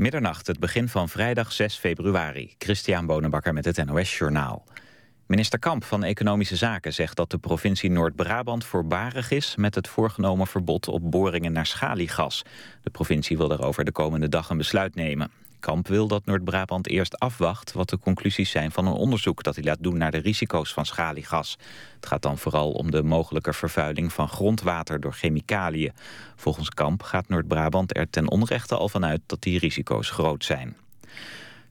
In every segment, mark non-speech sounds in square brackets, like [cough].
Middernacht, het begin van vrijdag 6 februari. Christian Bonenbakker met het NOS Journaal. Minister Kamp van Economische Zaken zegt dat de provincie Noord-Brabant voorbarig is met het voorgenomen verbod op boringen naar schaliegas. De provincie wil daarover de komende dag een besluit nemen. Kamp wil dat Noord-Brabant eerst afwacht wat de conclusies zijn van een onderzoek dat hij laat doen naar de risico's van schaliegas. Het gaat dan vooral om de mogelijke vervuiling van grondwater door chemicaliën. Volgens Kamp gaat Noord-Brabant er ten onrechte al vanuit dat die risico's groot zijn.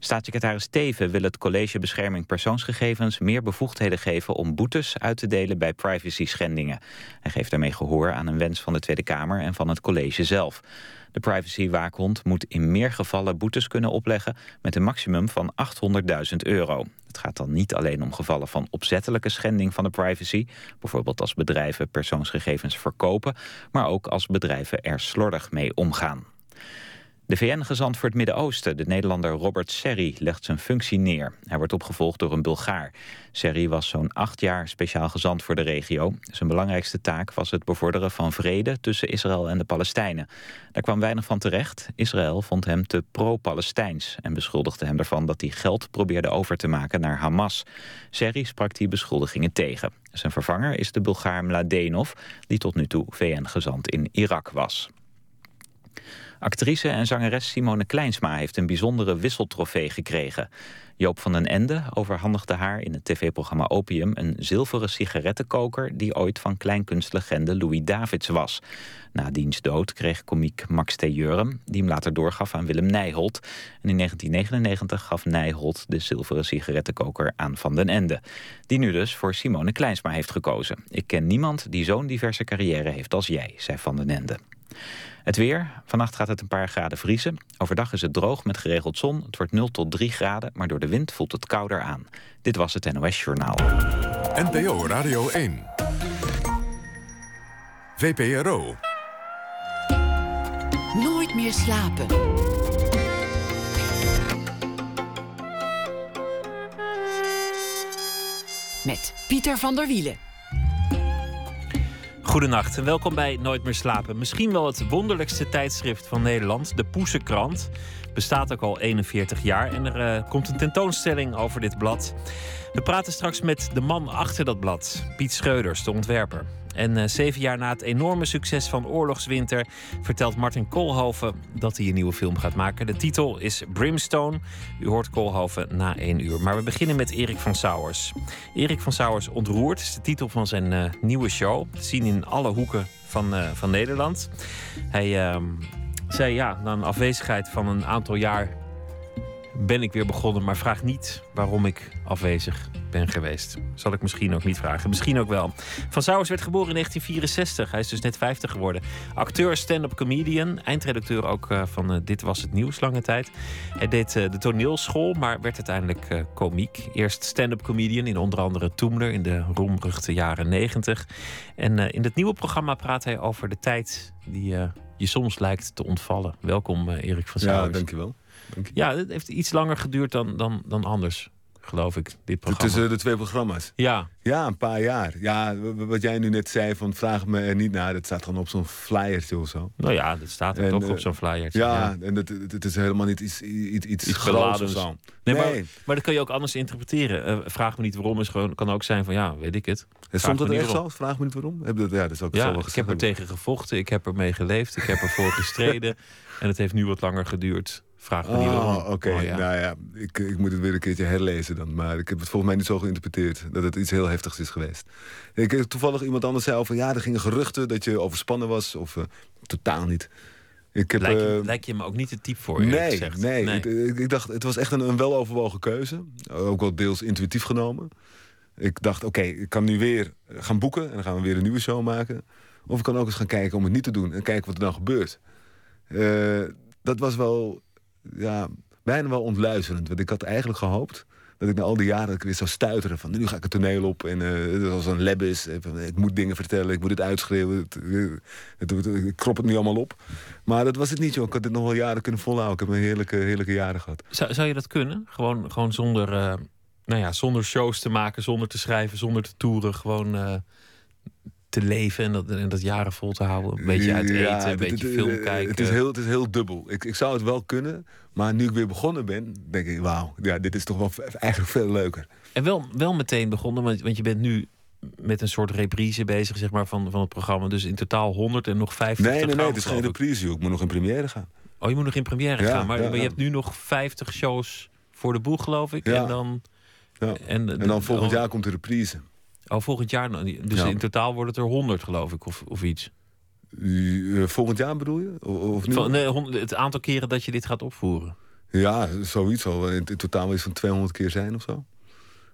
Staatssecretaris Teven wil het College Bescherming Persoonsgegevens meer bevoegdheden geven om boetes uit te delen bij privacy schendingen. Hij geeft daarmee gehoor aan een wens van de Tweede Kamer en van het college zelf. De privacywaakhond moet in meer gevallen boetes kunnen opleggen met een maximum van 800.000 euro. Het gaat dan niet alleen om gevallen van opzettelijke schending van de privacy, bijvoorbeeld als bedrijven persoonsgegevens verkopen, maar ook als bedrijven er slordig mee omgaan. De VN-gezant voor het Midden-Oosten, de Nederlander Robert Serri, legt zijn functie neer. Hij wordt opgevolgd door een Bulgaar. Serri was zo'n acht jaar speciaal gezant voor de regio. Zijn belangrijkste taak was het bevorderen van vrede tussen Israël en de Palestijnen. Daar kwam weinig van terecht. Israël vond hem te pro-Palestijns en beschuldigde hem ervan dat hij geld probeerde over te maken naar Hamas. Serri sprak die beschuldigingen tegen. Zijn vervanger is de Bulgaar Mladenov, die tot nu toe VN-gezant in Irak was. Actrice en zangeres Simone Kleinsma heeft een bijzondere wisseltrofee gekregen. Joop van den Ende overhandigde haar in het tv-programma Opium... een zilveren sigarettenkoker die ooit van kleinkunstlegende Louis Davids was. Na diens dood kreeg komiek Max T. Jurem, die hem later doorgaf aan Willem Nijholt. En in 1999 gaf Nijholt de zilveren sigarettenkoker aan Van den Ende. Die nu dus voor Simone Kleinsma heeft gekozen. Ik ken niemand die zo'n diverse carrière heeft als jij, zei Van den Ende. Het weer. Vannacht gaat het een paar graden vriezen. Overdag is het droog met geregeld zon. Het wordt 0 tot 3 graden, maar door de wind voelt het kouder aan. Dit was het NOS Journaal. NPO Radio 1. VPRO. Nooit meer slapen. Met Pieter van der Wielen. Goedenacht en welkom bij Nooit meer slapen. Misschien wel het wonderlijkste tijdschrift van Nederland, de Poesenkrant. Bestaat ook al 41 jaar en er uh, komt een tentoonstelling over dit blad. We praten straks met de man achter dat blad, Piet Schreuders, de ontwerper. En uh, zeven jaar na het enorme succes van Oorlogswinter vertelt Martin Koolhoven dat hij een nieuwe film gaat maken. De titel is Brimstone. U hoort Koolhoven na één uur. Maar we beginnen met Erik van Sauers. Erik van Sauers ontroert is de titel van zijn uh, nieuwe show. Zien in alle hoeken van, van Nederland. Hij zei ja, na een afwezigheid van een aantal jaar ben ik weer begonnen, maar vraag niet waarom ik afwezig ben geweest. Zal ik misschien ook niet vragen. Misschien ook wel. Van Sauers werd geboren in 1964. Hij is dus net 50 geworden. Acteur, stand-up comedian. Eindredacteur ook uh, van uh, Dit Was Het Nieuws lange tijd. Hij deed uh, de toneelschool, maar werd uiteindelijk komiek. Eerst stand-up comedian in onder andere Toemler in de roemruchte jaren 90. En in het nieuwe programma praat hij over de tijd die je soms lijkt te ontvallen. Welkom Erik van Sauers. Ja, dankjewel. Ja, het heeft iets langer geduurd dan, dan, dan anders, geloof ik, dit programma. Tussen de twee programma's? Ja. Ja, een paar jaar. Ja, wat jij nu net zei van vraag me er niet naar. Dat staat gewoon op zo'n flyertje of zo. Nou ja, dat staat er toch op eh, zo'n flyertje. Ja, ja. en het, het is helemaal niet iets, iets, iets, iets zo. Nee, Maar, maar dat kan je ook anders interpreteren. Uh, vraag me niet waarom is gewoon, kan ook zijn van ja, weet ik het. Vraag Stond het echt zo? Vraag me niet waarom? Heb dat, ja, dat is ook ja, zo ik heb er tegen gevochten. Ik heb ermee geleefd. Ik heb ervoor gestreden. [laughs] en het heeft nu wat langer geduurd. Vraag me oh, niet waarom. Oké, okay. oh, ja. nou ja, ik, ik moet het weer een keertje herlezen dan. Maar ik heb het volgens mij niet zo geïnterpreteerd dat het iets heel heftigs is geweest. Ik heb toevallig iemand anders zei over, ja, er gingen geruchten dat je overspannen was. Of uh, totaal niet. Ik heb, je, uh, lijkt je me ook niet het type voor, nee, gezegd. Nee, nee. Ik, ik, dacht, het was echt een, een weloverwogen keuze. Ook wel deels intuïtief genomen. Ik dacht, oké, okay, ik kan nu weer gaan boeken en dan gaan we weer een nieuwe show maken. Of ik kan ook eens gaan kijken om het niet te doen en kijken wat er dan gebeurt. Uh, dat was wel ja, bijna wel ontluisterend. Want ik had eigenlijk gehoopt dat ik na al die jaren ik weer zou stuiteren. Van nu ga ik het toneel op en uh, dat was een lebbis. Ik moet dingen vertellen, ik moet het uitschreeuwen. Het, het, ik krop het nu allemaal op. Maar dat was het niet, joh. Ik had dit nog wel jaren kunnen volhouden. Ik heb een heerlijke, heerlijke jaren gehad. Zou, zou je dat kunnen? Gewoon, gewoon zonder, uh, nou ja, zonder shows te maken, zonder te schrijven, zonder te toeren. Gewoon te leven en dat, en dat jaren vol te houden? Een beetje uit eten, Ja, een beetje film het- kijken. Het is heel, het is heel dubbel. Ik, ik zou het wel kunnen, maar nu ik weer begonnen ben, denk ik, wauw, ja, dit is toch wel eigenlijk veel leuker. En wel, wel meteen begonnen, want, want je bent nu met een soort reprise bezig zeg maar, van, van het programma. Dus in totaal 100 en nog 50 Nee, nee, nee, gaan, het is geen reprise, joh. Ik moet nog in première gaan. Oh, je moet nog in première Ja, gaan. Maar, ja, maar je hebt nu nog 50 shows voor de boeg, geloof ik. Ja. En dan... Ja. En, En dan volgend oh, jaar komt de reprise. Oh, volgend jaar. Dus Ja. in totaal wordt het er 100, geloof ik, of, of iets. Uh, volgend jaar bedoel je? Of nu? Van, nee, het aantal keren dat je dit gaat opvoeren. Ja, zoiets al. In, in totaal iets van 200 keer zijn of zo.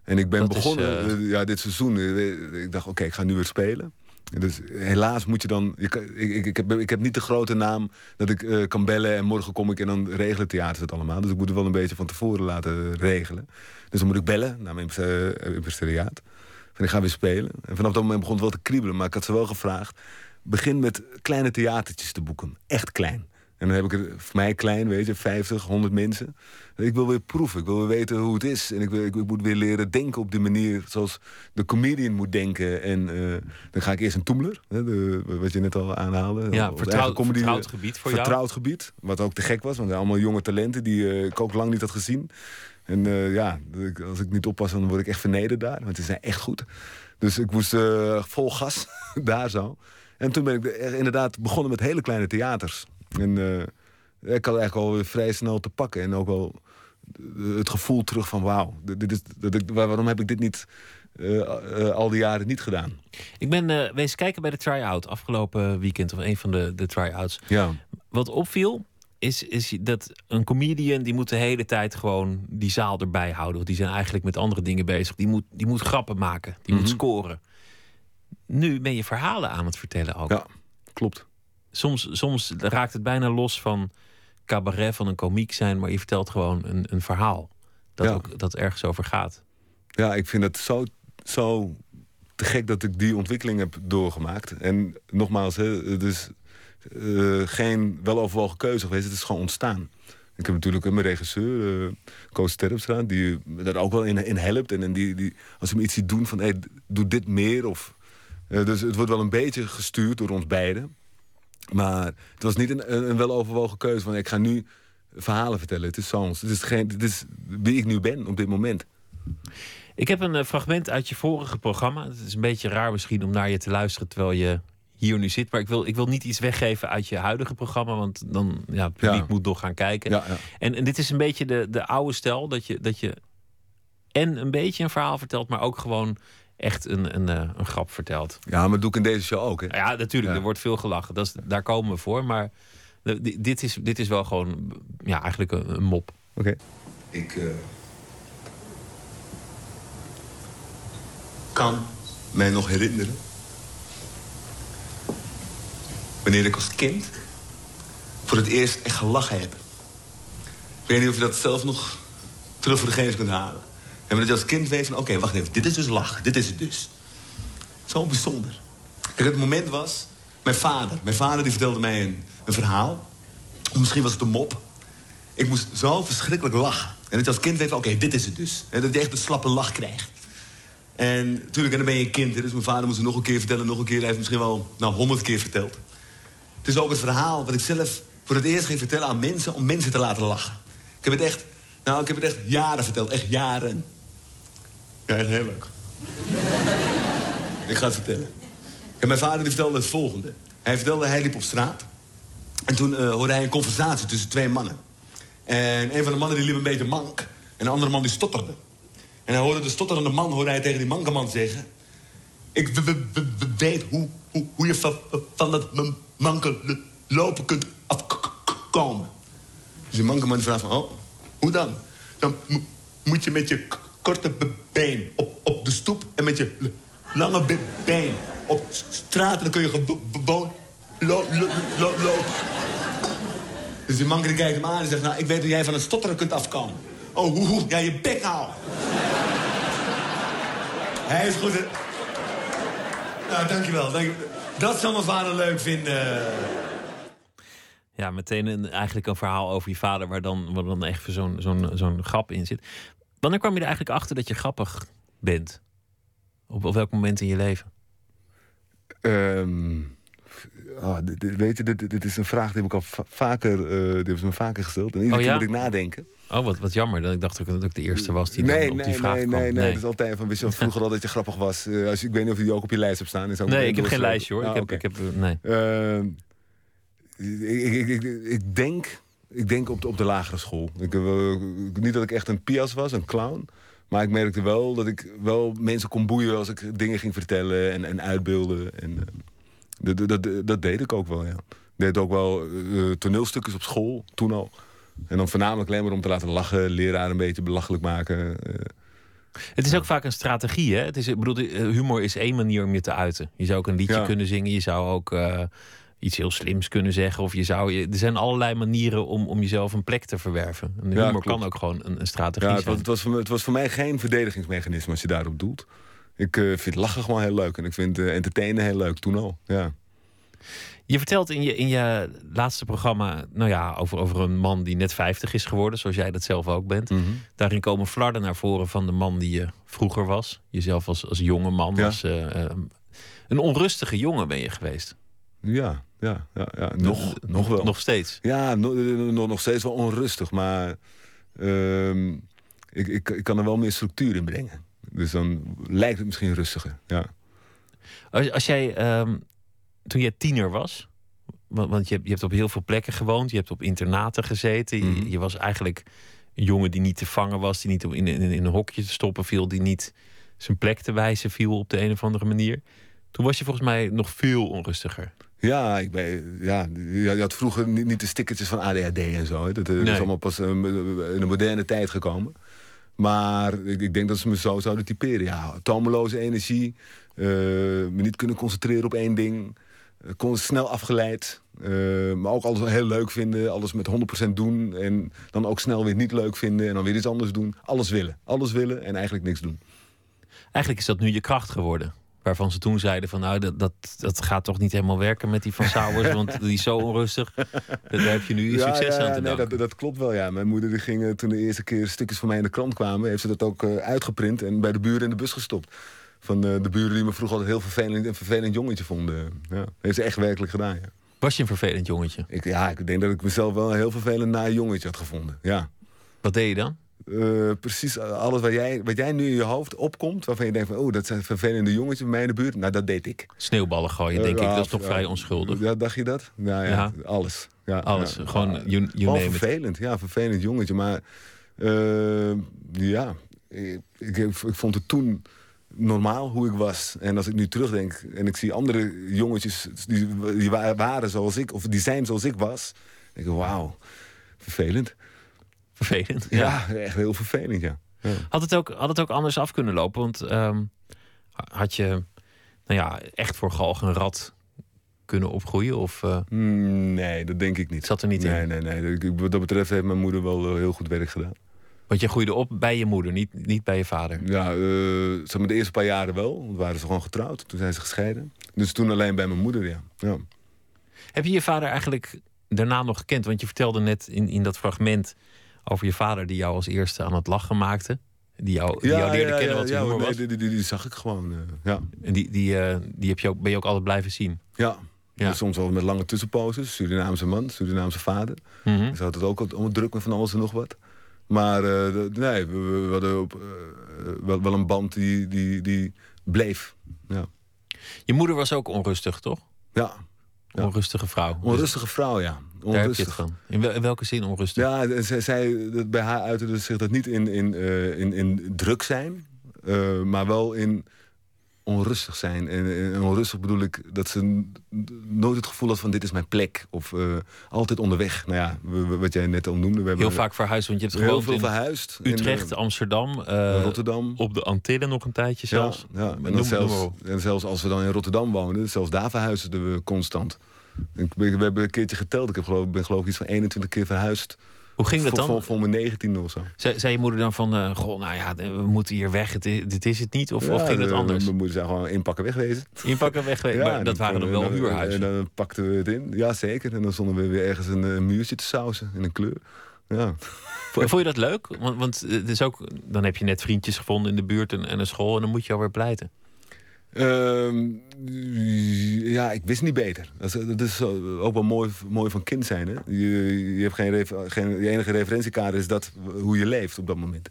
En ik ben Dat is, begonnen eh, eh, ja, dit seizoen. eh, Ik dacht, oké, ik ga nu weer spelen. En Dus helaas moet je dan... Ik, ik, ik, heb, ik heb niet de grote naam dat ik eh, kan bellen... en morgen kom ik en dan regelen theaters het allemaal. Dus ik moet het wel een beetje van tevoren laten regelen. Dus dan moet ik bellen naar mijn impresariaat. Ik ga weer spelen. En vanaf dat moment begon het wel te kriebelen. Maar ik had ze wel gevraagd... begin met kleine theatertjes te boeken. Echt klein. En dan heb ik er voor mij klein, weet je, 50, 100 mensen. Ik wil weer proeven, ik wil weer weten hoe het is. En ik, wil, ik, ik moet weer leren denken op die manier zoals de comedian moet denken. En eh, dan ga ik eerst een toemler, hè, de, wat je net al aanhaalde. Ja, vertrouwd, vertrouwd gebied voor jou. vertrouwd gebied. Wat ook te gek was, want allemaal jonge talenten die eh, ik ook lang niet had gezien. En eh, ja, als ik niet oppas, dan word ik echt vernederd daar. Want ze zijn echt goed. Dus ik moest eh, vol gas [laughs] daar zo. En toen ben ik inderdaad begonnen met hele kleine theaters. En eh, ik had eigenlijk al vrij snel te pakken. En ook wel het gevoel terug van wauw, dit is, waarom heb ik dit niet al die jaren niet gedaan? Ik ben wezen kijken bij de try-out afgelopen weekend. Of een van de, de try-outs. Ja, Wat opviel, is, is dat een comedian die moet de hele tijd gewoon die zaal erbij houden. Want die zijn eigenlijk met andere dingen bezig. Die moet, die moet grappen maken, die moet Mhm. scoren. Nu ben je verhalen aan het vertellen ook. ja klopt. Soms, soms raakt het bijna los van cabaret, van een komiek zijn. Maar je vertelt gewoon een, een verhaal. Dat, Ja. ook, dat ergens over gaat. Ja, ik vind het zo, zo te gek dat ik die ontwikkeling heb doorgemaakt. En nogmaals, hè, het eh, geen weloverwogen keuze geweest. Het is gewoon ontstaan. Ik heb natuurlijk mijn regisseur, eh Koos Terpstra, die daar ook wel in, in helpt. En, en die, die, als hij me iets ziet doen van, hey, doe dit meer. Of, eh, dus het wordt wel een beetje gestuurd door ons beiden. Maar het was niet een, een, weloverwogen keuze van, ik ga nu verhalen vertellen. Het is soms, het is, geen, het is wie ik nu ben op dit moment. Ik heb een fragment uit je vorige programma. Het is een beetje raar misschien om naar je te luisteren terwijl je hier nu zit. Maar ik wil, ik wil niet iets weggeven uit je huidige programma. Want dan ja, het publiek Ja. moet nog gaan kijken. Ja, ja. En, en dit is een beetje de, de oude stijl. Dat je, dat je en een beetje een verhaal vertelt, maar ook gewoon echt een, een, eh, een grap vertelt. Ja, maar dat doe ik in deze show ook. Hè? Ja, natuurlijk, Ja. er wordt veel gelachen. Dat is, daar komen we voor. Maar dit is, dit is wel gewoon ja, eigenlijk een, een mop. Oké. Ik eh, kan mij nog herinneren. Wanneer ik als kind voor het eerst echt gelachen heb. Ik weet niet of je dat zelf nog terug voor de geest kunt halen. En dat je als kind weet van, oké, wacht even, dit is dus lachen, dit is het dus. Zo bijzonder. Kijk, het moment was, mijn vader. Mijn vader die vertelde mij een, verhaal. Misschien was het een mop. Ik moest zo verschrikkelijk lachen. En dat je als kind weet van, oké, dit is het dus. En dat je echt een slappe lach krijgt. En natuurlijk, en dan ben je een kind. Dus mijn vader moest het nog een keer vertellen, nog een keer. Hij heeft misschien wel nou, honderd keer verteld. Het is ook het verhaal wat ik zelf voor het eerst ging vertellen aan mensen... om mensen te laten lachen. Ik heb het echt, nou, ik heb het echt jaren verteld. Echt jaren. Ja, echt heel leuk. ik ga het vertellen. En mijn vader die vertelde het volgende. Hij vertelde, hij liep op straat. En toen eh, hoorde hij een conversatie tussen twee mannen. En een van de mannen die liep een beetje mank. En de andere man die stotterde. En hij hoorde de stotterende man hoorde hij tegen die manke man zeggen... Ik weet hoe, hoe, hoe je van, van dat m- manke l- lopen kunt afkomen. Dus die manke man vraagt van... Oh, hoe dan? Dan mo- moet je met je korte be- been op, op de stoep... en met je lange be- been op straat... en dan kun je gewoon lo- lo- lo- lopen. Dus die man die kijkt hem aan en zegt... nou, ik weet hoe jij van het stotteren kunt afkomen. Oh, hoe, hoe? Je bek hou. Hij is goed? Nou, dankjewel. dankjewel. Dat zal mijn vader leuk vinden. Ja, meteen een, eigenlijk een verhaal over je vader... waar dan, waar dan echt zo'n zo'n zo'n grap in zit. Wanneer kwam je er eigenlijk achter dat je grappig bent? Op, op welk moment in je leven? Ehm, ah, dit- dit- weet je, dit, dit is een vraag die heb ik al va- vaker, eh, die hebben me vaker gesteld. En iedere Oh, keer ja? moet ik nadenken. Oh, wat, wat jammer. Dan- Ik dacht ook dat ik de eerste was die dan nee, op nee, die vraag nee, kwam. nee, nee, Dat is altijd van, wist je vroeger al dat je grappig was. Eh, als, ik weet niet of je die ook op je lijst hebt staan. Is ook Nee, ik heb geen lijstje hoor. Ah, ik, heb, oké. ik heb, nee. Ehm, ik, ik, ik, denk, ik denk op, de, op de lagere school. Heb niet dat ik echt een pias was, een clown. Maar ik merkte wel dat ik wel mensen kon boeien als ik dingen ging vertellen en, en uitbeelden. En, eh, dat, dat, dat, dat deed ik ook wel, ja. Ik deed ook wel eh, toneelstukjes op school, toen al. En dan voornamelijk alleen maar om te laten lachen, leraar een beetje belachelijk maken. eh. Het is ook vaak een strategie. Hè? Het is, ik bedoel, eh, humor is één manier om je te uiten. Je zou ook een liedje Ja. kunnen zingen. Je zou ook eh, iets heel slims kunnen zeggen. Of je zou, je, er zijn allerlei manieren om, om jezelf een plek te verwerven. En Ja, humor kan ook gewoon een, een strategie Ja, het zijn. was, het, was voor het was voor mij geen verdedigingsmechanisme als je daarop doelt. Ik eh, vind lachen gewoon heel leuk. En ik vind eh, entertainen heel leuk, toen al. Ja. Je vertelt in je, in je laatste programma nou ja, over, over een man die net 50 is geworden, zoals jij dat zelf ook bent. Mhm. Daarin komen flarden naar voren van de man die je vroeger was. Jezelf als, als jonge man. Ja. Als, eh, eh, een onrustige jongen ben je geweest. Ja, ja, ja, ja. Nog, Eh, nog wel. Nog steeds. Ja, no- no- no- nog steeds wel onrustig. Maar ehm, ik, ik, ik kan er wel meer structuur in brengen. Dus dan lijkt het misschien rustiger. Ja. Als, als jij, ehm, toen jij tiener was, want, want je, hebt, je hebt op heel veel plekken gewoond, je hebt op internaten gezeten, je, Mhm. je was eigenlijk een jongen die niet te vangen was, die niet in, in, in een hokje te stoppen viel, die niet zijn plek te wijzen viel op de een of andere manier. Toen was je volgens mij nog veel onrustiger. Ja, ik ben, ja, je had vroeger niet, niet de stickertjes van ADHD en zo. Hè. Dat, eh, Nee. is allemaal pas eh, in de moderne tijd gekomen. Maar ik, denk dat ze me zo zouden typeren. Ja, tomeloze energie, eh, me niet kunnen concentreren op één ding. eh, kon snel afgeleid, eh, maar ook alles heel leuk vinden. Alles met 100% doen en dan ook snel weer niet leuk vinden. En dan weer iets anders doen. Alles willen. Alles willen en eigenlijk niks doen. Eigenlijk is dat nu je kracht geworden. Waarvan ze toen zeiden van nou, dat, dat, dat gaat toch niet helemaal werken met die van Sauers, want die is zo onrustig. [laughs] Daar heb je nu je succes aan te nee, danken. dat, dat klopt wel, ja. Mijn moeder die ging eh, toen de eerste keer stukjes van mij in de krant kwamen... heeft ze dat ook eh, uitgeprint en bij de buren in de bus gestopt. Van eh, de buren die me vroeger altijd heel vervelend, een vervelend jongetje vonden. Ja, heeft ze echt werkelijk gedaan, ja. Was je een vervelend jongetje? Ik, ja, ik denk dat ik mezelf wel een heel vervelend naar jongetje had gevonden, ja. Wat deed je dan? Eh, precies alles wat jij, wat jij nu in je hoofd opkomt... waarvan je denkt van, oh, dat zijn vervelende jongetjes bij mij in de buurt. Nou, dat deed ik. Sneeuwballen gooien, denk Eh, ik. ja, Dat is toch vrij onschuldig? Ja, dacht je dat? Nou ja, Ja. alles. Ja, Alles. ja. Gewoon, you, you Gewoon name it. vervelend, ja, vervelend jongetje. Maar eh, ja, ik, ik, ik vond het toen normaal hoe ik was. En als ik nu terugdenk en ik zie andere jongetjes die, die wa- waren zoals ik, of die zijn zoals ik was, denk ik, wauw, vervelend. Vervelend. Ja. echt heel vervelend, ja. ja. Had, het ook, had het ook anders af kunnen lopen? Want ehm, had je nou ja, echt voor galg een rat kunnen opgroeien? Of eh, Mm, Nee, dat denk ik niet. zat er niet nee, in? nee, nee. Ik- Wat dat betreft heeft mijn moeder wel eh, heel goed werk gedaan. Want je groeide op bij je moeder, niet, niet bij je vader. Ja, zeg maar de eerste paar jaren wel. Want waren ze gewoon getrouwd. Toen zijn ze gescheiden. Dus toen alleen bij mijn moeder, ja. ja. Heb je je vader eigenlijk daarna nog gekend? Want je vertelde net in, in dat fragment over je vader die jou als eerste aan het lachen maakte. Die jou, die jou leerde kennen wat ja, humor nee, was. die, die, die, die zag ik gewoon. eh, ja. En die, die, eh, die heb je ook, ben je ook altijd blijven zien. Ja. Ja. Soms wel met lange tussenposes. Surinaamse man, Surinaamse vader. Mhm. Ze had het ook allemaal druk met van alles en nog wat. Maar eh, nee, we, we hadden op, wel, wel een band die, die, die bleef. Ja. Je moeder was ook onrustig, toch? ja. Onrustige vrouw. Onrustige vrouw, ja. Daar heb je het Onrustig. van. In, wel- in welke zin onrustig? Ja, zij, zij, bij haar uitte dus zich dat niet in, in, eh, in, in druk zijn, eh, maar wel in onrustig zijn. En, en onrustig bedoel ik dat ze nooit het gevoel had van dit is mijn plek. Of eh, altijd onderweg. Nou ja, wat jij net al noemde. We hebben Heel vaak verhuisd, want je hebt heel veel verhuisd. Utrecht, Amsterdam, Rotterdam. op de Antillen nog een tijdje zelfs. ja. En, dan zelfs, en zelfs als we dan in Rotterdam woonden, zelfs daar verhuisden we constant. Ik, ben- we hebben een keertje geteld. Ik heb geloof, ben geloof ik iets van 21 keer verhuisd. Hoe ging dat dan? voor, voor mijn 19 of zo. Zei, zei je moeder dan van, eh, goh, nou ja, we moeten hier weg, het, dit is het niet? Of, of ging dat de- anders? Mijn moeder zei gewoon inpakken wegwezen. Inpakken, weg, [laughs] Ja, maar dat waren dan wel en huurhuizen. En dan pakten we het in. Ja, zeker. En dan stonden we weer ergens een, eh, muurtje te sausen in een kleur. Ja. Vond, vond je dat leuk? Want, want het is ook, dan heb je net vriendjes gevonden in de buurt en, en een school en dan moet je alweer pleiten. Ehm, ja, ik wist niet beter. Dat is, dat is ook wel mooi, mooi van kind zijn. Hè? Je, je hebt geen, geen, enige referentiekader is dat, hoe je leeft op dat moment.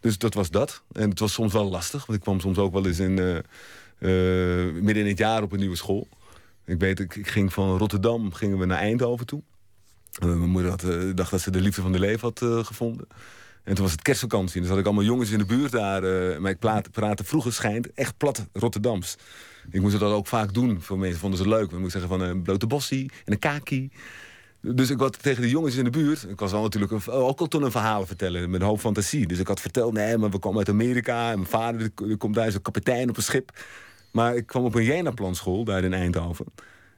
Dus dat was dat. En het was soms wel lastig. Want ik kwam soms ook wel eens in, eh, eh, midden in het jaar op een nieuwe school. Ik weet, ik, ging van Rotterdam gingen we naar Eindhoven toe. Eh, mijn moeder had, dacht dat ze de liefde van de leven had gevonden. En toen was het kerstvakantie. Dus had ik allemaal jongens in de buurt daar. eh, maar ik praatte, vroeger schijnt echt plat Rotterdams. Ik moest dat ook vaak doen. Voor mensen vonden ze het leuk. Ik moest zeggen van een blote bossie en een kaki. Dus ik had tegen de jongens in de buurt... Ik was al natuurlijk ook al toen een verhaal vertellen met een hoop fantasie. Dus ik had verteld, nee, maar we komen uit Amerika. En mijn vader komt daar, is een kapitein op een schip. Maar ik kwam op een Jena-planschool daar in Eindhoven.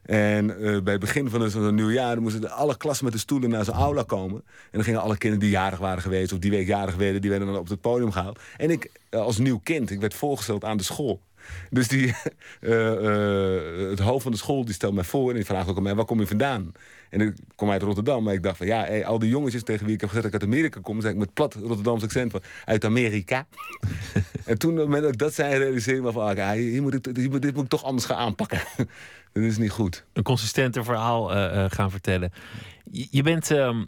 En eh, bij het begin van zo'n nieuwjaar moesten de- alle klassen met de stoelen naar zo'n aula komen. En dan gingen alle kinderen die jarig waren geweest of die week jarig werden, die werden dan op het podium gehaald. En ik eh, als nieuw kind, ik werd voorgesteld aan de school. Dus die, [laughs] eh, eh, het hoofd van de school die stelde mij voor en die vraagt ook aan mij, waar kom je vandaan? En ik kom uit Rotterdam, maar ik dacht van ja, hey, al die jongetjes tegen wie ik heb gezegd dat ik uit Amerika kom, zei ik met plat Rotterdams accent van uit Amerika. [laughs] en toen, op het moment dat ik dat zei, realiseerde ik me van, ah, ja, hier moet ik, hier moet- dit moet ik toch anders gaan aanpakken. [laughs] dat is niet goed. Een consistenter verhaal eh, gaan vertellen. Je, je bent ehm,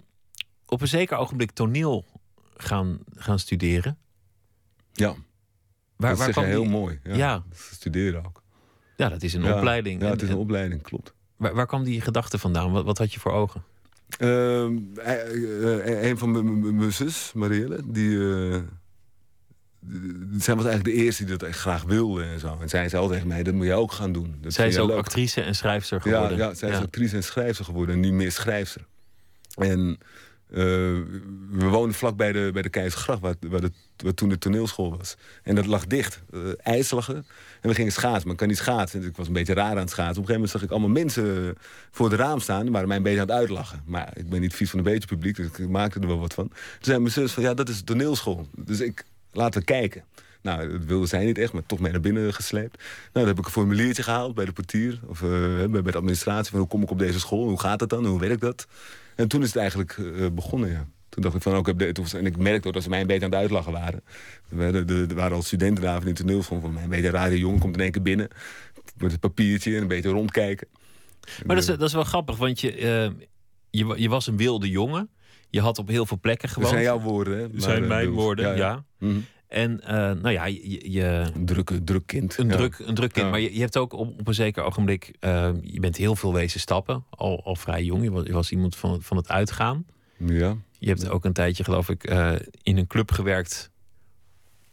op een zeker ogenblik toneel gaan, gaan studeren. Ja, Waar, dat waar kwam heel die- mooi. Ja, Ja. Studeren ook. Ja, dat is een Ja, opleiding. Ja, het is een en opleiding, klopt. waar, waar kwam die gedachte vandaan? Wat, wat had je voor ogen? Eh, een van mijn- zus, Marielle, die, die- zij was eigenlijk de eerste die dat echt graag wilde en zo. En zij zei al tegen mij, dat moet je ook gaan doen. Dat Zij is ook leuk. actrice en schrijfster Ja, geworden. ja, zij is actrice en schrijfster geworden en niet meer schrijfster. En we woonden vlak bij de, bij de Keizersgracht, waar, waar, de, waar toen de toneelschool was. En dat lag dicht, uh, ijslagen. En we gingen schaatsen, maar ik kan niet schaatsen. Dus ik was een beetje raar aan het schaatsen. Op een gegeven moment zag ik allemaal mensen voor het raam staan... die waren mij een beetje aan het uitlachen. Maar ik ben niet vies van een beetje publiek, dus ik maakte er wel wat van. Toen zei mijn zus van, ja, dat is de toneelschool. Dus ik, laten we kijken. Nou, dat wilde zij niet echt, maar toch mee naar binnen gesleept. Nou, dan heb ik een formuliertje gehaald bij de portier... of bij de administratie, van hoe kom ik op deze school? Hoe gaat het dan? Hoe werkt dat? En toen is het eigenlijk uh, begonnen, ja. Toen dacht ik van, ook, en ik merkte ook dat ze mij een beetje aan het uitlachen waren. Er, waren, al studenten daar van die toneelschool van mij. Een beetje een rare jongen komt in één keer binnen. Met het papiertje en een beetje rondkijken. Maar dat is, dat is wel grappig, want je, uh, je, je, was een wilde jongen. Je had op heel veel plekken gewoond. Dat zijn jouw woorden, hè? Dat zijn maar, mijn uh, woorden, ja. ja. ja. Mm -hmm. En uh, nou ja, je... je een druk, druk kind. Een, ja. druk, een druk kind. Ja. Maar je, je, hebt ook op, op een zeker ogenblik... Uh, je bent heel veel wezen stappen. Al, al vrij jong. Je was, je was iemand van, van het uitgaan. Ja. Je hebt ook een tijdje, geloof ik, uh, in een club gewerkt.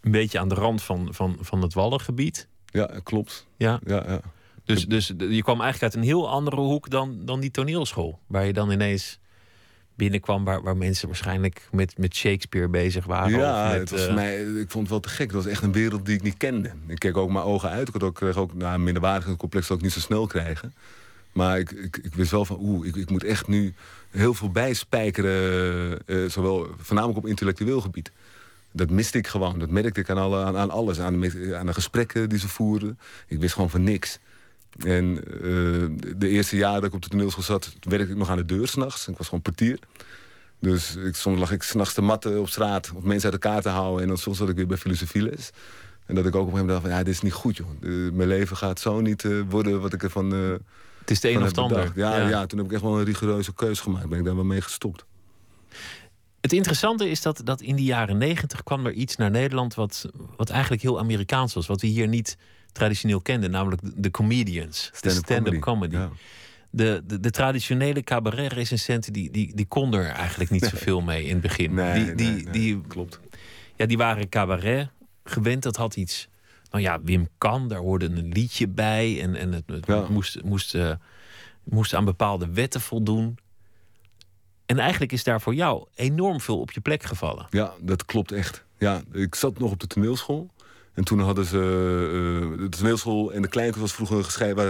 Een beetje aan de rand van, van, van het Wallengebied. Ja, klopt. Ja. ja, ja. Dus, dus je kwam eigenlijk uit een heel andere hoek dan, dan die toneelschool. Waar je dan ineens binnenkwam waar, waar mensen waarschijnlijk met, met Shakespeare bezig waren. Ja, met, het was uh... mij, ik vond het wel te gek. Het was echt een wereld die ik niet kende. Ik keek ook mijn ogen uit. Ik had ook, kreeg ook nou, een minderwaardige complex dat ik niet zo snel krijgen. Maar ik, ik, ik wist wel van, oeh, ik, ik moet echt nu heel veel bijspijkeren. Uh, zowel voornamelijk op intellectueel gebied. Dat miste ik gewoon. Dat merkte ik aan, alle, aan, aan alles. Aan de, aan de gesprekken die ze voerden. Ik wist gewoon van niks. En uh, de eerste jaren dat ik op de toneelschool zat, werkte ik nog aan de deur s'nachts. Ik was gewoon portier. Dus ik, soms lag ik s'nachts te matten op straat om mensen uit elkaar te houden. En dan soms zat ik weer bij filosofieles. En dat ik ook op een gegeven moment dacht van, ja, dit is niet goed, joh. De, mijn leven gaat zo niet uh, worden wat ik ervan uh, Het is de een of het ander. Ja, ja. ja, toen heb ik echt wel een rigoureuze keuze gemaakt. Ben ik daar wel mee gestopt. Het interessante is dat, dat in de jaren negentig kwam er iets naar Nederland... Wat, wat eigenlijk heel Amerikaans was. Wat we hier niet traditioneel kenden. Namelijk de, de comedians. Stand de stand-up comedy. Ja. De, de, de, traditionele cabaret-recensenten... Die, die, die konden er eigenlijk niet zoveel mee in het begin. Nee, die, die, nee, die, klopt. Ja, die waren cabaret gewend. Dat had iets... Nou ja, Wim Kan, daar hoorde een liedje bij. En, en het, het Ja. moest, moest, uh, moest aan bepaalde wetten voldoen. En eigenlijk is daar voor jou enorm veel op je plek gevallen. Ja, dat klopt echt. Ja, ik zat nog op de toneelschool. En toen hadden ze... Uh, de toneelschool en de kleinkunst was vroeger een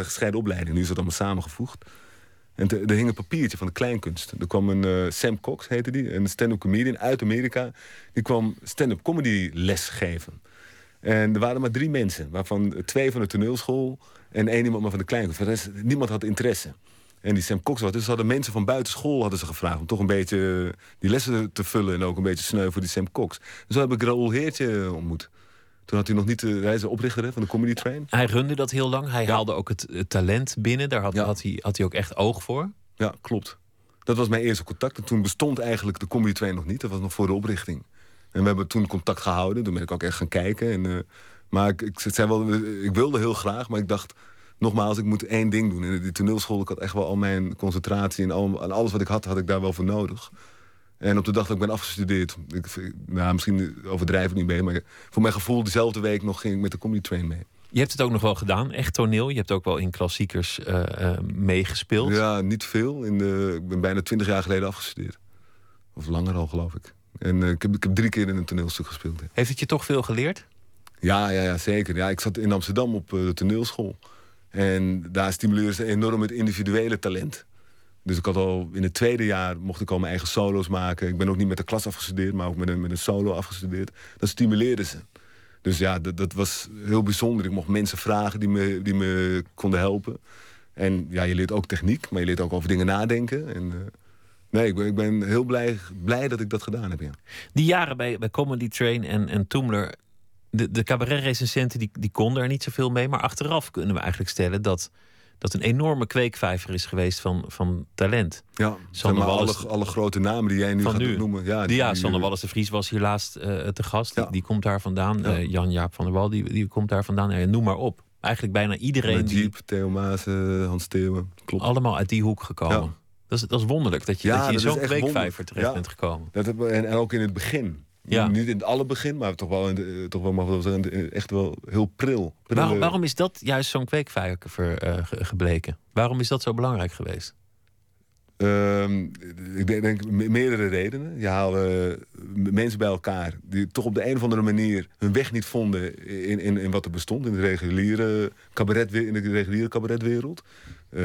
gescheiden, opleiding. Nu is dat allemaal samengevoegd. En er hing een papiertje van de kleinkunst. Er kwam een uh, Sam Cox, heette die, een stand-up comedian uit Amerika. Die kwam stand-up comedy les geven. En er waren maar drie mensen, waarvan twee van de toneelschool... en één iemand van de kleinkunst. Niemand had interesse. En die Sam Cox was. Dus hadden mensen van buiten school hadden ze gevraagd... om toch een beetje die lessen te vullen... en ook een beetje sneu voor die Sam Cox. Dus zo heb ik Raoul Heertje ontmoet. Toen had hij nog niet de reizen oprichter van de Comedy Train. Hij runde dat heel lang. Hij Ja. haalde ook het, het talent binnen. Daar had, Ja. had, hij, had hij ook echt oog voor. Ja, klopt. Dat was mijn eerste contact. En toen bestond eigenlijk de Comedy Train nog niet. Dat was nog voor de oprichting. En we hebben toen contact gehouden. Toen ben ik ook echt gaan kijken. En, eh, maar ik, ik, zei wel, ik wilde heel graag, maar ik dacht... Nogmaals, ik moet één ding doen. En die toneelschool, ik had echt wel al mijn concentratie... en, al, en alles wat ik had, had ik daar wel voor nodig. En op de dag dat ik ben afgestudeerd... Ik, nou, misschien overdrijf ik niet mee... maar voor mijn gevoel diezelfde week nog ging ik met de Comedy Train mee. Je hebt het ook nog wel gedaan, echt toneel. Je hebt ook wel in klassiekers eh, eh, meegespeeld. Ja, niet veel. In de, ik ben bijna twintig jaar geleden afgestudeerd. Of langer al, geloof ik. En eh, ik, heb, ik heb drie keer in een toneelstuk gespeeld. Heeft het je toch veel geleerd? Ja, ja, ja zeker. Ja, ik zat in Amsterdam op de toneelschool. En daar stimuleerden ze enorm het individuele talent. Dus ik had al in het tweede jaar mocht ik al mijn eigen solo's maken. Ik ben ook niet met de klas afgestudeerd, maar ook met een, met een solo afgestudeerd. Dat stimuleerden ze. Dus ja, dat, dat was heel bijzonder. Ik mocht mensen vragen die me, die me konden helpen. En ja, je leert ook techniek, maar je leert ook over dingen nadenken. En, eh, nee, ik ben, ik ben heel blij, blij dat ik dat gedaan heb. Ja. Die jaren bij, bij Comedy Train en, en Toomler... De, de cabaretrecensenten die, die konden er niet zoveel mee. Maar achteraf kunnen we eigenlijk stellen dat dat een enorme kweekvijver is geweest van, van talent. Ja, zeg maar alle, Wallis- alle grote namen die jij nu gaat nu. noemen. Ja, Die, ja, die- Sander Wallis de Vries was hier laatst eh, te gast. Die, Ja. die komt daar vandaan. Ja. Eh, Jan-Jaap van der Wal, die, die komt daar vandaan. Ja, noem maar op. Eigenlijk bijna iedereen die Jeep, Theo Maas, eh, Hans Theeuwen. Klopt. allemaal uit die hoek gekomen. Ja. Dat, is, dat is wonderlijk dat je, dat je in zo'n kweekvijver terecht bent gekomen. Dat en, en ook in het begin. Ja. Niet in het alle begin, maar toch wel, in de, eh, toch wel mag wel zeggen, echt wel heel pril. Prille- Waarom, waarom is dat juist zo'n kweekvijver eh, ge- gebleken? Waarom is dat zo belangrijk geweest? Ehm, ik denk, denk me- meerdere redenen. Je haalde eh, mensen bij elkaar die toch op de een of andere manier hun weg niet vonden in, in, in wat er bestond in de reguliere, cabaret, in de reguliere cabaretwereld. Eh,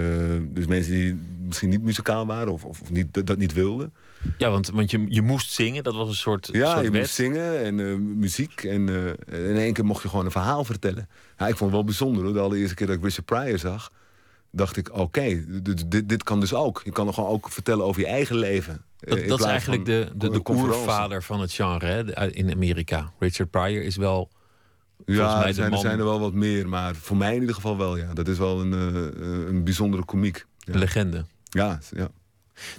dus mensen die misschien niet muzikaal waren of, of, of niet, dat niet wilden. Ja, want, want je, je moest zingen. Dat was een soort, Ja, soort je wet. moest zingen en eh, muziek. En eh, in één keer mocht je gewoon een verhaal vertellen. Ja, ik vond het wel bijzonder. Hoor. De allereerste keer dat ik Richard Pryor zag... dacht ik, oké, dit, dit, dit kan dus ook. Je kan er gewoon ook vertellen over je eigen leven. Eh, Dat, is eigenlijk de, de, een de oervader van het genre hè, in Amerika. Richard Pryor is wel Ja, mij er zijn, man- er zijn er wel wat meer. Maar voor mij in ieder geval wel, ja. Dat is wel een, een bijzondere komiek. Ja, legende. ja, ja.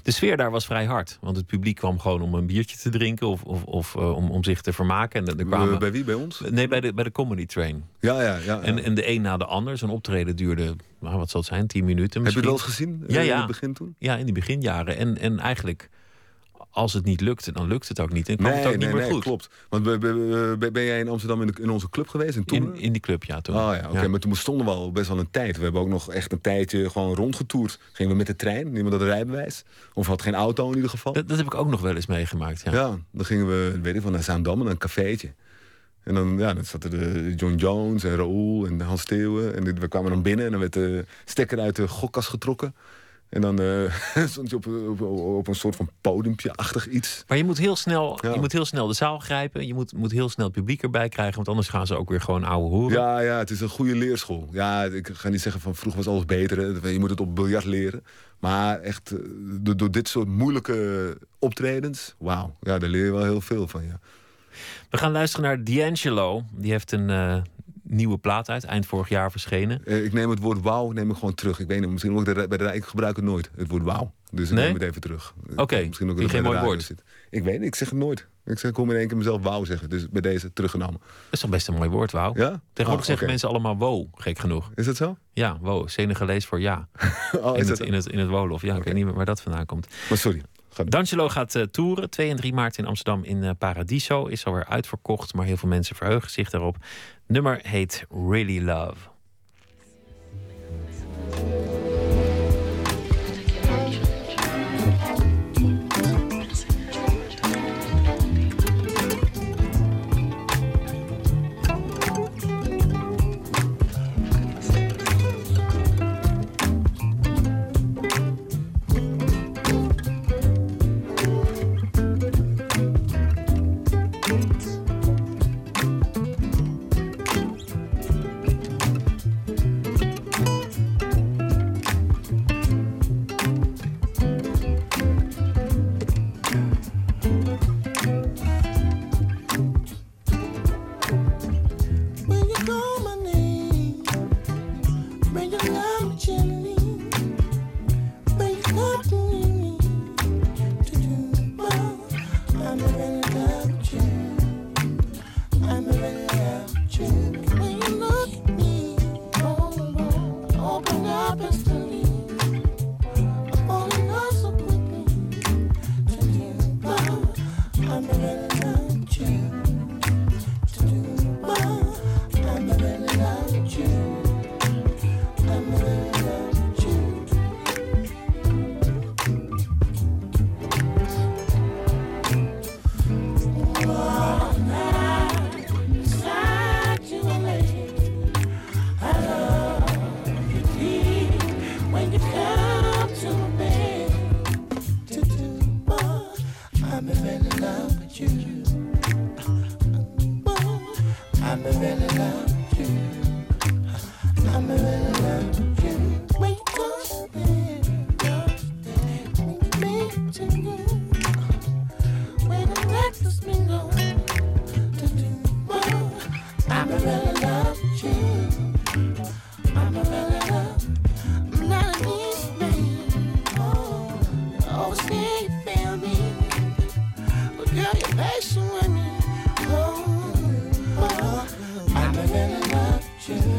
De sfeer daar was vrij hard. Want het publiek kwam gewoon om een biertje te drinken of, of, of eh, om, om zich te vermaken. En er kwamen... Eh, bij wie? Bij ons? Nee, bij de, bij de Comedy Train. Ja, ja, ja. En, ja. en de een na de ander. Zo'n optreden duurde, nou, wat zal het zijn, tien minuten Heb je misschien. het wel eens gezien eh, Ja, in ja. het begin toen? Ja, in die beginjaren. En, en eigenlijk, als het niet lukte, dan lukt het ook niet. En kwam het ook niet meer goed. klopt. Want ben, jij in Amsterdam in, de- in onze club geweest? In? In, in die club, ja, toen. Oh ja, oké. Maar toen bestonden we al best wel een tijd. We hebben ook nog echt een tijdje gewoon rondgetoerd. Gingen we met de trein, niemand had een rijbewijs. Of had geen auto in ieder geval. Dat, dat heb ik ook nog wel eens meegemaakt, ja. Ja, dan gingen we, weet ik van naar Zaandam, naar een cafeetje. En dan, ja, dan zaten de John Jones en Raoul en Hans Theeuwen. En we kwamen dan binnen en dan werd de stekker uit de gokkast getrokken. En dan eh, [laughs] stond je op, op, op een soort van podiumpje-achtig iets. Maar je moet heel snel, Ja. je moet heel snel de zaal grijpen. Je moet, moet heel snel het publiek erbij krijgen. Want anders gaan ze ook weer gewoon ouwe hoeren. Ja, ja, het is een goede leerschool. Ja, ik ga niet zeggen van vroeger was alles beter. hè. Je moet het op biljart leren. Maar echt, eh, door, door dit soort moeilijke optredens, wauw. Ja, daar leer je wel heel veel van, ja. We gaan luisteren naar D'Angelo. Die heeft een eh, nieuwe plaat uit, eind vorig jaar verschenen. Eh, ik neem het woord wauw neem ik gewoon terug. Ik weet niet, misschien ook bij de ik gebruik het nooit, het woord wauw. Dus ik Nee? neem het even terug. Oké, Misschien ook geen de mooi woord? zit. Ik weet niet, ik zeg het nooit. Ik zeg, ik kom in één keer mezelf wauw zeggen. Dus bij deze teruggenomen. Dat is toch best een mooi woord, wauw. Ja? Tegenwoordig Oh, zeggen mensen allemaal wow, gek genoeg. Is dat zo? Ja, wow, Senegalees voor ja. [laughs] Oh, In is het, dat in, het, in het Wolof. Ja, ik weet niet meer waar dat vandaan komt. Maar sorry. D'Angelo gaat eh, toeren. 2 en 3 maart in Amsterdam in eh, Paradiso. Is alweer uitverkocht, maar heel veel mensen verheugen zich daarop. Nummer heet Really Love. Girl. Oh, oh, oh. I've been in love you.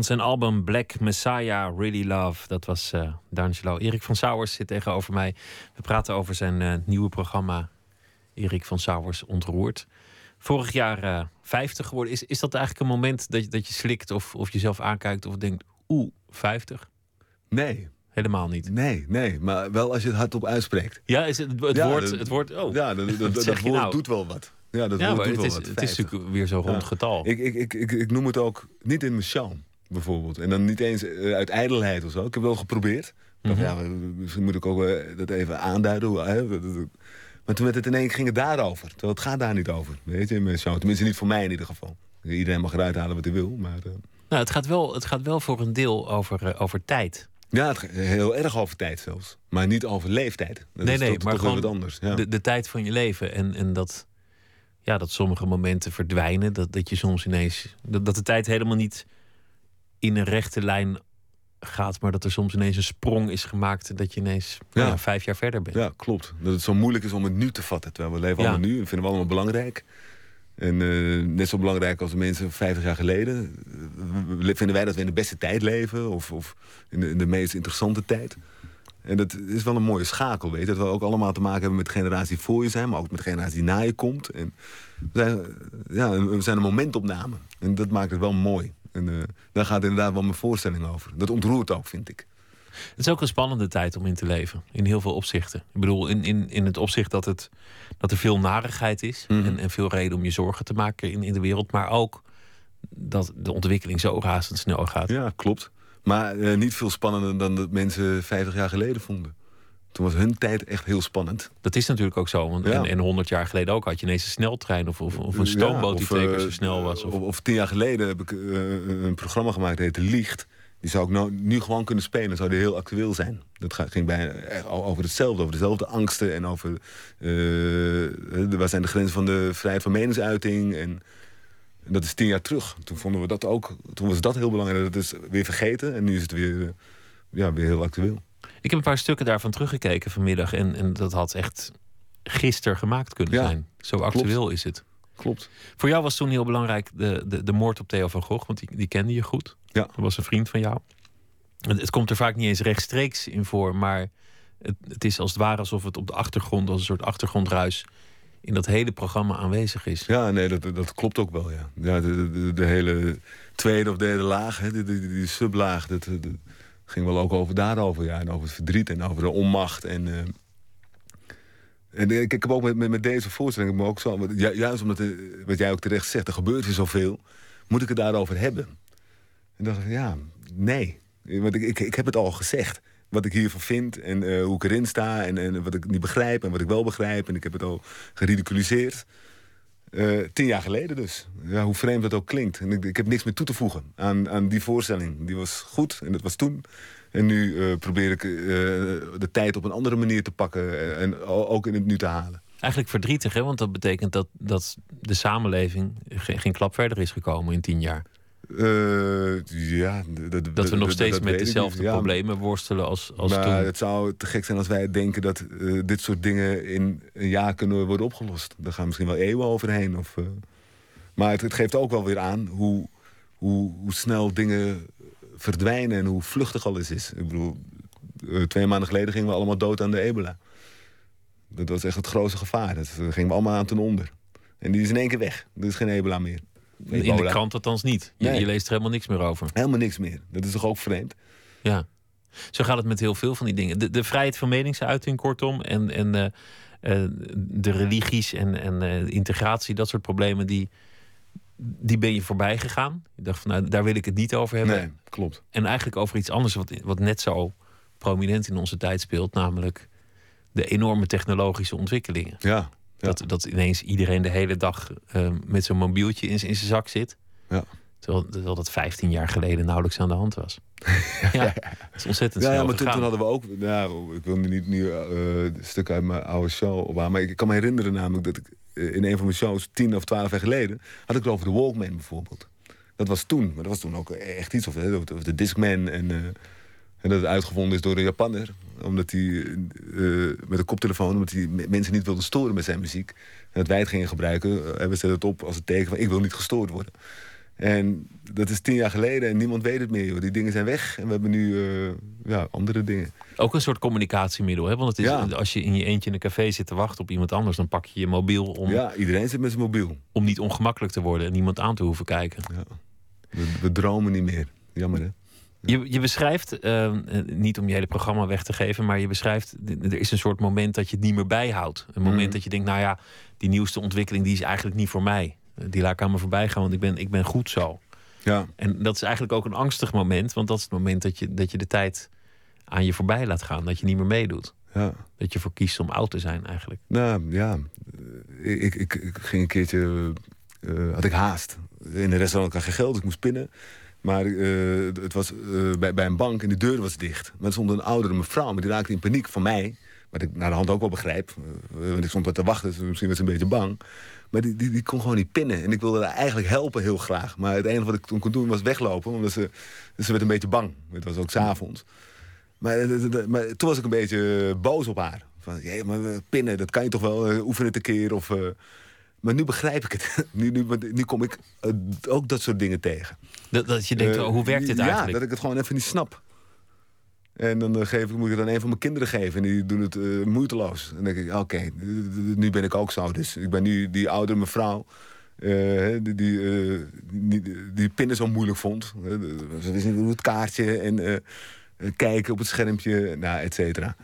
Van zijn album Black Messiah, Really Love. Dat was uh, D'Angelo. Erik van Sauers zit tegenover mij. We praten over zijn uh, nieuwe programma. Erik van Sauers Ontroerd. Vorig jaar uh, 50 geworden. Is, is dat eigenlijk een moment dat, je, dat je slikt of, of jezelf aankijkt of denkt... Oeh, 50? Nee. Helemaal niet? Nee, nee. Maar wel als je het hardop uitspreekt. Ja, is het, het Ja, woord... dat- Het woord oh, Ja, [laughs] dat, dat, dat, woord nou? doet wel wat. Ja, dat ja, maar doet het wel is, wat. het is 50. natuurlijk weer zo'n rond Ja. getal. Ik, ik, ik, ik, ik noem het ook niet in mijn sjaal, bijvoorbeeld. En dan niet eens eh, uit ijdelheid of zo. Ik heb wel geprobeerd. Mhm. ja, misschien moet ik ook eh, dat even aanduiden. hè, Maar toen werd het in één keer ging het daarover. Terwijl het gaat daar niet over. Weet je, mijn. Tenminste niet voor mij in ieder geval. Iedereen mag eruit halen wat hij wil. Maar eh, Nou, het gaat, wel, het gaat wel voor een deel over, over tijd. ja, het gaat heel erg over tijd zelfs. Maar niet over leeftijd. Dat nee, is nee, maar gewoon wat anders. Ja. de, de tijd van je leven. En, en dat, ja, dat sommige momenten verdwijnen. Dat, dat je soms ineens. Dat, dat de tijd helemaal niet in een rechte lijn gaat. Maar dat er soms ineens een sprong is gemaakt. En dat je ineens nou Ja. vijf jaar verder bent. Ja, klopt. Dat het zo moeilijk is om het nu te vatten. Terwijl we leven Ja. allemaal nu en vinden we allemaal belangrijk. En eh, net zo belangrijk als de mensen 50 jaar geleden. vinden wij dat we in de beste tijd leven. Of, of in, de, in de meest interessante tijd. En dat is wel een mooie schakel, weet je. Dat we ook allemaal te maken hebben met de generatie die voor je zijn. Maar ook met de generatie die na je komt. En we, zijn, ja, we zijn een momentopname. En dat maakt het wel mooi. En eh, daar gaat inderdaad wel mijn voorstelling over. Dat ontroert ook, vind ik. Het is ook een spannende tijd om in te leven. In heel veel opzichten. Ik bedoel, in, in, in het opzicht dat, het, dat er veel narigheid is. Mhm. En, en veel reden om je zorgen te maken in, in de wereld. Maar ook dat de ontwikkeling zo razendsnel gaat. Ja, klopt. Maar eh, niet veel spannender dan dat mensen 50 jaar geleden vonden. Toen was hun tijd echt heel spannend. Dat is natuurlijk ook zo. Want Ja. en, 100 jaar geleden ook had je ineens een sneltrein of, of, of een stoomboot die twee keer eh, zo snel was. Of, Of, tien jaar geleden heb ik eh, een programma gemaakt dat heette Liegt. Die zou ik nou, nu gewoon kunnen spelen. Zou die heel actueel zijn. Dat ging bijna echt al over hetzelfde. Over dezelfde angsten. En over eh, waar zijn de grenzen van de vrijheid van meningsuiting. En, en dat is tien jaar terug. Toen vonden we dat ook. Toen was dat heel belangrijk. Dat is weer vergeten. En nu is het weer, eh, ja, weer heel actueel. Ik heb een paar stukken daarvan teruggekeken vanmiddag. En, en dat had echt gisteren gemaakt kunnen Ja, zijn. Zo actueel is het. klopt. Voor jou was toen heel belangrijk de, de, de moord op Theo van Gogh, want die, die kende je goed. Ja. Dat was een vriend van jou. Het, het komt er vaak niet eens rechtstreeks in voor, maar het, het is als het ware alsof het op de achtergrond, als een soort achtergrondruis, in dat hele programma aanwezig is. Ja, nee, dat, dat klopt ook wel, ja. ja de, de, de hele tweede of derde laag, hè, die, die, die sublaag, dat, dat ging wel ook over daarover, ja. En over het verdriet en over de onmacht. En, uh, en ik, ik heb ook met, met, deze voorstelling, maar ook zo, ju, juist omdat, de, wat jij ook terecht zegt, er gebeurt weer zoveel, moet ik het daarover hebben? En dacht ik, ja, nee. Want ik, ik, ik heb het al gezegd wat ik hiervan vind en hoe ik erin sta en, en, wat ik niet begrijp en wat ik wel begrijp. En ik heb het al geridiculiseerd. Uh, tien jaar geleden dus. Ja, hoe vreemd dat ook klinkt. En ik, ik, heb niks meer toe te voegen aan, aan die voorstelling. Die was goed en dat was toen. En nu uh, probeer ik de tijd op een andere manier te pakken en ook in het nu te halen. Eigenlijk verdrietig, hè? want dat betekent dat, dat de samenleving geen klap verder is gekomen in tien jaar. Uh, ja, dat, we nog steeds met dezelfde problemen worstelen als, als maar toen. Het zou te gek zijn als wij denken dat uh, dit soort dingen in een jaar kunnen worden opgelost. Daar gaan misschien wel eeuwen overheen. Of, uh... Maar het, het, geeft ook wel weer aan hoe, hoe, hoe, snel dingen verdwijnen en hoe vluchtig alles is. Ik bedoel, twee maanden geleden gingen we allemaal dood aan de ebola. Dat was echt het grootste gevaar. Dat gingen we allemaal aan ten onder. En die is in één keer weg. Er is geen ebola meer. In de krant althans niet. Je, nee. je, leest er helemaal niks meer over. Helemaal niks meer. Dat is toch ook vreemd? Ja. Zo gaat het met heel veel van die dingen. De, de vrijheid van meningsuiting, kortom. En, en uh, uh, de religies en, en uh, integratie, dat soort problemen, die, die ben je voorbij gegaan. Je dacht van, nou, daar wil ik het niet over hebben. Nee, klopt. En eigenlijk over iets anders wat, wat net zo prominent in onze tijd speelt. Namelijk de enorme technologische ontwikkelingen. Ja, ja. Dat, dat ineens iedereen de hele dag uh, met zo'n mobieltje in, in zijn zak zit. Ja. Terwijl, terwijl dat 15 jaar geleden nauwelijks aan de hand was. [laughs] ja, dat is ontzettend ja, ja, maar toen, hadden we ook... Nou, ik wil niet nu uh, stukken uit mijn oude show. Maar ik kan me herinneren namelijk dat ik uh, in een van mijn shows... tien of twaalf jaar geleden... had ik het over de Walkman bijvoorbeeld. Dat was toen. Maar dat was toen ook echt iets. Of, of de Discman en... En dat het uitgevonden is door een Japanner. Omdat hij uh, met een koptelefoon, omdat hij mensen niet wilde storen met zijn muziek. En dat wij het gingen gebruiken, uh, we zetten het op als een teken van ik wil niet gestoord worden. En dat is tien jaar geleden en niemand weet het meer. Joh. Die dingen zijn weg en we hebben nu uh, ja, andere dingen. Ook een soort communicatiemiddel. Hè? Want het is, Ja. als je in je eentje in een café zit te wachten op iemand anders... dan pak je je mobiel om, Ja, iedereen zit met zijn mobiel. om niet ongemakkelijk te worden... en niemand aan te hoeven kijken. Ja. We, we dromen niet meer. Jammer hè? Je, je beschrijft, eh, niet om je hele programma weg te geven, maar je beschrijft, er is een soort moment dat je het niet meer bijhoudt. Een moment Mhm. dat je denkt, nou ja, die nieuwste ontwikkeling die is eigenlijk niet voor mij. Die laat ik aan me voorbij gaan, want ik ben, ik ben goed zo. Ja, En dat is eigenlijk ook een angstig moment, want dat is het moment dat je, dat je de tijd aan je voorbij laat gaan. Dat je niet meer meedoet. ja. Dat je voor kiest om oud te zijn eigenlijk. Nou ja, ik, ik, ik, ging een keertje, eh, had ik haast. In een restaurant had ik geen geld, dus ik moest pinnen. Maar eh, het was eh, bij, bij een bank en de deur was dicht. Maar er stond een oudere mevrouw, maar die raakte in paniek van mij. Wat ik naar de hand ook wel begrijp. eh, want ik stond wat te wachten, dus misschien was ze een beetje bang. Maar die, die, die kon gewoon niet pinnen. En ik wilde haar eigenlijk helpen heel graag. Maar het enige wat ik toen kon doen was weglopen. Omdat ze, ze werd een beetje bang. Het was ook s'avonds. Maar, maar toen was ik een beetje boos op haar. Van, ja, maar pinnen, dat kan je toch wel oefenen te keer. Of, maar nu begrijp ik het. [laughs] nu, nu, nu kom ik eh, ook dat soort dingen tegen. Dat, dat je denkt, Eh, hoe werkt dit ja, eigenlijk? dat ik het gewoon even niet snap. En dan eh, geef ik, moet ik het aan een van mijn kinderen geven. En die doen het moeiteloos. En dan denk ik, oké, nu ben ik ook zo. Dus ik ben nu die oudere mevrouw... eh, die, die, die, die pinnen zo moeilijk vond. Ze wist niet hoe het kaartje en kijken op het schermpje, nou, et cetera.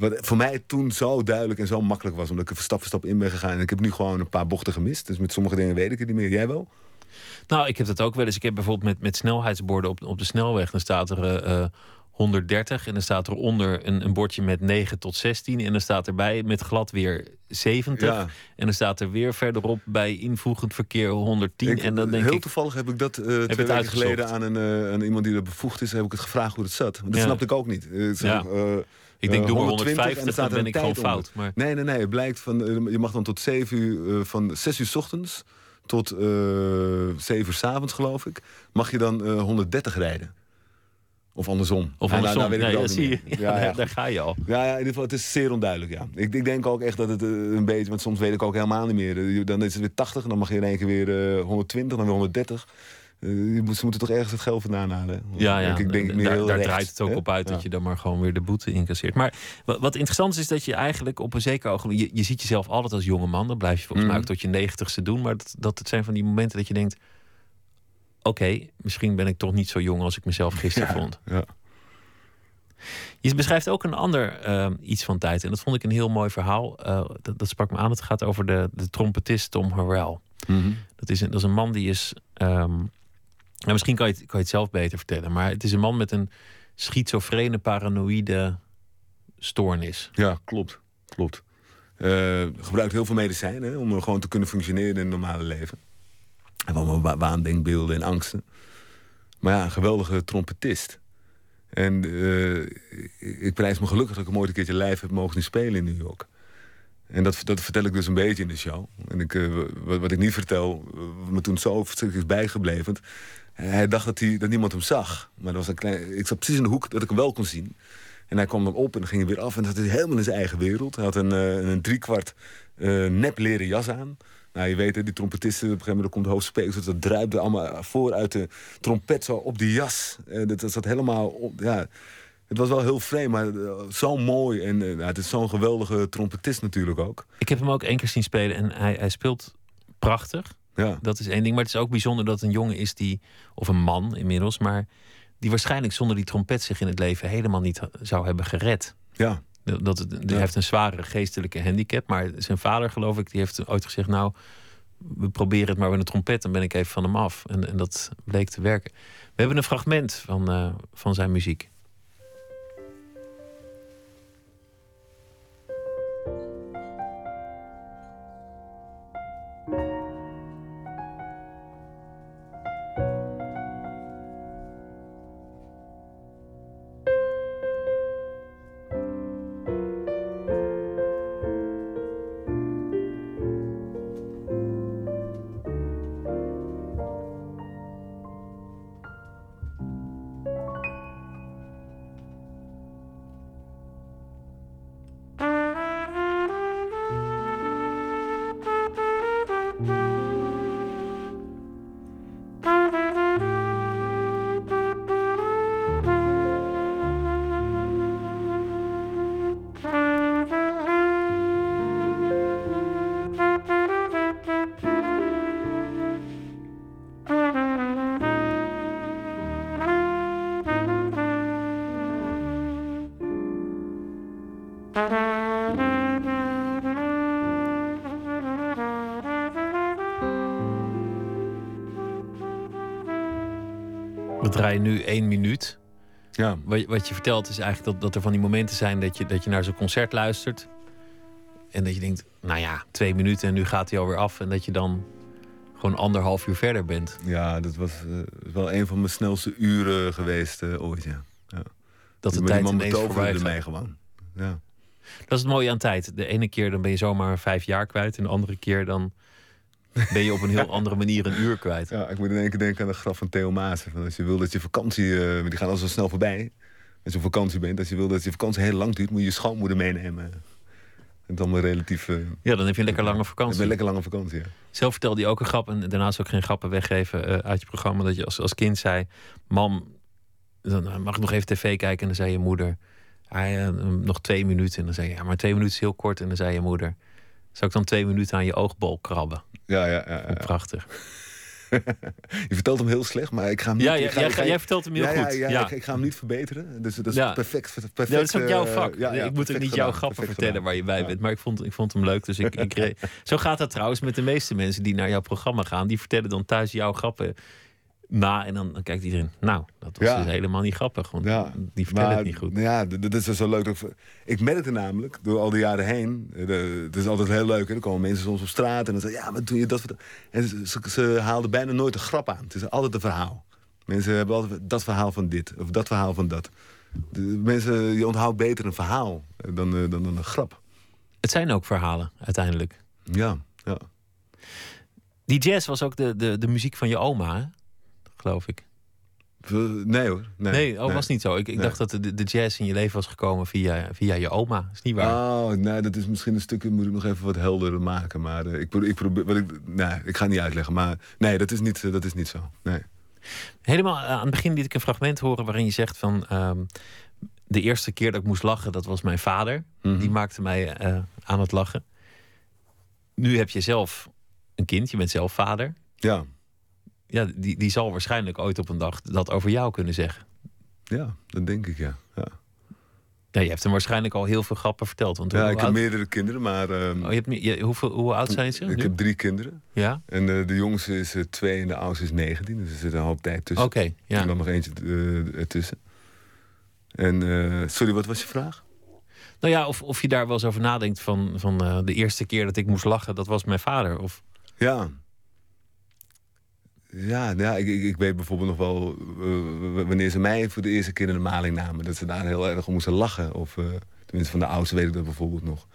Wat voor mij toen zo duidelijk en zo makkelijk was... omdat ik er stap voor stap in ben gegaan. En ik heb nu gewoon een paar bochten gemist. Dus met sommige dingen weet ik het niet meer. Jij wel? Nou, ik heb dat ook wel eens. Ik heb bijvoorbeeld met, met snelheidsborden op, op de snelweg. Dan staat er eh, eh, 130 en dan staat er onder een, een bordje met 9 tot 16. En dan staat erbij met glad weer 70. Ja. En dan staat er weer verderop bij invoegend verkeer 110. Ik- en dan denk heel ik, toevallig heb ik dat eh twee het weken geleden aan, een, eh, aan iemand die er bevoegd is, heb ik het gevraagd hoe het zat. Dat Ja. snapte ik ook niet. Eh, het is Ja. eh, ik denk eh, doe maar 120 en 150, er staat dan ben ik gewoon fout. Maar Nee, nee, nee. Het blijkt van, eh, je mag dan tot 7 uur, eh, van 6 uur 's ochtends tot eh 7 uur 's avonds, geloof ik, mag je dan eh 130 rijden. Of andersom. Of Ja, nou, andersom. nou weet ik Nee, niet zie je. meer. [laughs] Ja, Ja, ja, daar, ga je al. Ja, ja, in ieder geval, het is zeer onduidelijk, ja. Ik, ik denk ook echt dat het eh, een beetje... Want soms weet ik ook helemaal niet meer. Eh, Dan is het weer 80 en dan mag je in één keer weer eh, 120, dan weer 130. Eh, je moet, ze moeten toch ergens het geld vandaan halen. Ja, ja. Ik, denk daar daar draait het ook hè? op uit dat Ja. je dan maar gewoon weer de boete incasseert. Maar wat, wat interessant is, is dat je eigenlijk op een zeker ogenblik... Je, je ziet jezelf altijd als jonge man. Dat blijf je volgens mij Mhm. ook tot je negentigste doen. Maar dat, dat het zijn van die momenten dat je denkt... Oké, misschien ben ik toch niet zo jong als ik mezelf [laughs] gisteren Ja, vond. ja. Je beschrijft ook een ander eh, iets van tijd. En dat vond ik een heel mooi verhaal. Eh, dat, dat sprak me aan. Het gaat over de, de trompetist Tom Harrell. Mhm. Dat is een, dat is een man die is. ehm, nou, misschien kan je, het, kan je het zelf beter vertellen. Maar het is een man met een schizofrene, paranoïde stoornis. Ja, klopt. klopt. Eh, gebruikt heel veel medicijnen om gewoon te kunnen functioneren in het normale leven. En allemaal wa- waandenkbeelden en angsten. Maar ja, een geweldige trompetist. En eh, ik prijs me gelukkig dat ik hem ooit een keertje live heb mogen spelen in New York. En dat, dat vertel ik dus een beetje in de show. En ik, eh, wat, ik niet vertel, eh, wat me toen zo is bijgebleven. Hij dacht dat, hij, dat niemand hem zag. Maar dat was een klein, ik zat precies in de hoek dat ik hem wel kon zien. En hij kwam dan op en ging weer af. En zat hij helemaal in zijn eigen wereld. Hij had een, eh, een driekwart eh nep leren jas aan. Nou, je weet, die trompetisten, op een gegeven moment komt de hoofdspeler... dat druipte allemaal voor uit de trompet zo op die jas. Eh, dat, dat zat helemaal op, ja... Het was wel heel vreemd, maar eh, zo mooi. En eh, het is zo'n geweldige trompetist natuurlijk ook. Ik heb hem ook één keer zien spelen en hij, hij speelt prachtig. Ja, Dat is één ding. Maar het is ook bijzonder dat een jongen is die, of een man inmiddels, maar die waarschijnlijk zonder die trompet zich in het leven helemaal niet zou hebben gered. ja. Dat, Ja. heeft een zware geestelijke handicap. Maar zijn vader, geloof ik, die heeft ooit gezegd: Nou, we proberen het maar met een trompet, dan ben ik even van hem af. En, en dat bleek te werken. We hebben een fragment van, eh, van zijn muziek. Draaien nu één minuut. ja. Wat, je- wat je vertelt is eigenlijk dat, dat er van die momenten zijn dat je, dat je naar zo'n concert luistert. En dat je denkt, nou ja, twee minuten en nu gaat hij alweer af. En dat je dan gewoon anderhalf uur verder bent. ja dat was eh, wel een van mijn snelste uren geweest eh, ooit, ja. Dat de tijd ineens voorbij gaat. mij gewoon. Ja. Dat is het mooie aan tijd. De ene keer dan ben je zomaar vijf jaar kwijt. En de andere keer dan ben je op een heel andere manier een uur kwijt. Ja, ik moet in één keer denken aan de graf van Theo Maassen. Van als je wil dat je vakantie, eh, die gaat al zo snel voorbij. Als je op vakantie bent, als je wil dat je vakantie heel lang duurt, moet je je schoonmoeder meenemen. En dan maar relatief. eh, Ja, dan heb je een lekker lange vakantie. je lekker lange vakantie. Ja. Zelf vertelde je ook een grap. En daarnaast ook geen grappen weggeven eh, uit je programma. Dat je als, als kind zei: Mam, dan mag ik nog even tv kijken? En dan zei je moeder: ah, Nog twee minuten. En dan zei je: Ja, maar twee minuten is heel kort. En dan zei je moeder: Zou ik dan twee minuten aan je oogbol krabben? Ja, ja, ja, ja. Prachtig. [laughs] Je vertelt hem heel slecht, maar ik ga hem niet... Ja, ik jij, ga- jij, ik ga- jij vertelt hem heel ja, goed. Ja, ja, Ja. Ik, ik ga hem niet verbeteren. Dus dat is Ja. perfect, perfect. Ja, dat is ook jouw eh, vak. ja, ja, ik moet ook niet jouw grappen vertellen gedaan. waar je bij Ja. bent. Maar ik vond, ik vond hem leuk. Dus ik, ik [laughs] Zo gaat dat trouwens met de meeste mensen die naar jouw programma gaan. Die vertellen dan thuis jouw grappen na. En dan, dan kijkt iedereen. Nou, dat was Ja. dus helemaal niet grappig. Want Ja, die vertellen het niet goed. Ja, dat is dus zo leuk. ik- merkte namelijk, door al die jaren heen... eh, Het is altijd heel leuk, hè. Er komen mensen soms op straat en dan zeggen... Ja, maar doe je dat... En ze, ze, ze haalden bijna nooit een grap aan. Het is altijd een verhaal. Mensen hebben altijd dat verhaal van dit of dat verhaal van dat. De mensen, je onthoudt beter een verhaal eh, dan, eh, dan, dan een grap. Het zijn ook verhalen, uiteindelijk. Ja, ja. Die jazz was ook de, de, de muziek van je oma? Geloof ik. Nee hoor. Nee, Nee, oh, was niet zo. Ik, ik Nee. dacht dat de, de jazz in je leven was gekomen via, via je oma. Is niet waar? Oh, nee, dat is misschien een stukje, moet ik nog even wat helderder maken. Maar eh, ik, ik probeer, wat ik, nee, ik ga niet uitleggen. Maar nee, dat is niet, eh, dat is niet zo. Nee. Helemaal eh, aan het begin liet ik een fragment horen waarin je zegt van... ehm, de eerste keer dat ik moest lachen, dat was mijn vader. Mhm. Die maakte mij aan het lachen. Nu heb je zelf een kind, je bent zelf vader. Ja, Ja, die, die zal waarschijnlijk ooit op een dag dat over jou kunnen zeggen. ja, dat denk ik, ja. Ja, Ja, je hebt hem waarschijnlijk al heel veel grappen verteld. Want ja ik heb meerdere kinderen, maar ehm, oh, je hebt, je- hoeveel, hoe oud zijn ze ik nu? heb drie kinderen. Ja? En eh, de jongste is eh, twee en de oudste is 19. Dus er zit een hoop tijd tussen. Oké, ja. En dan nog eentje eh, ertussen. En, sorry, wat was je vraag? Nou ja, of, of je daar wel eens over nadenkt van, van de eerste keer dat ik moest lachen, dat was mijn vader. Of, Ja. Ja, ja ik, ik, weet bijvoorbeeld nog wel eh, wanneer ze mij voor de eerste keer in de maling namen, dat ze daar heel erg om moesten lachen. Of eh, tenminste, van de oudste weet ik dat bijvoorbeeld nog.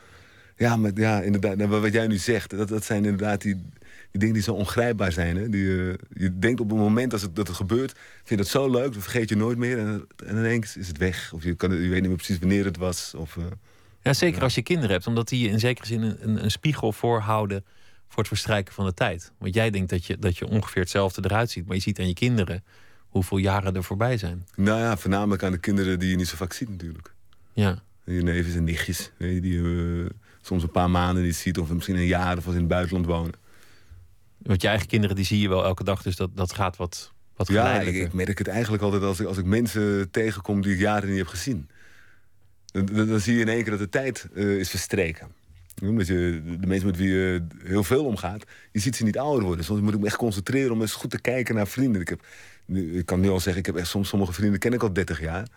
Ja, maar ja, inderdaad, nou, wat jij nu zegt, dat, dat zijn inderdaad die, die dingen die zo ongrijpbaar zijn. Hè? Die, eh, je denkt op het moment als het, dat het gebeurt, vind je dat zo leuk, dat vergeet je nooit meer. En, en ineens is het weg. Of je, kan, je weet niet meer precies wanneer het was. Of, ja, zeker als je kinderen hebt, omdat die je in zekere zin een, een, een spiegel voorhouden voor het verstrijken van de tijd. Want jij denkt dat je, dat je ongeveer hetzelfde eruit ziet, maar je ziet aan je kinderen hoeveel jaren er voorbij zijn. nou ja, voornamelijk aan de kinderen die je niet zo vaak ziet natuurlijk. Ja. Je neefjes en nichtjes, weet je, die je eh, soms een paar maanden niet ziet... of misschien een jaar of als in het buitenland wonen. Want je eigen kinderen die zie je wel elke dag, dus dat, dat gaat wat, wat Ja, ik, ik merk het eigenlijk altijd als ik, als ik mensen tegenkom die ik jaren niet heb gezien. Dan, dan, dan zie je in één keer dat de tijd eh, is verstreken. Omdat je de mensen met wie je heel veel omgaat, je ziet ze niet ouder worden. Soms moet ik me echt concentreren om eens goed te kijken naar vrienden. Ik, heb, ik kan nu al zeggen, ik heb echt soms sommige vrienden ken ik al 30 jaar.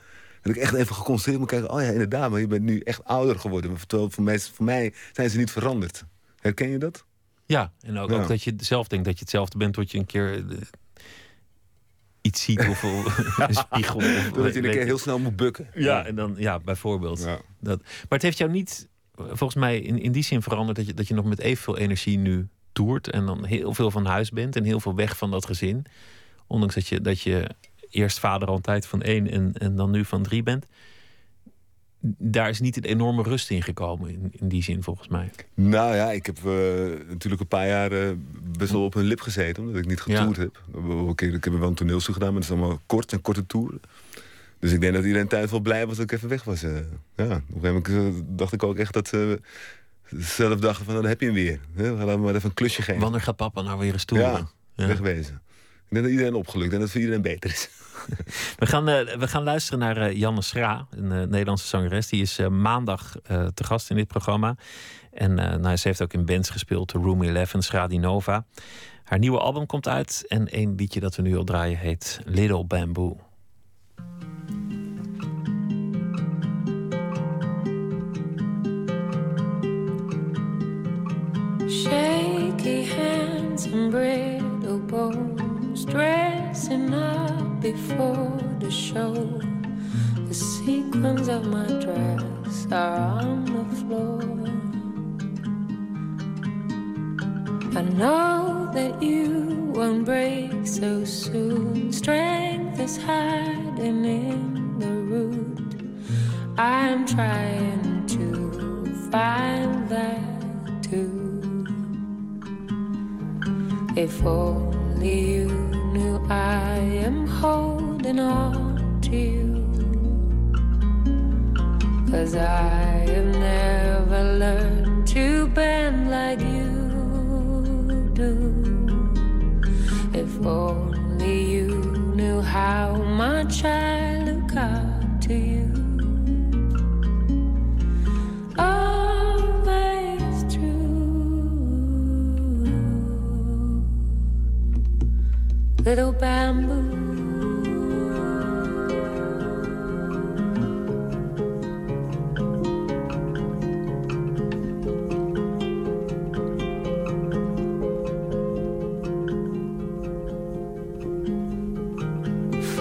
Dat ik echt even geconcentreerd moet kijken. Oh ja, inderdaad, maar je bent nu echt ouder geworden. Maar terwijl voor mij, voor mij zijn ze niet veranderd. Herken je dat? Ja, en ook, Ja. ook dat je zelf denkt dat je hetzelfde bent tot je een keer eh, iets ziet of [laughs] een spiegel. Of, Dat je een keer heel snel moet bukken. Ja, en dan, ja, bijvoorbeeld. Ja. Dat, maar het heeft jou niet, volgens mij, in, in die zin veranderd dat je, dat je nog met evenveel energie nu toert. En dan heel veel van huis bent en heel veel weg van dat gezin. Ondanks dat je, dat je eerst vader al een tijd van één en, en dan nu van drie bent. Daar is niet een enorme rust in gekomen, in, in die zin volgens mij. Nou ja, ik heb eh, natuurlijk een paar jaar eh, best wel op hun lip gezeten, omdat ik niet getoerd heb. Ik heb een Ik heb wel een toneelstuk gedaan, maar dat is allemaal kort en korte toeren. Dus ik denk dat iedereen thuis wel blij was dat ik even weg was. eh. ja, op een gegeven moment eh, dacht ik ook echt dat ze zelf dachten van, nou, dan heb je hem weer. Hè, we gaan hem maar even een klusje geven. Wanneer gaat papa nou weer eens toeren? ja, Ja. wegwezen. Ik denk dat iedereen opgelukt en dat het voor iedereen beter is. [laughs] We gaan, eh, we gaan luisteren naar eh, Janne Schra, een eh, Nederlandse zangeres. Die is eh, maandag eh, te gast in dit programma. En eh, nou, ze heeft ook in bands gespeeld, de Room 11, Schra Di Nova. Haar nieuwe album komt uit en één liedje dat we nu al draaien heet Little Bamboo. Shaky hands and brittle bones, dressing up before the show. The sequins of my dress are on the floor. I know that you won't break so soon. Strength is hiding in the root. I'm trying to find that too. If only you knew I am holding on to you. Cause I have never learned to bend like you do. If only you knew how much I look up to you. Always Little bamboo.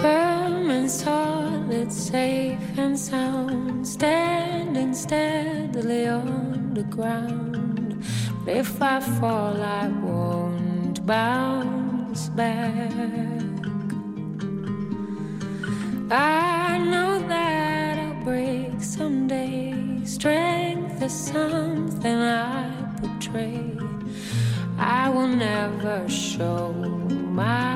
Firm and solid, safe and sound, standing steadily on the ground. But if I fall, I won't bounce back. I know that I'll break someday. Strength is something I portray. I will never show my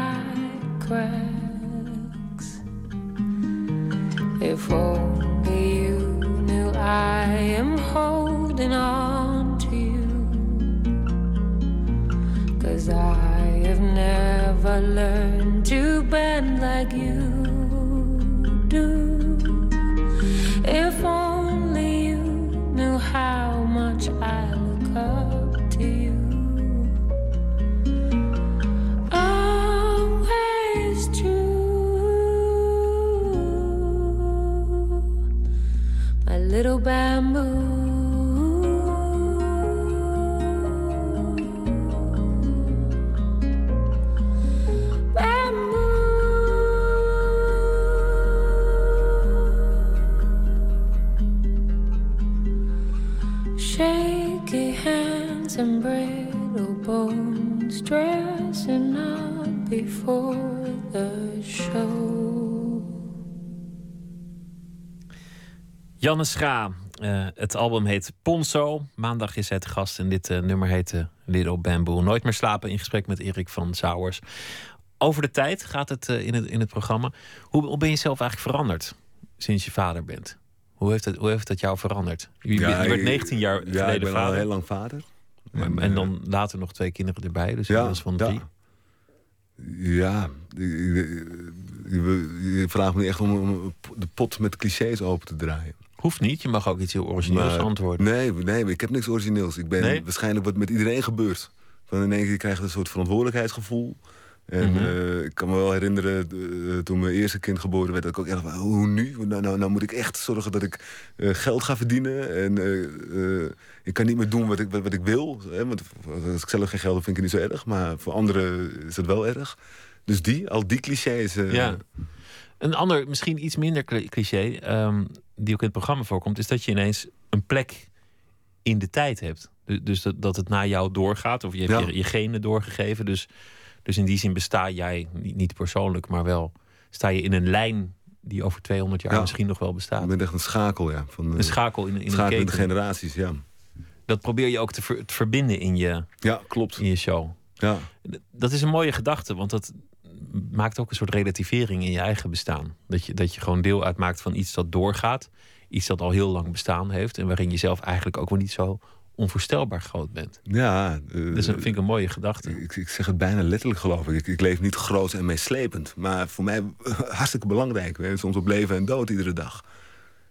Janne Scha. eh, het album heet Ponzo. Maandag is het gast en dit eh, nummer heet eh, Little Bamboo. Nooit meer slapen in gesprek met Erik van Zouwers. Over de tijd gaat het eh, in, het in het programma. Hoe, hoe ben je zelf eigenlijk veranderd sinds je vader bent? Hoe heeft het, hoe heeft dat jou veranderd? Je, je werd ik- 19 jaar Ja, geleden ik ben al vader. heel lang vader. en, dan later nog twee kinderen erbij. Dus ja, van drie. Ja, ja je, je- je- je vraagt me echt om, om de pot met clichés open te draaien. Hoeft niet. Je mag ook iets heel origineels Maar- antwoorden. Nee, nee, ik heb niks origineels. Ik ben Nee? waarschijnlijk wat met iedereen gebeurt. Van in één keer krijg je een soort verantwoordelijkheidsgevoel. En Mhm. eh, ik kan me wel herinneren, eh, toen mijn eerste kind geboren werd, dat ik ook echt van, hoe nu? Nou, nou, nou moet ik echt zorgen dat ik eh, geld ga verdienen. En ik kan niet meer doen wat ik, wat, wat ik wil. Hè? Want als ik zelf geen geld heb, vind ik het niet zo erg. Maar voor anderen is het wel erg. Dus die, al die clichés. Ja. Een ander, misschien iets minder cli- cliché, ehm, die ook in het programma voorkomt, is dat je ineens een plek in de tijd hebt. Du- Dus dat, dat het naar jou doorgaat, of je hebt Ja. je, je genen doorgegeven. Dus, dus in die zin besta jij, niet, persoonlijk, maar wel sta je in een lijn die over 200 jaar Ja. misschien nog wel bestaat. Ik ben echt een schakel, ja. Van, Een schakel in, in schakel in de generaties, ja. Dat probeer je ook te, ver- te verbinden in je, Ja, klopt. in je show. Ja. Dat is een mooie gedachte, want dat maakt ook een soort relativering in je eigen bestaan. Dat je, dat je gewoon deel uitmaakt van iets dat doorgaat. Iets dat al heel lang bestaan heeft. En waarin je zelf eigenlijk ook wel niet zo onvoorstelbaar groot bent. Ja, eh, Dat is een, vind ik een mooie gedachte. Ik, ik zeg het bijna letterlijk, geloof ik. ik. Ik leef niet groot en meeslepend. Maar voor mij [laughs] hartstikke belangrijk. We hebben soms op leven en dood iedere dag.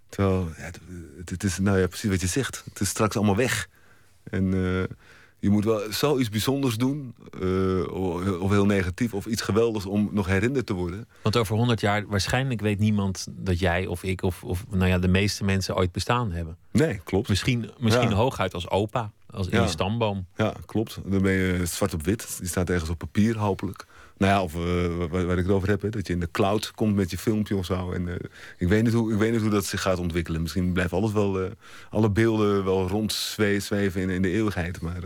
Terwijl, ja, het, het- het is nou ja, precies wat je zegt. Het is straks allemaal weg. En eh, je moet wel zoiets bijzonders doen. eh, of, heel negatief, of iets geweldigs om nog herinnerd te worden. Want over 100 jaar waarschijnlijk weet niemand dat jij of ik of, of nou ja, de meeste mensen ooit bestaan hebben. Nee, klopt. Misschien, misschien Ja. hooguit als opa, als in Ja. je stamboom. Ja, klopt. Dan ben je zwart op wit. Die staat ergens op papier, hopelijk. Nou ja, of eh, waar, waar ik het over heb, hè, dat je in de cloud komt met je filmpje of zo. En, eh, ik, weet niet hoe, ik weet niet hoe dat zich gaat ontwikkelen. Misschien blijft alles wel, eh, alle beelden wel rondzweven in, in de eeuwigheid. Maar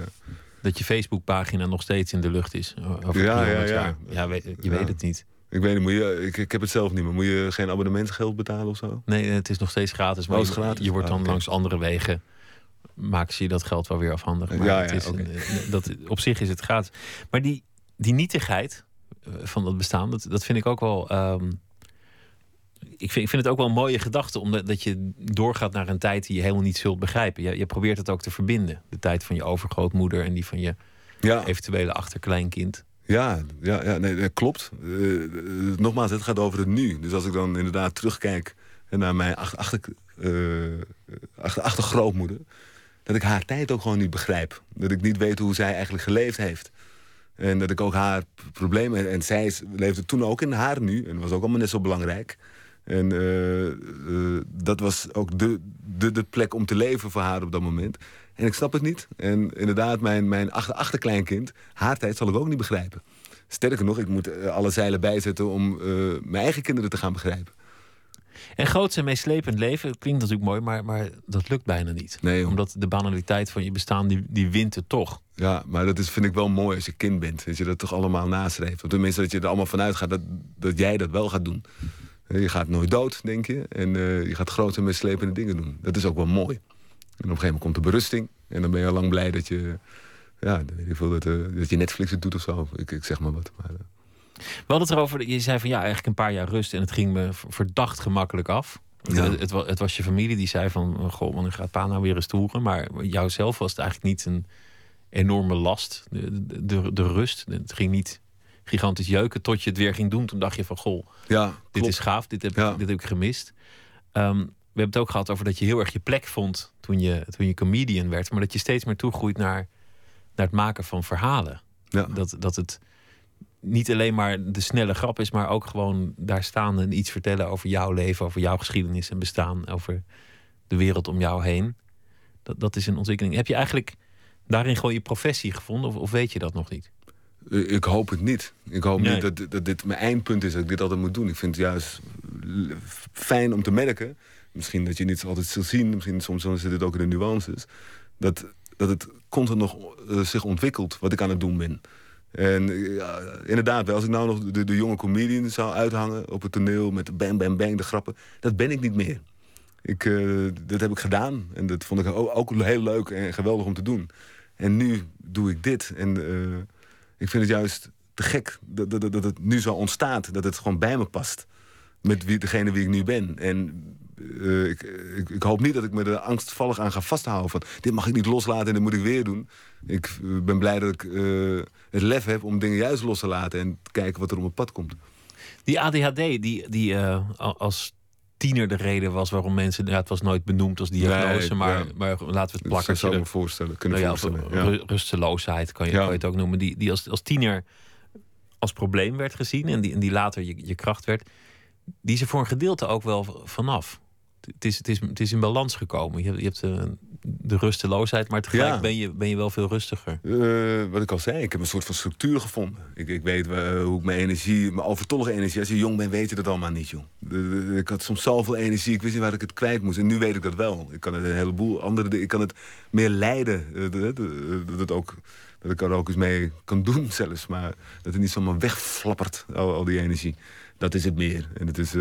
Dat je Facebookpagina nog steeds in de lucht is. Over Ja, 300 ja, ja. Ja, weet- je Ja. weet het niet. ik weet niet, moet je, ik, ik heb het zelf niet meer. Moet je geen abonnementsgeld betalen of zo? Nee, het is nog steeds gratis. Maar Oh, het is je- gratis? je wordt dan Ah, langs andere wegen. Maken ze je dat geld wel weer afhandig. Maar Ja, het ja, is een, eh, dat, op zich is het gratis. Maar die, die nietigheid van dat bestaan, dat, dat vind ik ook wel. ehm, ik, vind, ik vind het ook wel een mooie gedachte, omdat dat je doorgaat naar een tijd die je helemaal niet zult begrijpen. Je, je probeert het ook te verbinden. De tijd van je overgrootmoeder en die van je Ja, eventuele achterkleinkind. ja, ja, ja nee, dat klopt. Eh, nogmaals, het gaat over het nu. Dus als ik dan inderdaad terugkijk naar mijn achter, achter, eh, achter, achtergrootmoeder... dat ik haar tijd ook gewoon niet begrijp. Dat ik niet weet hoe zij eigenlijk geleefd heeft. En dat ik ook haar problemen... En, zij leefde toen ook in haar nu. En was ook allemaal net zo belangrijk. En eh, eh, dat was ook de, de, de plek om te leven voor haar op dat moment. En ik snap het niet. En inderdaad, mijn, mijn achter, achterkleinkind... haar tijd zal ik ook niet begrijpen. Sterker nog, ik moet eh, alle zeilen bijzetten... om mijn eigen kinderen te gaan begrijpen. En groots en meeslepend leven klinkt natuurlijk mooi, maar, maar dat lukt bijna niet. Nee, joh. Omdat de banaliteit van je bestaan, die, die wint het toch. Ja, maar dat is, vind ik wel mooi als je kind bent. Dat je dat toch allemaal nastreeft. Of tenminste dat je er allemaal vanuit gaat dat, dat jij dat wel gaat doen. Je gaat nooit dood, denk je. En eh, je gaat grote en meeslepende dingen doen. Dat is ook wel mooi. En op een gegeven moment komt de berusting. En dan ben je al lang blij dat je... Ja, dan weet ik veel, dat, eh, dat je Netflix het doet of zo. Ik, ik zeg maar wat. Maar, eh, We hadden het erover, je zei van ja, eigenlijk een paar jaar rust en het ging me verdacht gemakkelijk af. Ja. Het, het, wa- het was je familie die zei van, oh, goh, wanneer gaat pa nou weer eens toeren? Maar jouzelf was het eigenlijk niet een enorme last, de, de, de, de rust. Het ging niet gigantisch jeuken tot je het weer ging doen. Toen dacht je van, goh, ja, dit klopt. is gaaf, dit heb, Ja. dit heb ik gemist. Ehm, we hebben het ook gehad over dat je heel erg je plek vond toen je, toen je comedian werd. Maar dat je steeds meer toegroeit naar, naar het maken van verhalen. Ja. Dat, dat het niet alleen maar de snelle grap is, maar ook gewoon daar staan en iets vertellen over jouw leven, over jouw geschiedenis en bestaan, over de wereld om jou heen. Dat, dat is een ontwikkeling. Heb je eigenlijk daarin gewoon je professie gevonden, of, of weet je dat nog niet? Eh, Ik hoop het niet. Ik hoop Nee. niet dat, dat dit mijn eindpunt is, dat ik dit altijd moet doen. Ik vind het juist fijn om te merken... misschien dat je niet altijd zult zien... misschien soms zit het ook in de nuances... dat, dat het constant nog eh, zich ontwikkelt wat ik aan het doen ben. En eh, inderdaad, als ik nou nog de, jonge comedian zou uithangen... op het toneel met bang, bang, bang, de grappen... dat ben ik niet meer. Ik, eh, dat heb ik gedaan. En dat vond ik ook heel leuk en geweldig om te doen. En nu doe ik dit. En eh, ik vind het juist te gek dat, dat, dat het nu zo ontstaat. Dat het gewoon bij me past. Met wie, degene wie ik nu ben. En eh, ik, ik, ik hoop niet dat ik me er angstvallig aan ga vasthouden. Van, dit mag ik niet loslaten en dit moet ik weer doen. Ik eh, ben blij dat ik eh, het lef heb om dingen juist los te laten. En te kijken wat er op mijn pad komt. Die ADHD, die, die als tiener de reden was waarom mensen... Ja, het was nooit benoemd als diagnose, Nee, maar, ja. maar laten we het Dat plakkertje... zou me voorstellen, kunnen nou voorstellen. Ja. rusteloosheid kan je, Ja. kan je het ook noemen. Die, die als, als tiener als probleem werd gezien en die, en die later je, je kracht werd. Die is er voor een gedeelte ook wel vanaf. Het is, het is, het is in balans gekomen. Je, hebt- je hebt eh, de rusteloosheid, maar tegelijk Ja. ben, je, ben je wel veel rustiger. Eh, wat ik al zei, ik heb een soort van structuur gevonden. Ik, ik weet eh, hoe ik mijn energie, mijn overtollige energie... als je jong bent, weet je dat allemaal niet, de- ik had soms zoveel energie, ik wist niet waar ik het kwijt moest. En nu weet ik dat wel. Ik kan het een heleboel andere dingen... Ik kan het meer leiden. de- de- Dat, het ook, dat ik er ook eens mee kan doen [laughs] zelfs. Maar dat het niet zomaar wegflappert, al, al die energie. Dat is het meer. En het is...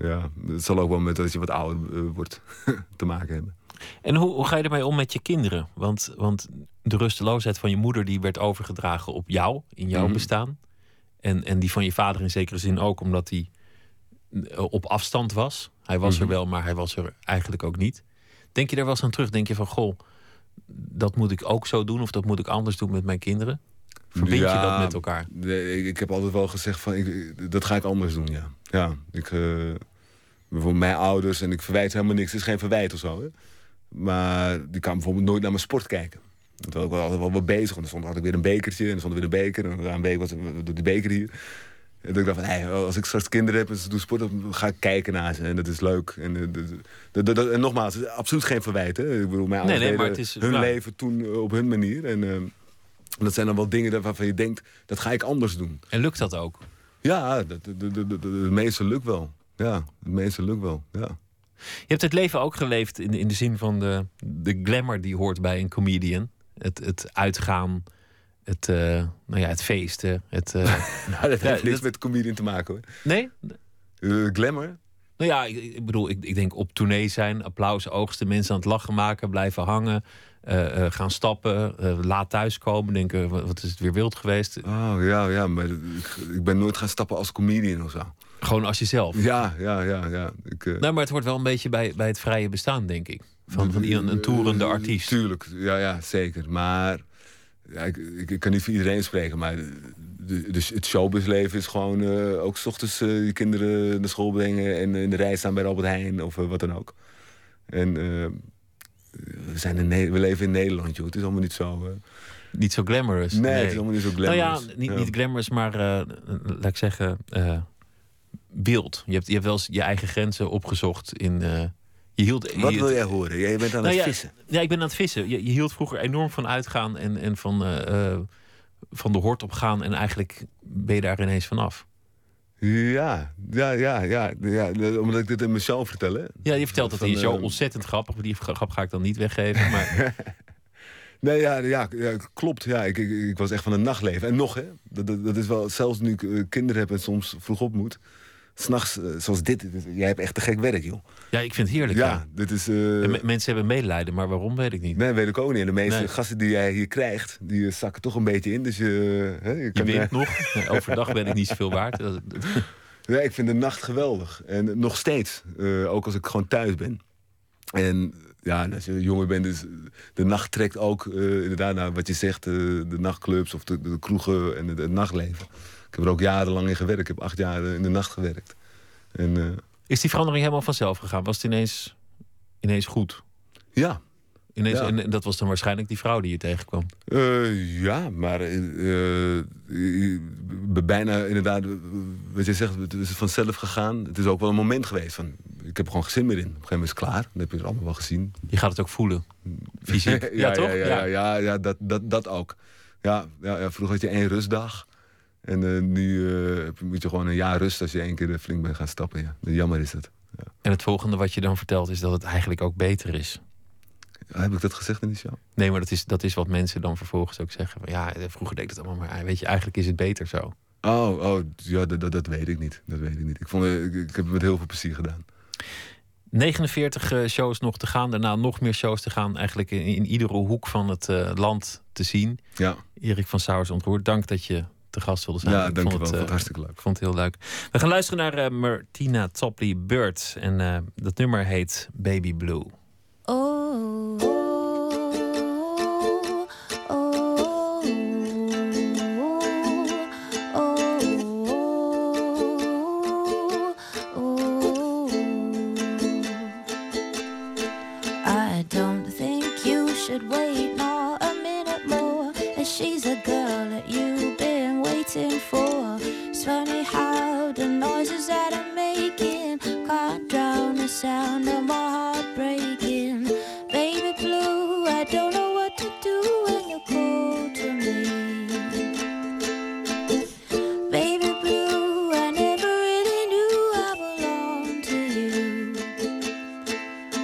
ja, het zal ook wel met dat je wat ouder eh, wordt [laughs] te maken hebben. En hoe, hoe ga je ermee om met je kinderen? Want, want de rusteloosheid van je moeder die werd overgedragen op jou, in jouw Mhm. bestaan. En, en die van je vader in zekere zin ook, omdat hij eh, op afstand was. Hij was Mhm. er wel, maar hij was er eigenlijk ook niet. Denk je daar wel eens aan terug? Denk je van, goh, dat moet ik ook zo doen... of dat moet ik anders doen met mijn kinderen? Verbind je dat met elkaar? Nee, ik, ik heb altijd wel gezegd van, ik, ik- dat ga ik anders doen, ja. Ja, ik, eh, bijvoorbeeld mijn ouders, en ik verwijt helemaal niks, het is geen verwijt of zo, hè. Maar die kan bijvoorbeeld nooit naar mijn sport kijken. Terwijl ik wel altijd wel wat bezig, want dan stond had ik weer een bekertje, en dan stond er weer een beker, en een week was doet die beker hier. En ik dacht van, hey, als ik straks kinderen heb en ze doen sport, dan ga ik kijken naar ze. En dat is leuk. En, eh, dat- dat- dat- dat- en nogmaals, het is absoluut geen verwijt. Hè? Ik bedoel, mijn ouders nee, maar deden het is hun waar. leven toen eh, op hun manier. En eh, dat zijn dan wel dingen waarvan je denkt, dat ga ik anders doen. En lukt dat ook? Ja, dat- dat- dat- dat- dat- het meeste lukt wel. Ja, het meeste lukt wel, ja. Je hebt het leven ook geleefd in, in de zin van de, de glamour die hoort bij een comedian. Het, het uitgaan, het, eh, nou ja, het feesten. Het, eh, [laughs] Nou, dat heeft Ja, niks dat- met comedian te maken hoor. nee? Eh, glamour? Nou ja, ik, ik bedoel, ik, ik denk op tournee zijn, applaus oogsten, mensen aan het lachen maken, blijven hangen, gaan stappen, laat thuiskomen, denken, wat is het weer wild geweest. Oh ja, ja, maar ik, ik ben nooit gaan stappen als comedian of zo. Gewoon als jezelf. Ja, ja, ja, ja. Ik, Nou, maar het hoort wel een beetje bij, bij het vrije bestaan, denk ik. Van, van een toerende Eh, artiest. Tuurlijk, ja, ja zeker. Maar ja, ik, ik, ik kan niet voor iedereen spreken. Maar de, de, het showbizleven is gewoon eh, ook s ochtends je kinderen naar school brengen... en in de rij staan bij Albert Heijn of wat dan ook. En we, zijn in we leven in Nederland, joh. Het is allemaal niet zo... Niet zo glamorous. nee, het is allemaal niet zo Nou glamorous. ja, niet, niet glamorous, maar laat ik zeggen, beeld. Je hebt, je hebt wel eens je eigen grenzen opgezocht in. eh, je hield, Wat je- wil jij horen? Jij bent aan Nou het ja, vissen. Ja, ik ben aan het vissen. Je, je hield vroeger enorm van uitgaan en, en van, eh, eh, van de hort op gaan. En eigenlijk ben je daar ineens vanaf. Ja, ja, ja, ja, ja. Omdat ik dit in show vertel, hè? Ja, je vertelt dat in show eh, ontzettend grappig. Maar die grap ga ik dan niet weggeven. Maar [laughs] Nee, ja, ja, ja klopt. Ja, ik, ik, ik was echt van het nachtleven. En nog, hè. Dat, dat, dat is wel, zelfs nu ik kinderen heb en soms vroeg op moet. S'nachts, uh, zoals dit, jij hebt echt te gek werk, joh. Ja, ik vind het heerlijk. Ja, Ja, dit is... uh, mensen hebben medelijden, maar waarom weet ik niet. Nee, weet ik ook niet. En de meeste Nee. gasten die jij hier krijgt, die uh, zakken toch een beetje in. Dus je, hè, je Je kan, wint eh, nog. [laughs] Overdag ben ik niet zoveel waard. Ja, ik vind de nacht geweldig. En nog steeds. eh, ook als ik gewoon thuis ben. En ja, als je jonger bent, dus de nacht trekt ook eh, inderdaad naar wat je zegt, eh, de nachtclubs of de, de kroegen en het nachtleven. Ik heb er ook jarenlang in gewerkt. Ik heb acht jaar in de nacht gewerkt. En eh, Is die verandering helemaal vanzelf gegaan? Was het ineens, ineens goed? ja, Ineens, Ja. En dat was dan waarschijnlijk die vrouw die je tegenkwam. Eh, ja, maar eh, eh, bijna inderdaad, eh, wat je zegt, het is vanzelf gegaan. Het is ook wel een moment geweest van, ik heb er gewoon geen zin meer in. Op een gegeven moment is het klaar. Dan heb je het allemaal wel gezien. Je gaat het ook voelen. Fysiek. [laughs] ja, ja, toch? Ja, ja, ja, dat, dat, dat ook. Ja, ja, ja, vroeger had je één rustdag. En eh, nu eh, moet je gewoon een jaar rust als je één keer flink bent gaan stappen. Ja. Jammer is het. En het volgende wat je dan vertelt is dat het eigenlijk ook beter is. Heb ik dat gezegd in die show? Nee, maar dat is, dat is wat mensen dan vervolgens ook zeggen. Van, Ja, vroeger deed ik het allemaal, maar weet je, eigenlijk is het beter zo. Oh, oh ja, dat, dat, dat weet ik niet. Dat weet ik niet. Ik, vond, eh, ik, ik heb het met heel veel plezier gedaan. 49 eh, shows nog te gaan, daarna nog meer shows te gaan. Eigenlijk in, in iedere hoek van het eh, land te zien. Ja, Erik van Sauers ontroerd, dank dat je te gast wilde zijn. ja dankjewel. vond Het, het, vond eh, hartstikke leuk. Ik vond het heel leuk. We gaan luisteren naar eh, Martina Topley Bird. En eh, dat nummer heet Baby Blue. Oh, oh, oh, oh. I don't think you should wait not a minute more. As she's a girl been waiting for. It's funny how the noises that I'm making can't drown the sound of my heart breaking. Baby blue, I don't know what to do when you call to me. Baby blue, I never really knew I belonged to you.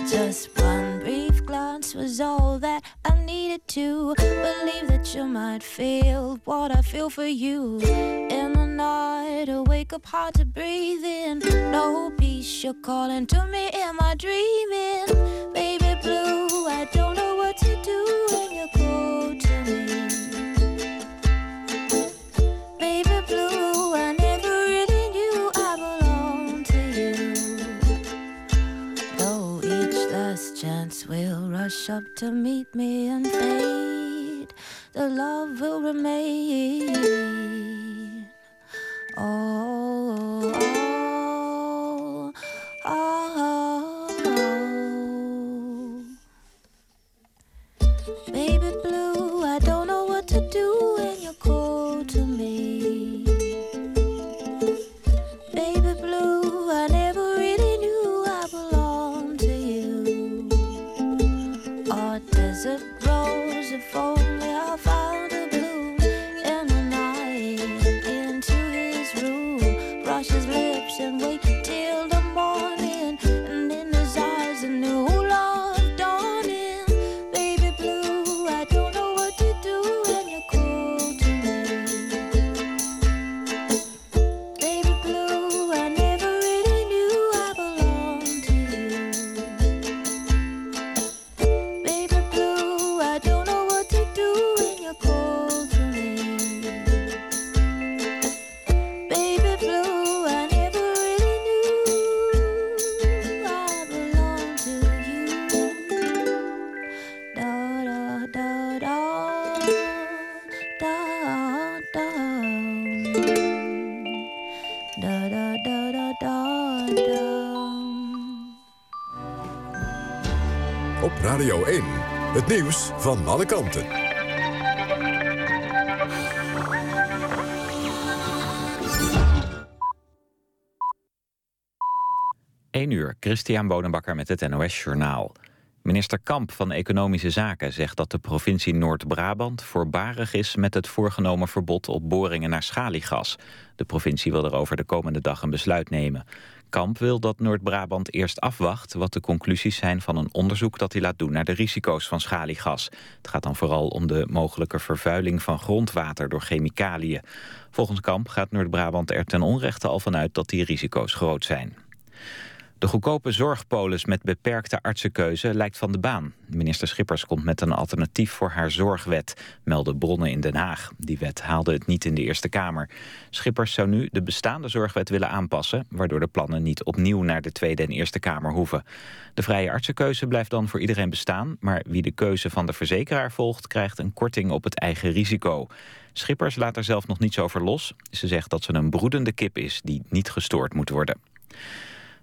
Just one brief glance was all that I needed to believe you might feel what I feel for you. In the night, I wake up hard to breathe in. No peace, you're calling to me. Am I dreaming? Baby blue, I don't know what to do when you call to me. Baby blue, I never really knew I belonged to you. Though each last chance will rush up to meet me and fade, the love will remain. Oh, nieuws van alle kanten. 1 uur, Christian Bonenbakker met het NOS Journaal. Minister Kamp van Economische Zaken zegt dat de provincie Noord-Brabant voorbarig is met het voorgenomen verbod op boringen naar schaliegas. De provincie wil erover de komende dag een besluit nemen. Kamp wil dat Noord-Brabant eerst afwacht... wat de conclusies zijn van een onderzoek dat hij laat doen... naar de risico's van schaliegas. Het gaat dan vooral om de mogelijke vervuiling van grondwater door chemicaliën. Volgens Kamp gaat Noord-Brabant er ten onrechte al vanuit dat die risico's groot zijn. De goedkope zorgpolis met beperkte artsenkeuze lijkt van de baan. Minister Schippers komt met een alternatief voor haar zorgwet, melden bronnen in Den Haag. Die wet haalde het niet in de Eerste Kamer. Schippers zou nu de bestaande zorgwet willen aanpassen... waardoor de plannen niet opnieuw naar de Tweede en Eerste Kamer hoeven. De vrije artsenkeuze blijft dan voor iedereen bestaan... maar wie de keuze van de verzekeraar volgt... krijgt een korting op het eigen risico. Schippers laat er zelf nog niets over los. Ze zegt dat ze een broedende kip is die niet gestoord moet worden.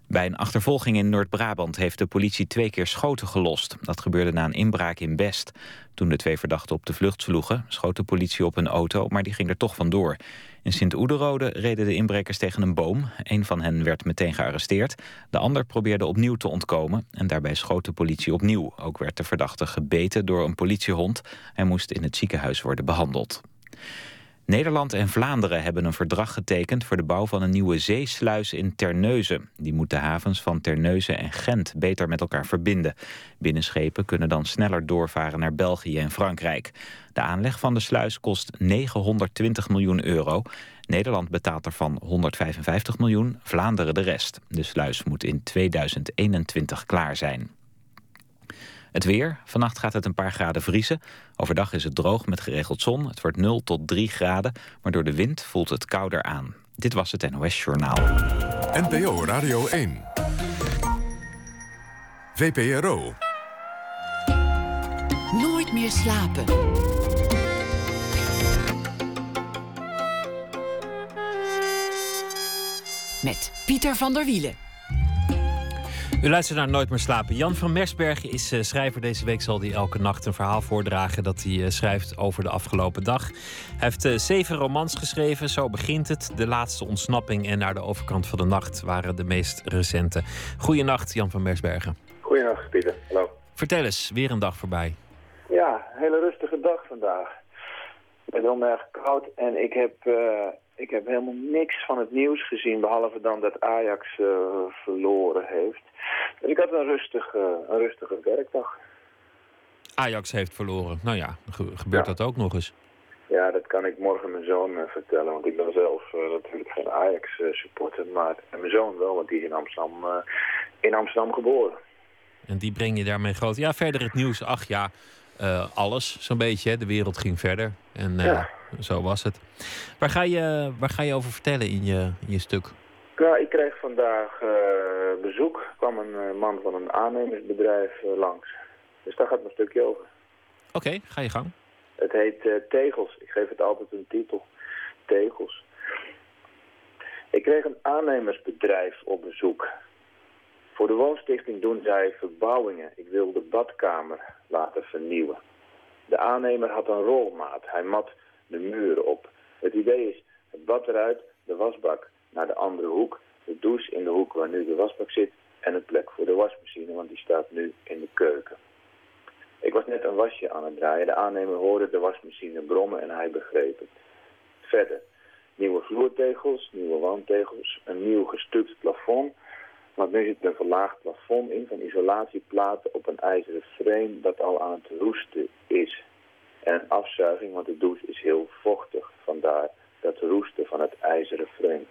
Bij een achtervolging in Noord-Brabant heeft de politie twee keer schoten gelost. Dat gebeurde na een inbraak in Best. Toen de twee verdachten op de vlucht sloegen, schoot de politie op een auto, maar die ging er toch vandoor. In Sint-Oederode reden de inbrekers tegen een boom. Een van hen werd meteen gearresteerd. De ander probeerde opnieuw te ontkomen en daarbij schoot de politie opnieuw. Ook werd de verdachte gebeten door een politiehond. Hij moest in het ziekenhuis worden behandeld. Nederland en Vlaanderen hebben een verdrag getekend voor de bouw van een nieuwe zeesluis in Terneuzen. Die moet de havens van Terneuzen en Gent beter met elkaar verbinden. Binnenschepen kunnen dan sneller doorvaren naar België en Frankrijk. De aanleg van de sluis kost 920 miljoen euro. Nederland betaalt ervan 155 miljoen, Vlaanderen de rest. De sluis moet in 2021 klaar zijn. Het weer. Vannacht gaat het een paar graden vriezen. Overdag is het droog met geregeld zon. Het wordt 0 tot 3 graden, maar door de wind voelt het kouder aan. Dit was het NOS Journaal. NPO Radio 1. VPRO. Nooit meer slapen. Met Pieter van der Wielen. U luistert naar Nooit meer slapen. Jan van Mersbergen is uh, schrijver. Deze week zal hij elke nacht een verhaal voordragen dat hij uh, schrijft over de afgelopen dag. Hij heeft uh, zeven romans geschreven. Zo begint het. De laatste ontsnapping en naar de overkant van de nacht waren de meest recente. Goedenacht, Jan van Mersbergen. Goedenacht, Pieter. Hallo. Vertel eens, weer een dag voorbij. Ja, hele rustige dag vandaag. Is heel erg koud en ik heb ik heb helemaal niks van het nieuws gezien, behalve dan dat Ajax uh, verloren heeft. Dus ik had een rustige, een rustige werkdag. Ajax heeft verloren. Nou ja, gebeurt ja. dat ook nog eens? Ja, dat kan ik morgen mijn zoon uh, vertellen. Want ik ben zelf natuurlijk geen Ajax-supporter. maar mijn zoon wel, want die is in Amsterdam, in Amsterdam geboren. En die breng je daarmee groot. Ja, verder het nieuws. Ach ja, alles zo'n beetje. Hè. De wereld ging verder. En ja zo was het. Waar ga je, waar ga je over vertellen in je, in je stuk? Ja, ik kreeg vandaag uh, bezoek. Er kwam een man van een aannemersbedrijf langs. Dus daar gaat mijn stukje over. Oké, okay, ga je gang. Het heet Tegels. Ik geef het altijd een titel. Tegels. Ik kreeg een aannemersbedrijf op bezoek. Voor de woonstichting doen zij verbouwingen. Ik wil de badkamer laten vernieuwen. De aannemer had een rolmaat. Hij mat de muren op. Het idee is het bad eruit, de wasbak naar de andere hoek, de douche in de hoek waar nu de wasbak zit en een plek voor de wasmachine, want die staat nu in de keuken. Ik was net een wasje aan het draaien. De aannemer hoorde de wasmachine brommen en hij begreep het. Verder, nieuwe vloertegels, nieuwe wandtegels, een nieuw gestuukt plafond. Want nu zit een verlaagd plafond in van isolatieplaten op een ijzeren frame dat al aan het roesten is en een afzuiging, want de douche is heel vochtig. Vandaar dat roesten van het ijzeren frame.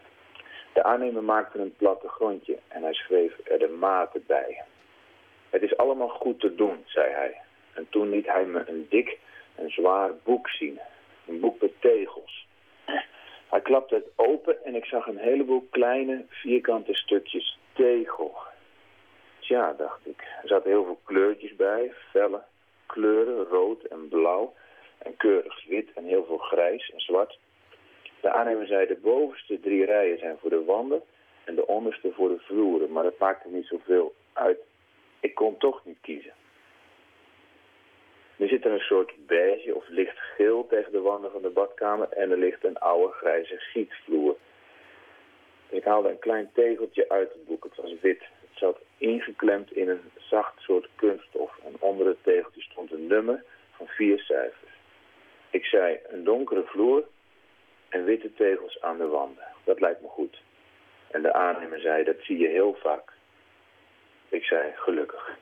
De aannemer maakte een platte grondje en hij schreef er de maten bij. Het is allemaal goed te doen, zei hij. En toen liet hij me een dik en zwaar boek zien. Een boek met tegels. Hij klapte het open en ik zag een heleboel kleine vierkante stukjes tegel. Tja, dacht ik. Er zaten heel veel kleurtjes bij, felle kleuren, rood en blauw en keurig wit en heel veel grijs en zwart. De aannemer zei de bovenste drie rijen zijn voor de wanden en de onderste voor de vloeren, maar dat maakte niet zoveel uit. Ik kon toch niet kiezen. Nu zit er een soort beige of licht geel tegen de wanden van de badkamer en er ligt een oude grijze gietvloer. Ik haalde een klein tegeltje uit het boek. Het was wit. Het zat ingeklemd in een zacht soort kunststof. En onder het tegeltje stond een nummer van vier cijfers. Ik zei een donkere vloer en witte tegels aan de wanden. Dat lijkt me goed. En de aannemer zei, dat zie je heel vaak. Ik zei, gelukkig.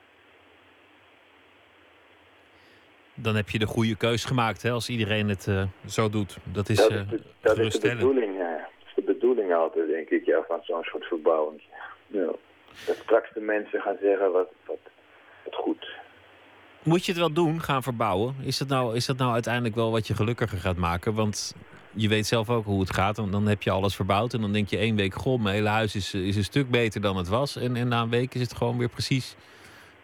Dan heb je de goede keus gemaakt hè, als iedereen het eh, zo doet. Dat is, dat, eh is de, dat is de bedoeling, ja. Dat is de bedoeling altijd, denk ik, ja, van zo'n soort verbouwing. Ja. Dat straks de mensen gaan zeggen wat, wat, wat goed. Moet je het wel doen, gaan verbouwen? Is dat, nou, is dat nou uiteindelijk wel wat je gelukkiger gaat maken? Want je weet zelf ook hoe het gaat. Want dan heb je alles verbouwd en dan denk je één week... goh, mijn hele huis is, is een stuk beter dan het was. En, en na een week is het gewoon weer precies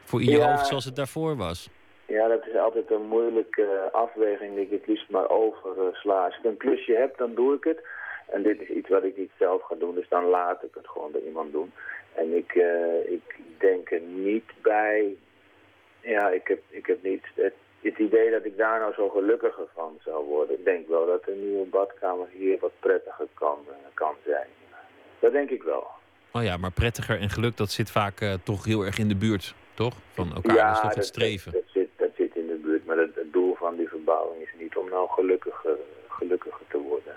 voor in je Ja. hoofd zoals het daarvoor was. Ja, dat is altijd een moeilijke eh, afweging die ik het liefst maar oversla. Als ik een klusje heb, dan doe ik het. En dit is iets wat ik niet zelf ga doen, dus dan laat ik het gewoon bij iemand doen. En ik, eh, ik denk er niet bij... Ja, ik heb, ik heb niet het, het idee dat ik daar nou zo gelukkiger van zou worden. Ik denk wel dat een nieuwe badkamer hier wat prettiger kan, eh, kan zijn. Dat denk ik wel. Oh ja, maar prettiger en geluk, dat zit vaak eh, toch heel erg in de buurt, toch? Van elkaar, dat is toch het dat, streven. Dat, dat zit, dat zit in de buurt, maar het, het doel van die verbouwing is niet om nou gelukkiger, gelukkiger te worden.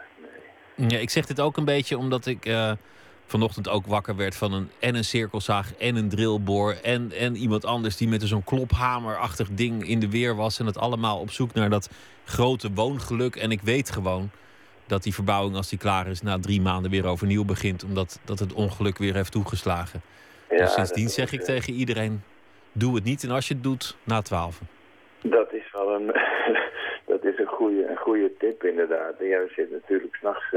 Ja, ik zeg dit ook een beetje omdat ik eh, vanochtend ook wakker werd van een, en een cirkelzaag en een drillboor. En, en iemand anders die met zo'n klophamerachtig ding in de weer was. En het allemaal op zoek naar dat grote woongeluk. En ik weet gewoon dat die verbouwing, als die klaar is, na drie maanden weer overnieuw begint. Omdat dat het ongeluk weer heeft toegeslagen. Ja, dus sindsdien zeg ik eh, tegen iedereen: doe het niet. En als je het doet, na twaalf. Dat is wel een, dat is een goede, een goede tip inderdaad. En jij zit natuurlijk s'nachts,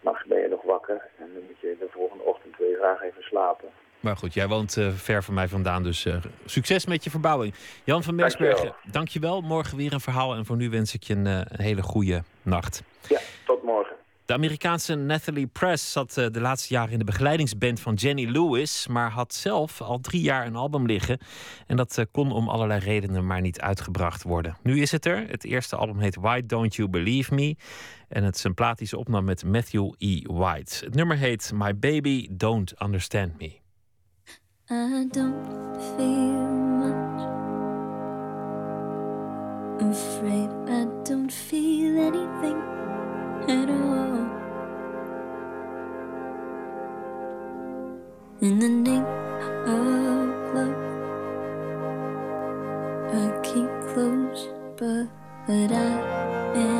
s'nachts ben je nog wakker. En dan moet je de volgende ochtend weer graag even slapen. Maar goed, jij woont eh, ver van mij vandaan, dus eh, succes met je verbouwing. Jan van Dankjewel. Meersbergen, dankjewel. Morgen weer een verhaal en voor nu wens ik je een, een hele goede nacht. Ja, tot morgen. De Amerikaanse Natalie Press zat eh, de laatste jaren in de begeleidingsband van Jenny Lewis, maar had zelf al drie jaar een album liggen. En dat eh, kon om allerlei redenen maar niet uitgebracht worden. Nu is het er. Het eerste album heet Why Don't You Believe Me? En het is een plaat die ze opnam met Matthew E. White. Het nummer heet My Baby Don't Understand Me. I don't feel much. Afraid I don't feel anything at all. In the name of love, I keep close, but, I am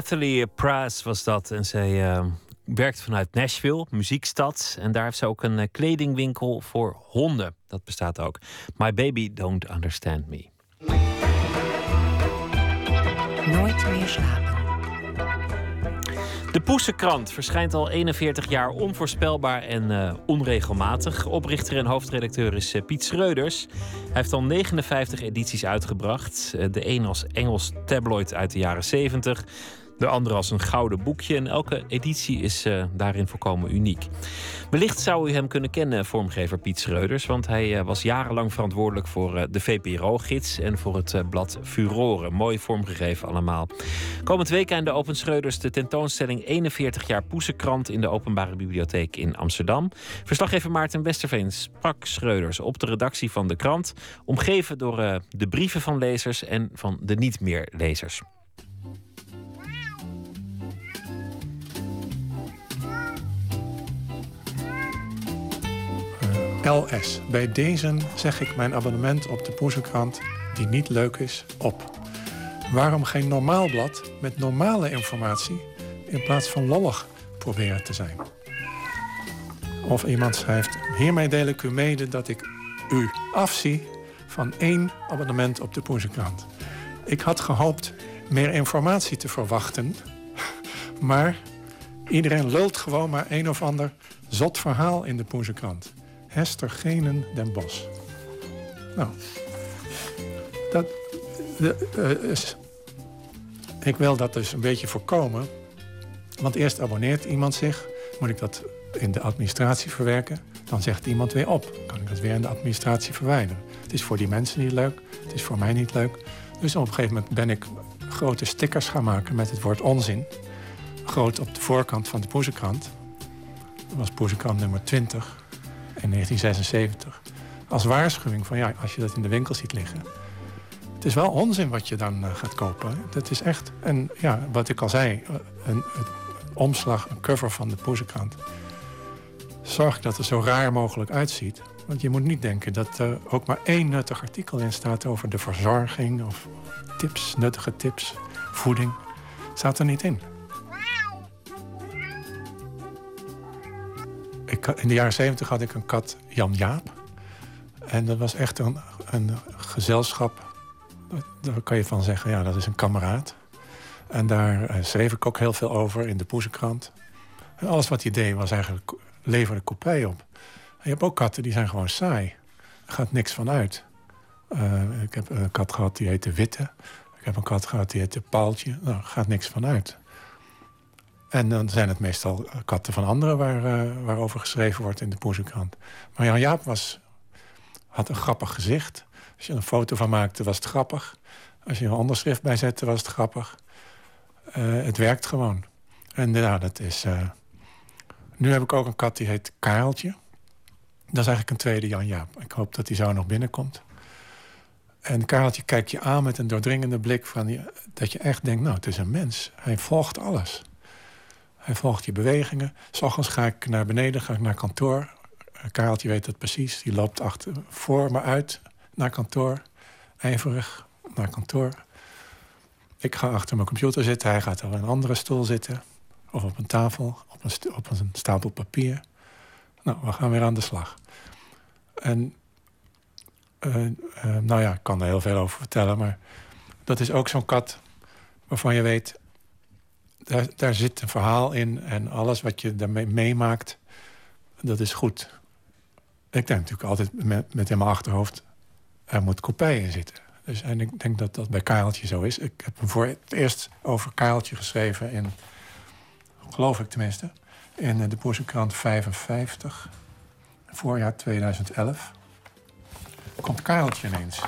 Nathalie Praas was dat. En zij eh, werkt vanuit Nashville, muziekstad. En daar heeft ze ook een eh, kledingwinkel voor honden. Dat bestaat ook. My baby don't understand me. Nooit meer slapen. De Poesenkrant verschijnt al 41 jaar onvoorspelbaar en eh, onregelmatig. Oprichter en hoofdredacteur is eh, Piet Schreuders. Hij heeft al 59 edities uitgebracht. De een als Engels tabloid uit de jaren 70. De andere als een gouden boekje. En elke editie is eh, daarin volkomen uniek. Wellicht zou u hem kunnen kennen, vormgever Piet Schreuders. Want hij eh, was jarenlang verantwoordelijk voor eh, de VPRO-gids en voor het blad Furoren. Mooi vormgegeven allemaal. Komend weekend de Open Schreuders de tentoonstelling 41 jaar Poesenkrant in de Openbare Bibliotheek in Amsterdam. Verslaggever Maarten Westerveen sprak Schreuders op de redactie van de krant. Omgeven door de brieven van lezers en van de niet meer lezers. LS. Bij deze zeg ik mijn abonnement op de Poesenkrant, die niet leuk is, op. Waarom geen normaal blad met normale informatie in plaats van lollig proberen te zijn? Of iemand schrijft, hiermee deel ik u mede dat ik u afzie van één abonnement op de Poesenkrant. Ik had gehoopt meer informatie te verwachten, maar iedereen lult gewoon maar een of ander zot verhaal in de Poesenkrant. Hester Genen den Bos. Nou, dat, eh, is, ik wil dat dus een beetje voorkomen. Want eerst abonneert iemand zich, moet ik dat in de administratie verwerken. Dan zegt iemand weer op, kan ik dat weer in de administratie verwijderen. Het is voor die mensen niet leuk, het is voor mij niet leuk. Dus op een gegeven moment ben ik grote stickers gaan maken met het woord onzin. Groot op de voorkant van de Poesenkrant. Dat was Poesenkrant nummer 20 in 1976. Als waarschuwing van ja, als je dat in de winkel ziet liggen. Het is wel onzin wat je dan eh, gaat kopen. Dat is echt, en ja, wat ik al zei, eh, een, een omslag, een cover van de Poesenkrant. Zorg dat het zo raar mogelijk uitziet. Want je moet niet denken dat er ook maar één nuttig artikel in staat over de verzorging of tips, nuttige tips, voeding. Staat er niet in. In de jaren zeventig had ik een kat, Jan Jaap. En dat was echt een, een gezelschap. Daar kan je van zeggen, ja, dat is een kameraad. En daar eh, schreef ik ook heel veel over in de Poesenkrant. En alles wat hij deed was eigenlijk leverde kopij op. Je hebt ook katten die zijn gewoon saai. Er gaat niks van uit. Uh, ik heb een kat gehad die heette Witte. Ik heb een kat gehad die heette Paaltje. Nou, gaat niks van uit. En dan zijn het meestal katten van anderen waar, uh, waarover geschreven wordt in de Poesenkrant. Maar Jan Jaap was, had een grappig gezicht. Als je een foto van maakte, was het grappig. Als je een onderschrift bij zette, was het grappig. Uh, het werkt gewoon. En ja, dat is... Nu heb ik ook een kat die heet Kareltje. Dat is eigenlijk een tweede Jan Jaap. Ik hoop dat hij zo nog binnenkomt. En Kareltje kijkt je aan met een doordringende blik... Van die, dat je echt denkt, nou, het is een mens. Hij volgt alles. Hij volgt je bewegingen. S ochtends ga ik naar beneden, ga ik naar kantoor. Kareltje weet dat precies. Die loopt achter, voor me uit naar kantoor. Ijverig naar kantoor. Ik ga achter mijn computer zitten. Hij gaat op een andere stoel zitten. Of op een tafel, op een, op een stapel papier. Nou, we gaan weer aan de slag. En uh, uh, nou ja, ik kan er heel veel over vertellen. Maar dat is ook zo'n kat waarvan je weet... Daar, daar zit een verhaal in. En alles wat je daarmee meemaakt, dat is goed. Ik denk natuurlijk altijd met, in mijn achterhoofd... er moet kopij in zitten. Dus, en ik denk dat dat bij Kareltje zo is. Ik heb voor het eerst over Kareltje geschreven in... geloof ik tenminste... in de Poesenkrant 55, voorjaar 2011. Komt Kareltje ineens.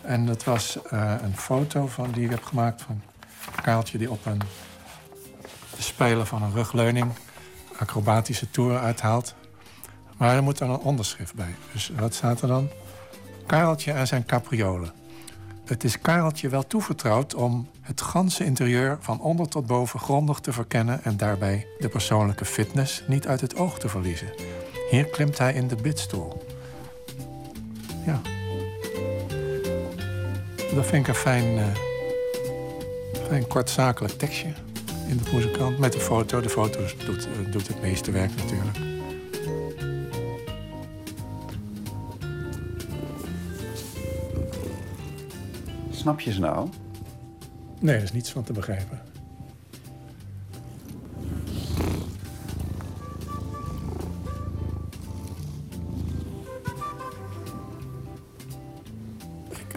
En dat was uh, een foto van, die ik heb gemaakt van Kareltje... die op een de speler van een rugleuning acrobatische toer uithaalt. Maar er moet dan een onderschrift bij. Dus wat staat er dan? Kareltje en zijn capriolen. Het is Kareltje wel toevertrouwd om het ganse interieur van onder tot boven grondig te verkennen en daarbij de persoonlijke fitness niet uit het oog te verliezen. Hier klimt hij in de bidstoel. Ja. Dat vind ik een fijn, uh, fijn kortzakelijk tekstje in de Poezekrant. Met de foto. De foto doet, uh, doet het meeste werk natuurlijk. Snap je ze nou? Nee, er is niets van te begrijpen.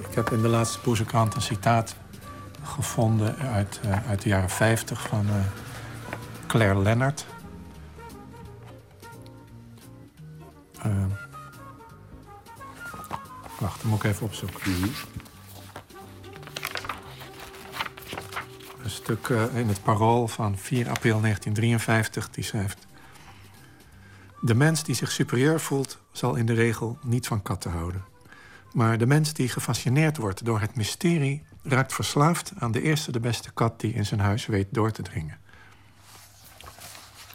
Ik, heb in de laatste Poezekrant een citaat gevonden uit, uh, uit de jaren 50 van uh, Claire Leonard. Uh, wacht, dan moet ik even opzoeken. Mhm. Een stuk in het Parool van 4 april 1953, die schrijft... De mens die zich superieur voelt, zal in de regel niet van katten houden. Maar de mens die gefascineerd wordt door het mysterie... raakt verslaafd aan de eerste de beste kat die in zijn huis weet door te dringen.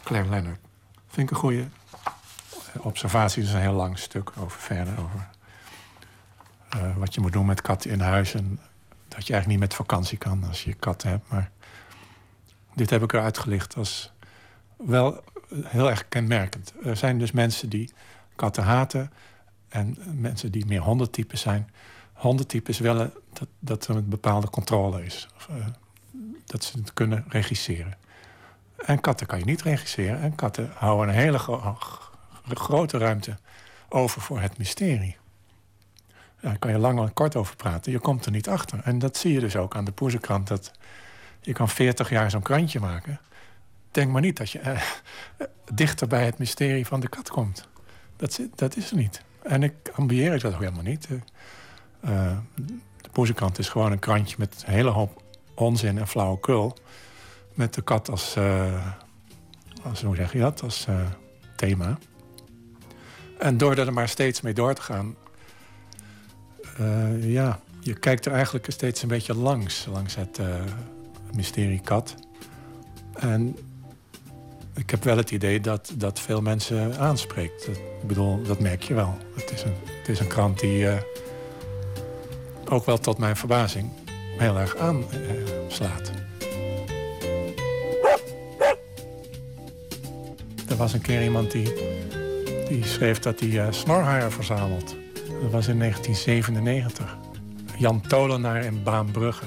Claire Leonard. Vind ik een goede observatie. Dat is een heel lang stuk over verder. Over uh, wat je moet doen met katten in huis. En dat je eigenlijk niet met vakantie kan als je katten hebt. Maar dit heb ik eruit gelicht als wel heel erg kenmerkend. Er zijn dus mensen die katten haten en mensen die meer hondentypes zijn. Hondentypes willen dat, dat er een bepaalde controle is. Of, uh, dat ze het kunnen regisseren. En katten kan je niet regisseren. En katten houden een hele gro grote ruimte over voor het mysterie. Daar kan je lang en kort over praten. Je komt er niet achter. En dat zie je dus ook aan de Poezekrant. Dat je kan 40 jaar zo'n krantje maken. Denk maar niet dat je eh, dichter bij het mysterie van de kat komt. Dat, dat is er niet. En ik ambieer dat ook helemaal niet. Uh, de Poezekrant is gewoon een krantje met een hele hoop onzin en flauwekul. Met de kat als, uh, als hoe zeg je dat, als uh, thema. En door er maar steeds mee door te gaan... Ja, je kijkt er eigenlijk steeds een beetje langs. Langs het mysterie kat. En ik heb wel het idee dat dat veel mensen aanspreekt. Ik bedoel, dat merk je wel. Het is een, het is een krant die ook wel tot mijn verbazing heel erg aanslaat. er was een keer iemand die, die schreef dat hij uh, snorharen verzamelt. Dat was in 1997. Jan Tolenaar in Baanbrugge.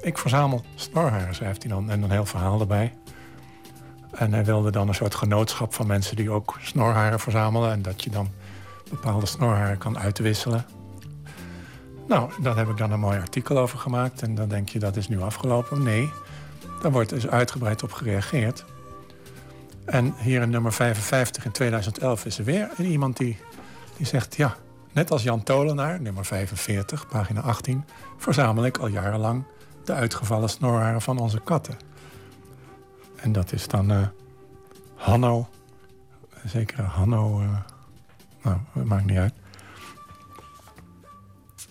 Ik verzamel snorharen, schrijft hij dan. En een heel verhaal erbij. En hij wilde dan een soort genootschap van mensen die ook snorharen verzamelen. En dat je dan bepaalde snorharen kan uitwisselen. Nou, daar heb ik dan een mooi artikel over gemaakt. En dan denk je, dat is nu afgelopen. Nee, daar wordt dus uitgebreid op gereageerd. En hier in nummer 55 in 2011 is er weer iemand die, die zegt... ja, net als Jan Tolenaar, nummer 45, pagina 18... verzamel ik al jarenlang de uitgevallen snorharen van onze katten. En dat is dan uh, Hanno. Zeker Hanno. Uh, nou, maakt niet uit.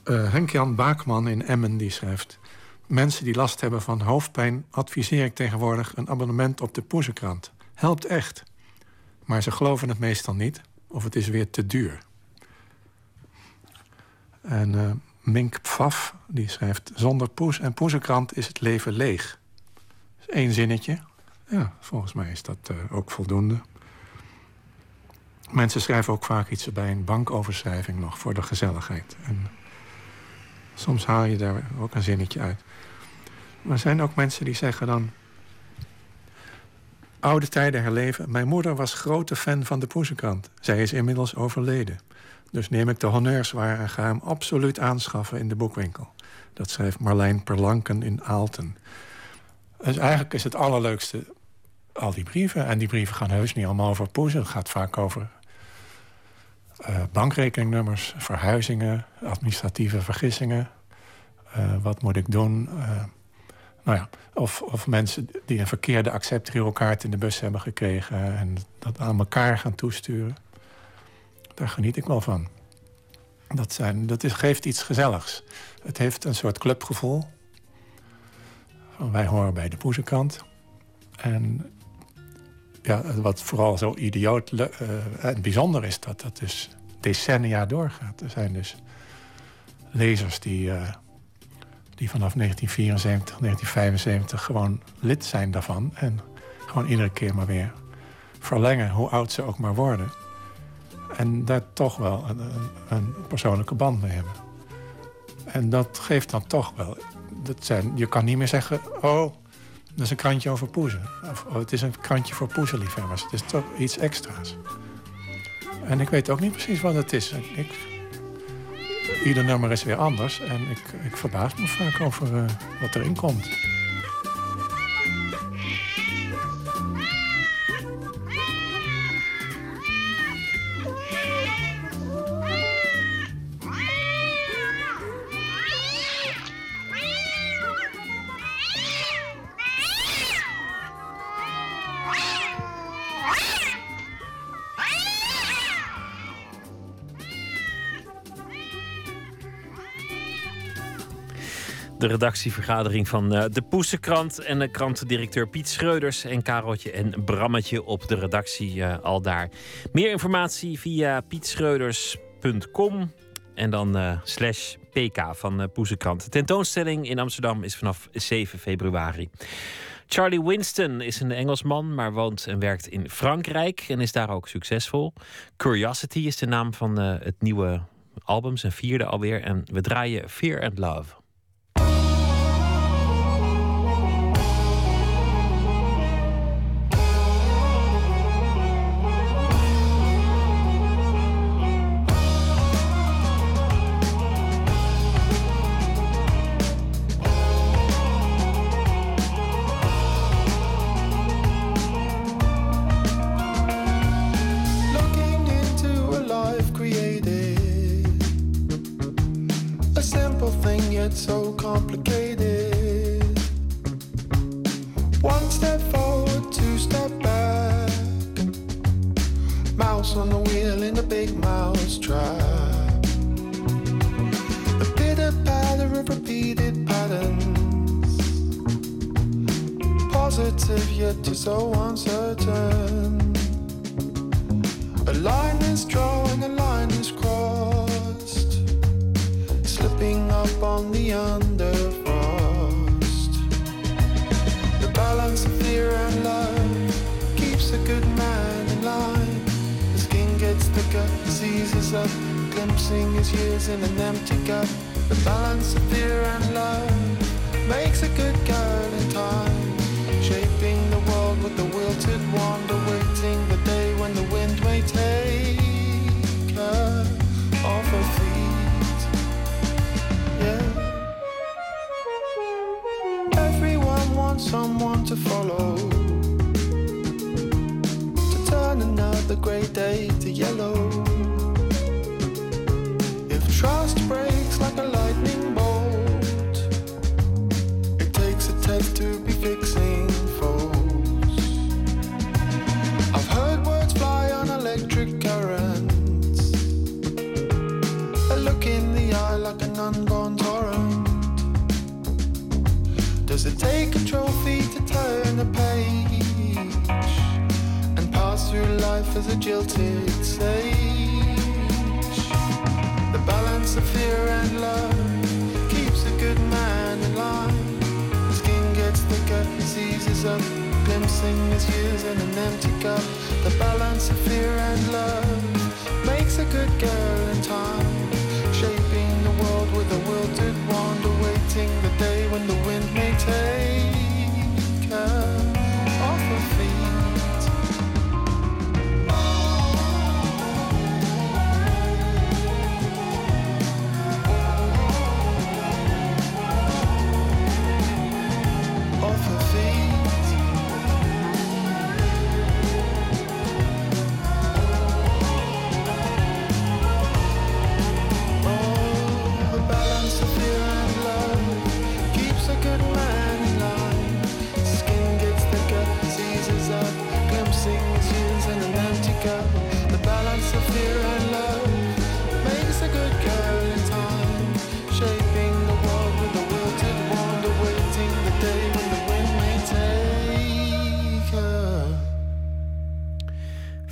Uh, Henk-Jan Baakman in Emmen die schrijft... Mensen die last hebben van hoofdpijn... adviseer ik tegenwoordig een abonnement op de Poezenkrant. Helpt echt. Maar ze geloven het meestal niet. Of het is weer te duur. En uh, Mink Pfaf die schrijft... Zonder poes en poezenkrant is het leven leeg. Eén zinnetje. Ja, volgens mij is dat uh, ook voldoende. Mensen schrijven ook vaak iets bij een bankoverschrijving nog... voor de gezelligheid. En soms haal je daar ook een zinnetje uit. Maar er zijn ook mensen die zeggen dan... Oude tijden herleven. Mijn moeder was grote fan van de Poezenkrant. Zij is inmiddels overleden. Dus neem ik de honneurs waar en ga hem absoluut aanschaffen in de boekwinkel. Dat schrijft Marlijn Perlanken in Aalten. Dus eigenlijk is het allerleukste al die brieven. En die brieven gaan heus niet allemaal over poezen. Het gaat vaak over uh, bankrekeningnummers, verhuizingen, administratieve vergissingen. Uh, wat moet ik doen? Uh, nou ja, of, of mensen die een verkeerde accept in de bus hebben gekregen... en dat aan elkaar gaan toesturen. Daar geniet ik wel van. Dat, zijn, dat geeft iets gezelligs. Het heeft een soort clubgevoel. Wij horen bij de poezenkant. En ja, wat vooral zo idioot eh, en bijzonder is... dat dat dus decennia doorgaat. Er zijn dus lezers die, eh, die vanaf 1974, 1975 gewoon lid zijn daarvan... en gewoon iedere keer maar weer verlengen, hoe oud ze ook maar worden. En daar toch wel een, een persoonlijke band mee hebben. En dat geeft dan toch wel... Dat zijn, je kan niet meer zeggen... oh, dat is een krantje over poezen. Of oh, het is een krantje voor poezenliefhebbers. Het is toch iets extra's. En ik weet ook niet precies wat het is. Ik, ieder nummer is weer anders. En ik, ik verbaas me vaak over eh, wat erin komt. De redactievergadering van eh, de Poesenkrant en de krantendirecteur Piet Schreuders en Kareltje en Brammetje op de redactie eh, al daar. Meer informatie via pietschreuders.com en dan eh, slash pk van uh, Poesenkrant. De tentoonstelling in Amsterdam is vanaf 7 februari. Charlie Winston is een Engelsman, maar woont en werkt in Frankrijk en is daar ook succesvol. Curiosity is de naam van eh, het nieuwe album, zijn vierde alweer. En we draaien Fear and Love. Of fear and love keeps a good man in line. The skin gets thicker, up, glimpsing his in an empty cup. The balance of fear and love makes a good girl in time. Shaping the world with a will to wander, waiting the day when the wind may take girl. The balance of fear and love makes a good girl in time. Shaping the world with a wilted wand, awaiting the day when the wind may take.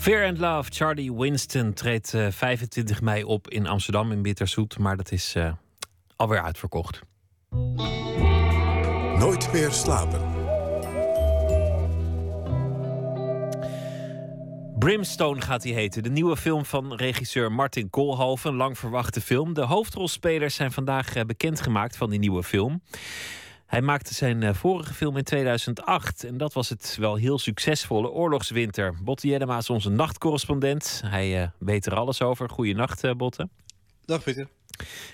Fear and Love, Charlie Winston treedt eh, 25 mei op in Amsterdam in Bitterzoet, maar dat is uh, alweer uitverkocht. Nooit meer slapen. Brimstone gaat hij heten. De nieuwe film van regisseur Martin Koolhoven. Een lang verwachte film. De hoofdrolspelers zijn vandaag eh, bekendgemaakt van die nieuwe film. Hij maakte zijn eh, vorige film in 2008. En dat was het wel heel succesvolle Oorlogswinter. Botte Jellema is onze nachtcorrespondent. Hij eh, weet er alles over. Goeienacht, Botte. Dag Pieter.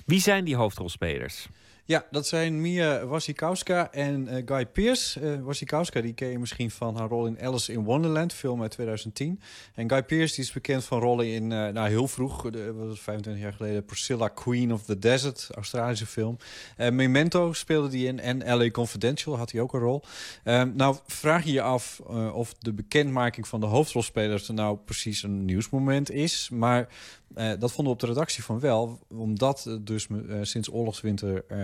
Wie zijn die hoofdrolspelers? Ja, dat zijn Mia Wasikowska en eh, Guy Pearce. Eh Wasikowska die ken je misschien van haar rol in Alice in Wonderland, film uit 2010. En Guy Pearce die is bekend van rollen in, eh, nou heel vroeg, de, was het, 25 jaar geleden, Priscilla Queen of the Desert, Australische film. Memento speelde die in en LA Confidential had hij ook een rol. Ehm, nou vraag je je af of de bekendmaking van de hoofdrolspelers er nou precies een nieuwsmoment is. Maar eh, dat vonden we op de redactie van wel, omdat dus eh, sinds oorlogswinter eh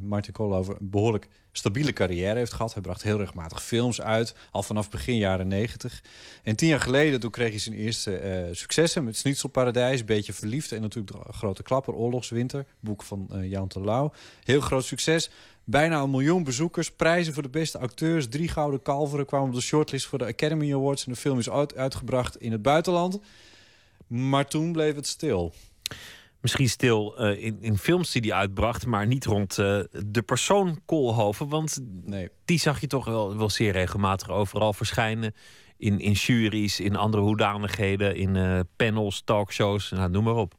Martin Koolhoven een behoorlijk stabiele carrière heeft gehad. Hij bracht heel regelmatig films uit, al vanaf begin jaren negentig. En tien jaar geleden toen kreeg hij zijn eerste successen met Schnitzelparadijs, Beetje Verliefd en natuurlijk de grote klapper Oorlogswinter, boek van Jan Terlouw. Heel groot succes. Bijna een miljoen bezoekers, prijzen voor de beste acteurs, drie gouden kalveren kwamen op de shortlist voor de Academy Awards en de film is uit, uitgebracht in het buitenland. Maar toen bleef het stil. Misschien stil eh, in, in films die hij uitbracht, maar niet rond eh, de persoon Koolhoven. Want nee. die zag je toch wel, wel zeer regelmatig overal verschijnen. In, in juries, in andere hoedanigheden, in eh, panels, talkshows, nou, noem maar op.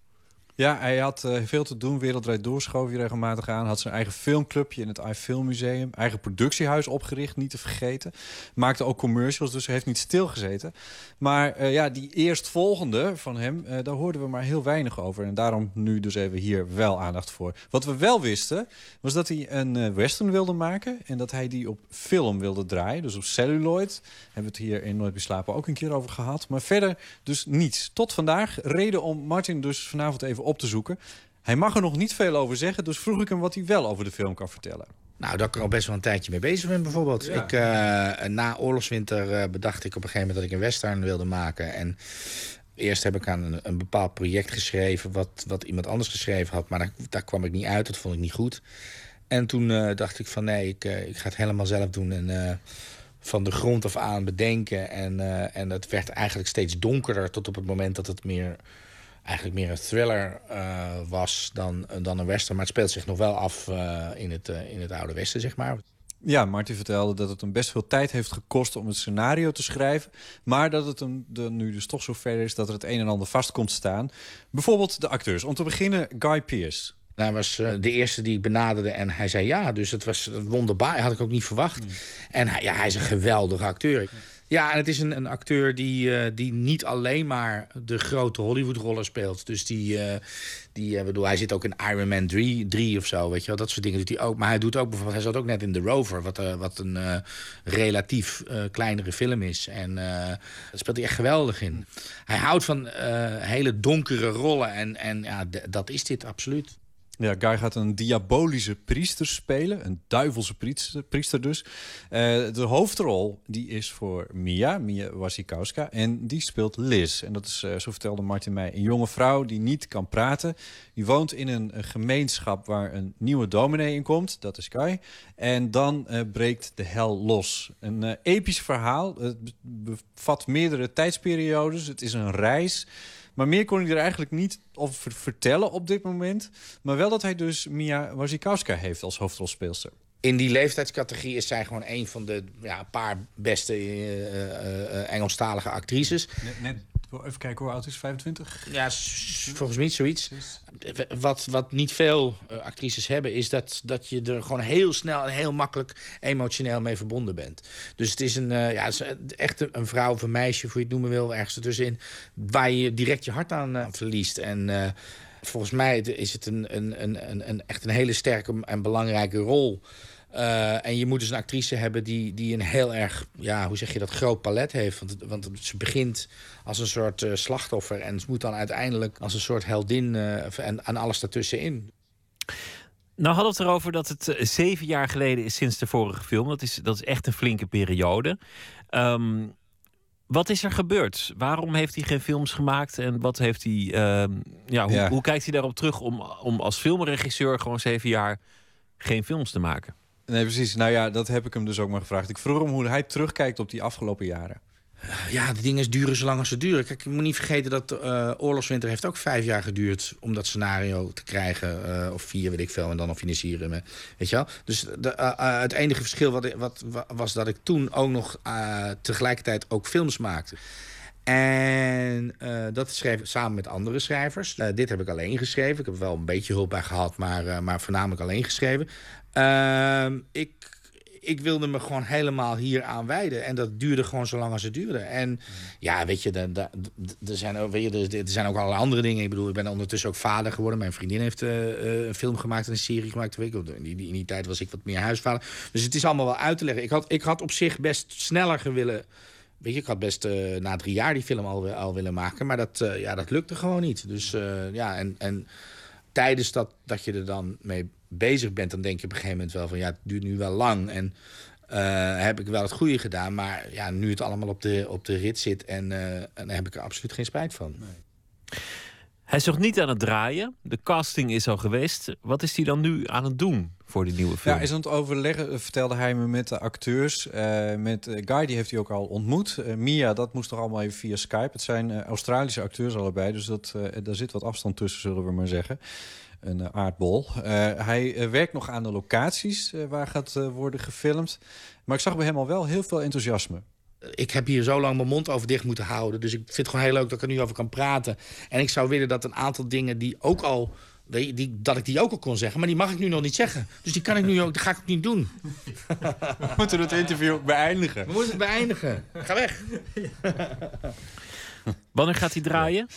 Ja, hij had eh, veel te doen. Wereldrijd door schoof hij regelmatig aan. Had zijn eigen filmclubje in het iFilm Museum. Eigen productiehuis opgericht, niet te vergeten. Maakte ook commercials, dus hij heeft niet stilgezeten. Maar eh, ja, die eerstvolgende van hem, eh, daar hoorden we maar heel weinig over. En daarom nu dus even hier wel aandacht voor. Wat we wel wisten, was dat hij een western wilde maken. En dat hij die op film wilde draaien. Dus op celluloid. Hebben we het hier in Nooit Beslapen ook een keer over gehad. Maar verder dus niets. Tot vandaag. Reden om Martin dus vanavond even op te zoeken. Hij mag er nog niet veel over zeggen, dus vroeg ik hem wat hij wel over de film kan vertellen. Nou, dat ik er al best wel een tijdje mee bezig ben, bijvoorbeeld. Ja. Ik, eh, na oorlogswinter eh, bedacht ik op een gegeven moment dat ik een western wilde maken. En eerst heb ik aan een, een bepaald project geschreven... Wat, wat iemand anders geschreven had, maar daar, daar kwam ik niet uit. Dat vond ik niet goed. En toen eh, dacht ik van nee, ik, ik ga het helemaal zelf doen. En van de grond af aan bedenken. En, en het werd eigenlijk steeds donkerder... tot op het moment dat het meer eigenlijk meer een thriller eh, was dan, dan een western. Maar het speelt zich nog wel af eh, in, het, eh, in het Oude Westen, zeg maar. Ja, Martin vertelde dat het hem best veel tijd heeft gekost om het scenario te schrijven. Maar dat het hem de, nu dus toch zo ver is dat er het een en ander vast komt staan. Bijvoorbeeld de acteurs. Om te beginnen Guy Pearce. Hij was de eerste die ik benaderde en hij zei ja. Dus het was wonderbaar, had ik ook niet verwacht. En hij, ja, hij is een geweldige acteur. Ja, en het is een, een acteur die, eh, die niet alleen maar de grote Hollywood-rollen speelt. Dus die, eh, die eh, bedoel, hij zit ook in Iron Man 3, 3 of zo, weet je wel. Dat soort dingen doet hij ook. Maar hij doet ook bijvoorbeeld, hij zat ook net in The Rover, wat, wat een relatief kleinere film is. En daar speelt hij echt geweldig in. Hij houdt van hele donkere rollen en, en ja, dat is dit absoluut. Ja, Guy gaat een diabolische priester spelen. Een duivelse priester, priester dus. Eh, de hoofdrol die is voor Mia, Mia Wasikowska. En die speelt Liz. En dat is, eh, zo vertelde Martin mij, een jonge vrouw die niet kan praten. Die woont in een, een gemeenschap waar een nieuwe dominee in komt. Dat is Guy. En dan eh, breekt de hel los. Een episch verhaal. Het be- bevat meerdere tijdsperiodes. Het is een reis. Maar meer kon hij er eigenlijk niet over vertellen op dit moment. Maar wel dat hij dus Mia Wasikowska heeft als hoofdrolspeelster. in die leeftijdscategorie is zij gewoon een van de ja, paar beste eh, eh, eh, Engelstalige actrices. Net, net even kijken hoe oud is 25? Ja, volgens mij zoiets. Wat, wat niet veel eh, actrices hebben, is dat, dat je er gewoon heel snel en heel makkelijk emotioneel mee verbonden bent. Dus het is een, eh, ja, het is echt een, een vrouw of een meisje, hoe je het noemen wil, ergens ertussenin, waar je direct je hart aan eh, verliest. En eh, volgens mij is het een, een, een, een- echt een hele sterke en belangrijke rol. Eh, en je moet dus een actrice hebben die, die een heel erg, ja, hoe zeg je dat, groot palet heeft. Want, want ze begint als een soort eh, slachtoffer en ze moet dan uiteindelijk als een soort heldin eh, en, en alles daartussenin. Nou hadden we het erover dat het zeven jaar geleden is sinds de vorige film. Dat is, dat is echt een flinke periode. Ehm, Wat is er gebeurd? Waarom heeft hij geen films gemaakt? En wat heeft hij. ehm, ja, hoe, Ja. hoe kijkt hij daarop terug om, om als filmregisseur gewoon zeven jaar geen films te maken? Nee, precies. Nou ja, dat heb ik hem dus ook maar gevraagd. Ik vroeg hem hoe hij terugkijkt op die afgelopen jaren. Ja, die dingen duren zolang als ze duren. Kijk, je moet niet vergeten dat eh Oorlogswinter heeft ook vijf jaar geduurd... om dat scenario te krijgen. eh, of vier, weet ik veel, en dan nog financieren. Met, weet je wel? Dus de, eh, het enige verschil wat, ik- wat, wa- was dat ik toen ook nog tegelijkertijd ook films maakte. En dat schreef ik samen met andere schrijvers. Dit heb ik alleen geschreven. Ik heb wel een beetje hulp bij gehad, maar, maar voornamelijk alleen geschreven. Ehm, ik, ik wilde me gewoon helemaal hier aan wijden. En dat duurde gewoon zo lang als het duurde. En ja, weet je, d- er zijn, ook- weet je, er, er zijn ook allerlei andere dingen. Ik bedoel, ik ben ondertussen ook vader geworden. Mijn vriendin heeft eh, eh, een film gemaakt en een serie gemaakt. Weet ik, in, die, in die tijd was ik wat meer huisvader. Dus het is allemaal wel uit te leggen. Ik had, ik had op zich best sneller gewillen... Weet je, ik had best eh, na drie jaar die film al, al willen maken. Maar dat, ja, dat lukte gewoon niet. Dus ja, en, en tijdens dat, dat je er dan mee bezig bent... dan denk je op een gegeven moment wel van... ja, het duurt nu wel lang en eh, heb ik wel het goede gedaan. Maar ja, nu het allemaal op de, op de rit zit... en, eh, en daar heb ik er absoluut geen spijt van. Hij is nog niet aan het draaien. De casting is al geweest. Wat is hij dan nu aan het doen voor die nieuwe film? Ja, is aan het overleggen, eh, vertelde hij me met de acteurs. Eh, met Guy, die heeft hij ook al ontmoet. Mia, dat moest toch allemaal even via Skype. Het zijn eh, Australische acteurs allebei, dus dat, eh, daar zit wat afstand tussen, zullen we maar zeggen. Een eh, aardbol. Eh, hij eh, werkt nog aan de locaties waar gaat eh, worden gefilmd. Maar ik zag bij hem al wel heel veel enthousiasme. ik heb hier zo lang mijn mond over dicht moeten houden. Dus ik vind het gewoon heel leuk dat ik er nu over kan praten. En ik zou willen dat een aantal dingen die ook al... weet je, Die, dat ik die ook al kon zeggen, maar die mag ik nu nog niet zeggen. Dus die kan ik nu ook, dat ga ik ook niet doen. [laughs] We moeten het interview beëindigen. We moeten het beëindigen. Ga weg. Wanneer gaat hij draaien?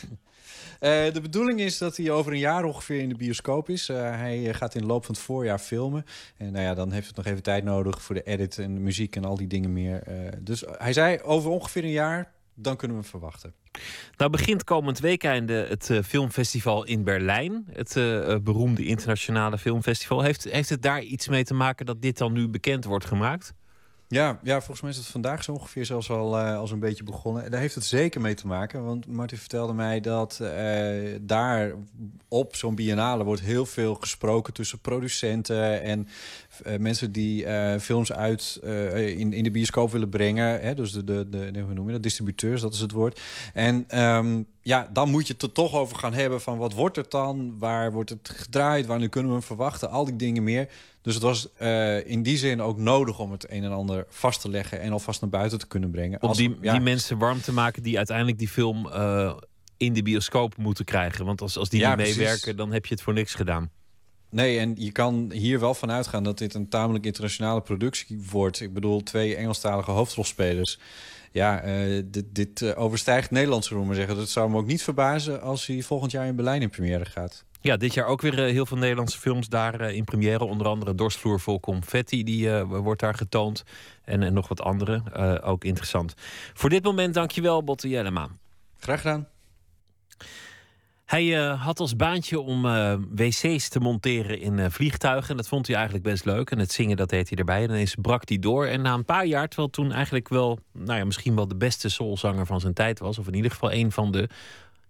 Eh, de bedoeling is dat hij over een jaar ongeveer in de bioscoop is. Eh, hij eh, gaat in de loop van het voorjaar filmen. En nou ja, dan heeft het nog even tijd nodig voor de edit en de muziek en al die dingen meer. Dus hij zei over ongeveer een jaar, dan kunnen we hem verwachten. Nou begint komend weekend het filmfestival in Berlijn. Het beroemde internationale filmfestival. Heeft, heeft het daar iets mee te maken dat dit dan nu bekend wordt gemaakt? Ja, ja, volgens mij is het vandaag zo ongeveer zelfs al, eh, al zo'n beetje begonnen. En daar heeft het zeker mee te maken. Want Martin vertelde mij dat eh, daar op zo'n biennale wordt heel veel gesproken tussen producenten en eh, mensen die films uit in, in de bioscoop willen brengen. Hè? Dus de, de, de, hoe je dat? Distributeurs, dat is het woord. En ehm, ja, dan moet je het er toch over gaan hebben van wat wordt het dan? Waar wordt het gedraaid? Wanneer kunnen we hem verwachten? Al die dingen meer. Dus het was eh, in die zin ook nodig om het een en ander vast te leggen en alvast naar buiten te kunnen brengen. Om Als- die, ja, die mensen warm te maken die uiteindelijk die film eh, in de bioscoop moeten krijgen. Want als, als die Ja, niet precies. meewerken, dan heb je het voor niks gedaan. Nee, en je kan hier wel van uitgaan dat dit een tamelijk internationale productie wordt. Ik bedoel, twee Engelstalige hoofdrolspelers. Ja, eh, dit, dit overstijgt Nederlands, zullen we maar zeggen. Dat zou me ook niet verbazen als hij volgend jaar in Berlijn in première gaat. Ja, dit jaar ook weer eh, heel veel Nederlandse films daar eh, in première. Onder andere Dorstvloer vol confetti, die eh, wordt daar getoond. En, en nog wat andere, ook interessant. Voor dit moment dankjewel, Botte Jellema. Graag gedaan. Hij had als baantje om wc's te monteren in vliegtuigen. En dat vond hij eigenlijk best leuk. En het zingen, dat deed hij erbij. En ineens brak hij door. En na een paar jaar, terwijl toen eigenlijk wel... nou ja, misschien wel de beste soulzanger van zijn tijd was... of in ieder geval een van de...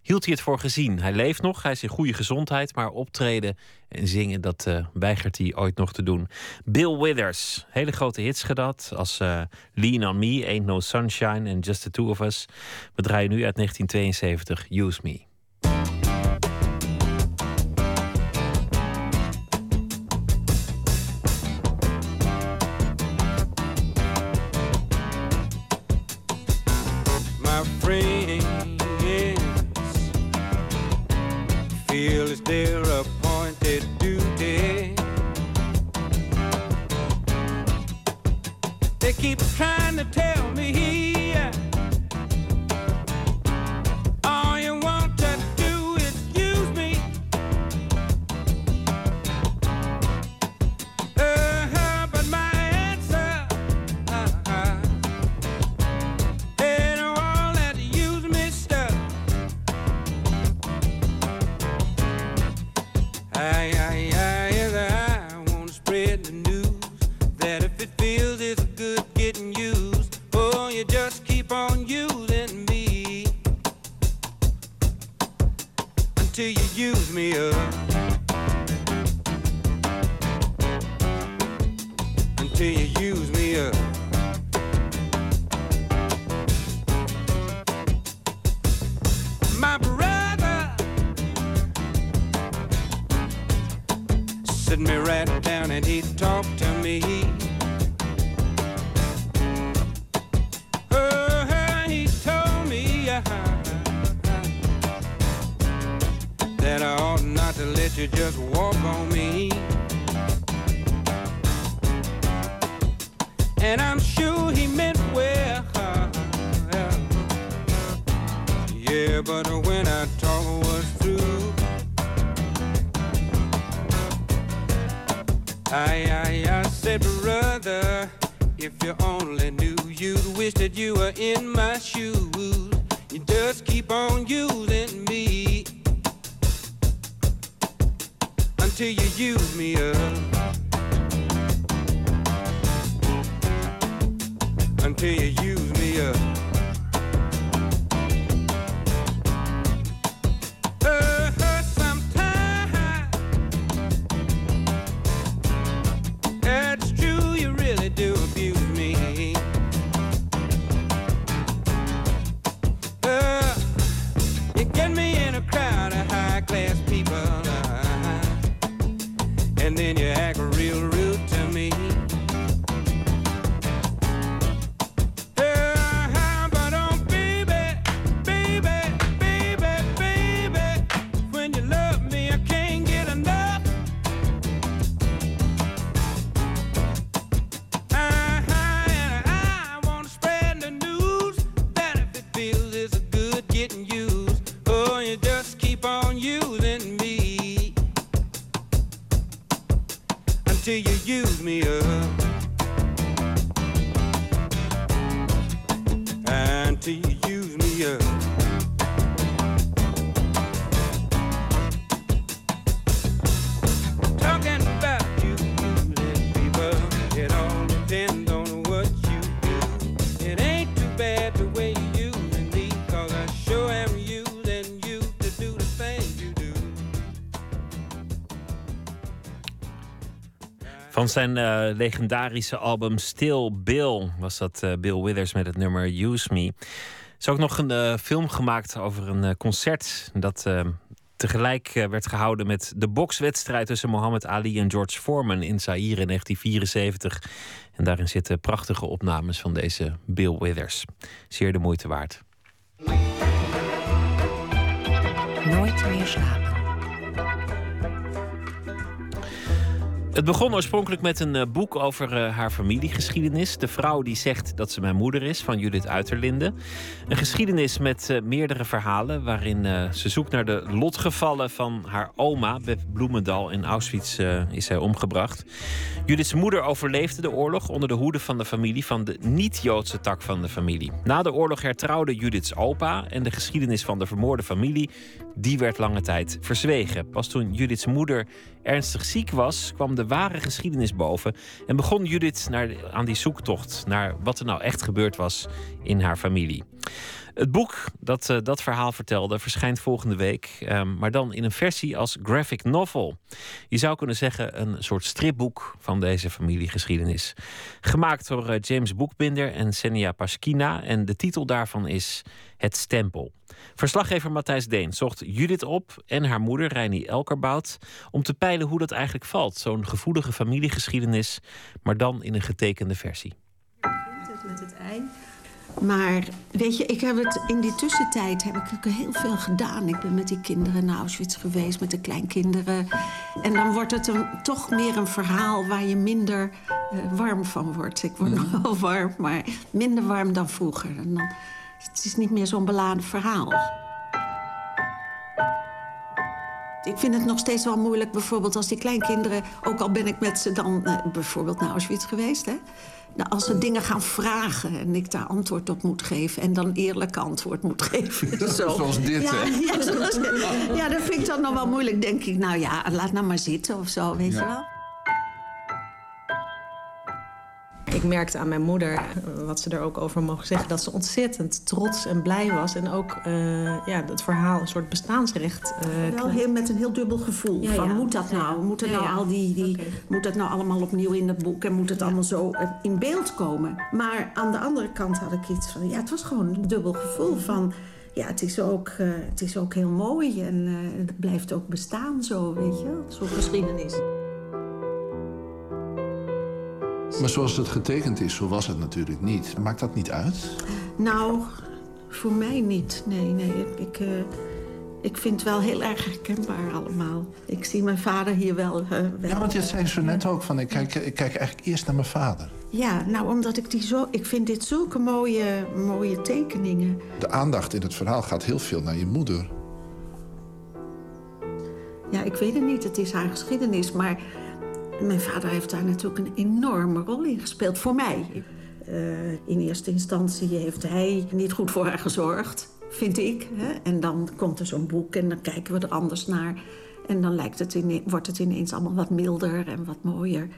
hield hij het voor gezien. Hij leeft nog, hij is in goede gezondheid... maar optreden en zingen, dat eh, weigert hij ooit nog te doen. Bill Withers, hele grote hits gedaan... als eh, Lean On Me, Ain't No Sunshine en Just The Two Of Us. We draaien nu uit 1972, Use Me. You me up. Until you use me up. My brother sit me right down and he talked to me. Just walk on me. And I'm sure he meant well. Yeah, but when I talk was through, I, I, I said, brother, if you only knew, you'd wish that you were in my shoes. You just keep on using me until you use me up. Van zijn eh, legendarische album Still Bill was dat eh, Bill Withers met het nummer Use Me. Er is ook nog een eh, film gemaakt over een concert dat tegelijk werd gehouden met de bokswedstrijd tussen Muhammad Ali en George Foreman in Zaire in 1974. En daarin zitten prachtige opnames van deze Bill Withers. Zeer de moeite waard. Nooit meer slapen. Het begon oorspronkelijk met een eh, boek over eh, haar familiegeschiedenis. De vrouw die zegt dat ze mijn moeder is, van Judith Uiterlinde. Een geschiedenis met eh, meerdere verhalen... waarin ze zoekt naar de lotgevallen van haar oma. Beb Bloemendal in Auschwitz is zij omgebracht. Judiths moeder overleefde de oorlog onder de hoede van de familie... van de niet-Joodse tak van de familie. Na de oorlog hertrouwde Judiths opa... en de geschiedenis van de vermoorde familie... die werd lange tijd verzwegen. Pas toen Judiths moeder ernstig ziek was, kwam de ware geschiedenis boven en begon Judith naar, aan die zoektocht naar wat er nou echt gebeurd was in haar familie. Het boek dat eh, dat verhaal vertelde verschijnt volgende week, ehm, maar dan in een versie als graphic novel. Je zou kunnen zeggen een soort stripboek van deze familiegeschiedenis. Gemaakt door eh, James Boekbinder en Senia Paskina en de titel daarvan is Het Stempel. Verslaggever Matthijs Deen zocht Judith op en haar moeder Reini Elkerbout om te peilen hoe dat eigenlijk valt. Zo'n gevoelige familiegeschiedenis, maar dan in een getekende versie. met het ei. Maar weet je, ik heb het in die tussentijd heb ik ook heel veel gedaan. Ik ben met die kinderen naar Auschwitz geweest, met de kleinkinderen. En dan wordt het een, toch meer een verhaal waar je minder eh, warm van wordt. Ik word nog wel warm, maar minder warm dan vroeger. En dan, het is niet meer zo'n beladen verhaal. Ik vind het nog steeds wel moeilijk, bijvoorbeeld als die kleinkinderen... ook al ben ik met ze dan eh, bijvoorbeeld naar Auschwitz geweest... Hè? Nou, als ze dingen gaan vragen en ik daar antwoord op moet geven... en dan eerlijk antwoord moet geven. [laughs] Zo. Zoals dit, ja, hè? [laughs] Ja, zoals ja, dat vind ik dan nog wel moeilijk. Denk ik, nou ja, laat nou maar zitten of zo, weet Ja. je wel. Ik merkte aan mijn moeder, eh, wat ze er ook over mogen zeggen... dat ze ontzettend trots en blij was. En ook uh, ja, het verhaal een soort bestaansrecht... Uh, Wel heel, met een heel dubbel gevoel. Ja, van, ja. moet dat nou? Moet, het nou al die, die, moet dat nou allemaal opnieuw in het boek? En moet het allemaal zo eh, in beeld komen? Maar aan de andere kant had ik iets van... Ja, het was gewoon een dubbel gevoel van... Ja, het is ook, eh, het is ook heel mooi en eh, het blijft ook bestaan zo, weet je wel. Zo'n geschiedenis. Maar zoals het getekend is, zo was het natuurlijk niet. Maakt dat niet uit? Nou, voor mij niet. Nee, nee. Ik, eh, ik vind het wel heel erg herkenbaar allemaal. Ik zie mijn vader hier wel... eh, wel Ja, want je zei zo net ook van, ik kijk, ik kijk eigenlijk eerst naar mijn vader. Ja, nou, omdat ik die zo... Ik vind dit zulke mooie, mooie tekeningen. De aandacht in het verhaal gaat heel veel naar je moeder. Ja, ik weet het niet. Het is haar geschiedenis. Maar mijn vader heeft daar natuurlijk een enorme rol in gespeeld. Voor mij. Eh, in eerste instantie heeft hij niet goed voor haar gezorgd, vind ik. Hè? En dan komt er zo'n boek en dan kijken we er anders naar. En dan lijkt het wordt het ineens allemaal wat milder en wat mooier.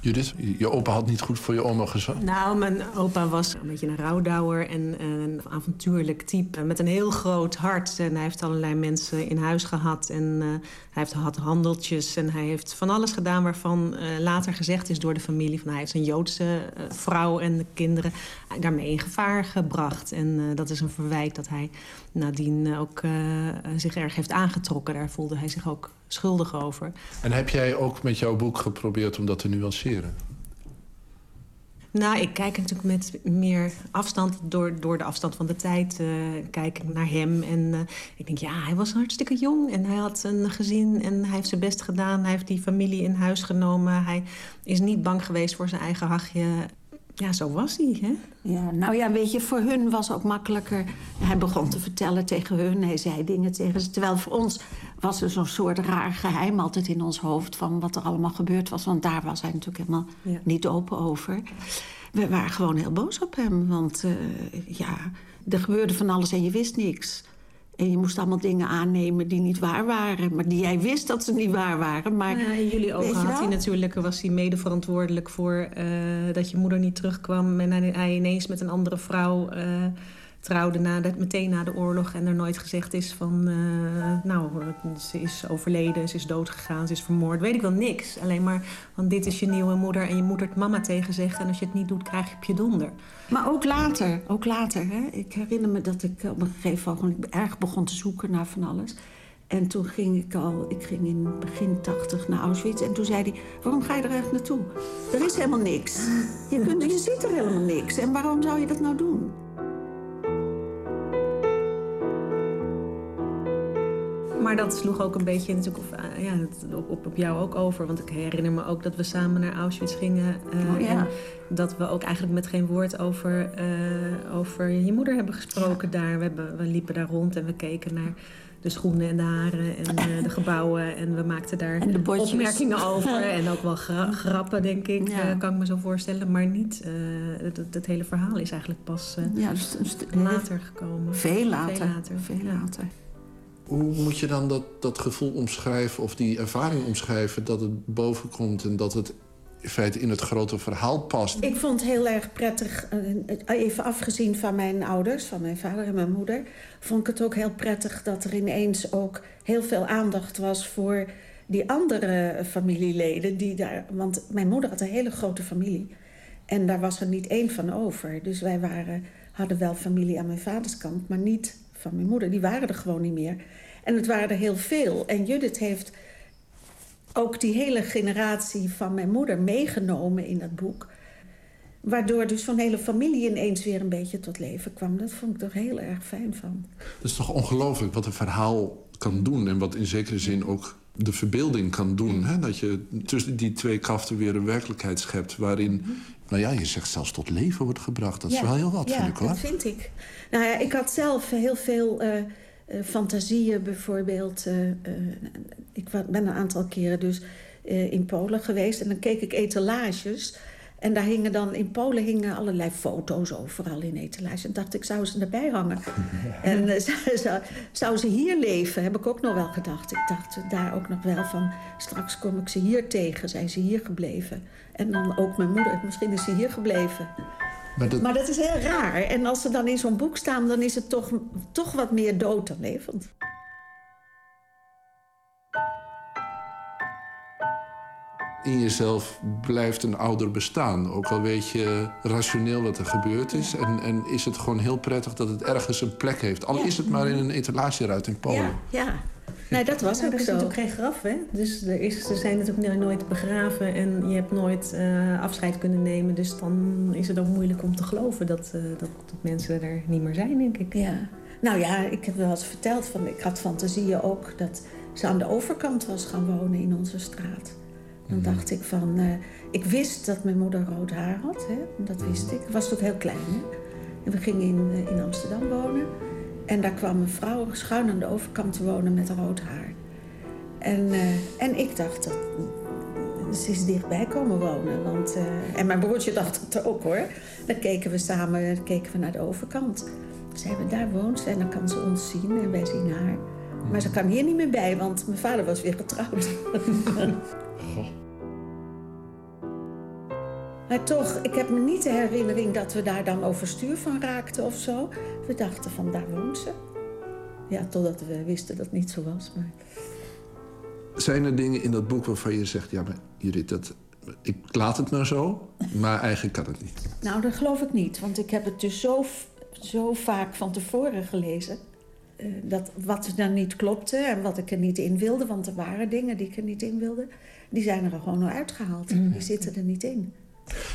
Judith, je opa had niet goed voor je oma gezorgd. Nou, mijn opa was een beetje een rouwdouwer en een avontuurlijk type. Met een heel groot hart. En hij heeft allerlei mensen in huis gehad. En eh, hij heeft, had handeltjes. En hij heeft van alles gedaan waarvan eh, later gezegd is door de familie... van hij heeft een Joodse eh, vrouw en de kinderen daarmee in gevaar gebracht. En dat is een verwijt dat hij nadien ook eh, zich erg heeft aangetrokken. Daar voelde hij zich ook schuldig over. En heb jij ook met jouw boek geprobeerd om dat te nuanceren? Nou, ik kijk natuurlijk met meer afstand, door, door de afstand van de tijd, eh, kijk ik naar hem. En eh, ik denk, ja, hij was hartstikke jong en hij had een gezin en hij heeft zijn best gedaan. Hij heeft die familie in huis genomen. Hij is niet bang geweest voor zijn eigen hachje. Ja, zo was hij, hè? Ja, nou ja, weet je, voor hun was het ook makkelijker. Hij begon te vertellen tegen hun, hij zei dingen tegen ze. Terwijl voor ons was er zo'n soort raar geheim altijd in ons hoofd... van wat er allemaal gebeurd was. Want daar was hij natuurlijk helemaal Ja. niet open over. We waren gewoon heel boos op hem, want eh, ja, er gebeurde van alles en je wist niks. En je moest allemaal dingen aannemen die niet waar waren. Maar die jij wist dat ze niet waar waren. Maar, Nou ja, in jullie ogen had hij natuurlijk, was hij mede verantwoordelijk voor eh, dat je moeder niet terugkwam. En hij, hij ineens met een andere vrouw eh, trouwde na meteen na de oorlog. En er nooit gezegd is van, eh, nou, eh, ze is overleden, ze is doodgegaan, ze is vermoord. Weet ik wel niks. Alleen maar, van dit is je nieuwe moeder en je moet het mama tegen zeggen. En als je het niet doet, krijg je op je donder. Maar ook later, ook later. Hè? Ik herinner me dat ik op een gegeven moment erg begon te zoeken naar van alles. En toen ging ik al, ik ging in begin tachtig naar Auschwitz. En toen zei hij, waarom ga je er echt naartoe? Er is helemaal niks. Je, kunt, je ziet er helemaal niks. En waarom zou je dat nou doen? Maar dat sloeg ook een beetje natuurlijk of, eh, ja, op, op, op jou ook over. Want ik herinner me ook dat we samen naar Auschwitz gingen. eh, Oh, ja. En dat we ook eigenlijk met geen woord over, eh, over je moeder hebben gesproken daar. We, hebben, we liepen daar rond en we keken naar de schoenen en de haren en de gebouwen. En we maakten daar opmerkingen over. En ook wel gra- grappen, denk ik, Ja. kan ik me zo voorstellen. Maar niet, het, het- het hele verhaal is eigenlijk pas Ja, dus, dus- later gekomen. Veel later. Veel later. Veel ja. Hoe moet je dan dat, dat gevoel omschrijven of die ervaring omschrijven... dat het bovenkomt en dat het in feite in het grote verhaal past? Ik vond heel erg prettig, eh, even afgezien van mijn ouders, van mijn vader en mijn moeder, vond ik het ook heel prettig dat er ineens ook heel veel aandacht was voor die andere familieleden. Die daar, want mijn moeder had een hele grote familie en daar was er niet één van over. Dus wij waren, hadden wel familie aan mijn vaders kant, maar niet van mijn moeder. Die waren er gewoon niet meer. En het waren er heel veel. En Judith heeft ook die hele generatie van mijn moeder meegenomen in dat boek. Waardoor dus zo'n hele familie ineens weer een beetje tot leven kwam. Dat vond ik er heel erg fijn van. Het is toch ongelooflijk wat een verhaal kan doen... en wat in zekere zin ook de verbeelding kan doen. Hè? Dat je tussen die twee kaften weer een werkelijkheid schept... waarin, nou ja, je zegt zelfs tot leven wordt gebracht. Dat is Ja, wel heel wat, ja, vind ik, hoor. dat vind ik. Nou ja, ik had zelf heel veel eh, eh, fantasieën bijvoorbeeld. eh, ik ben een aantal keren dus in Polen geweest. En dan keek ik etalages. En daar hingen dan, in Polen hingen allerlei foto's overal in etalages. En dacht ik, zou ze erbij hangen? [laughs] en zou, zou, zou ze hier leven? Heb ik ook nog wel gedacht. Ik dacht daar ook nog wel van, straks kom ik ze hier tegen. Zijn ze hier gebleven? En dan ook mijn moeder, misschien is ze hier gebleven. Maar dat, Maar dat is heel raar. En als ze dan in zo'n boek staan, dan is het toch, toch wat meer dood dan levend. in jezelf blijft een ouder bestaan. Ook al weet je rationeel wat er gebeurd is. En, en is het gewoon heel prettig dat het ergens een plek heeft. Al is het maar in een etalageruit in Polen. Ja, ja. Nee, dat was ook er is zo. natuurlijk geen graf, hè? Dus er, is, ze zijn natuurlijk nooit begraven en je hebt nooit eh, afscheid kunnen nemen. Dus dan is het ook moeilijk om te geloven dat, eh, dat, dat mensen er niet meer zijn, denk ik. Ja. Nou ja, ik heb wel eens verteld, van, ik had fantasieën ook dat ze aan de overkant was gaan wonen in onze straat. Dan dacht ik van, eh, ik wist dat mijn moeder rood haar had, hè? dat wist ik. Ik was natuurlijk heel klein. Hè? En we gingen in, in Amsterdam wonen. En daar kwam een vrouw schuin aan de overkant te wonen met rood haar. En, eh, en ik dacht, dat, ze is dichtbij komen wonen. Want, eh, en mijn broertje dacht het ook hoor. Dan keken we samen keken we naar de overkant. Zeiden we, daar woont ze en dan kan ze ons zien en wij zien haar. Maar ze kan hier niet meer bij, want mijn vader was weer getrouwd. Maar toch, ik heb me niet de herinnering dat we daar dan overstuur van raakten of zo. We dachten van, daar woont ze. Ja, totdat we wisten dat het niet zo was. Maar... Zijn er dingen in dat boek waarvan je zegt... ja, maar Judith, dat, ik laat het maar zo, maar eigenlijk kan het niet. Nou, dat geloof ik niet. Want ik heb het dus zo, zo vaak van tevoren gelezen. eh, dat wat er dan niet klopte en wat ik er niet in wilde... want er waren dingen die ik er niet in wilde... die zijn er gewoon nog uitgehaald. Die zitten er niet in.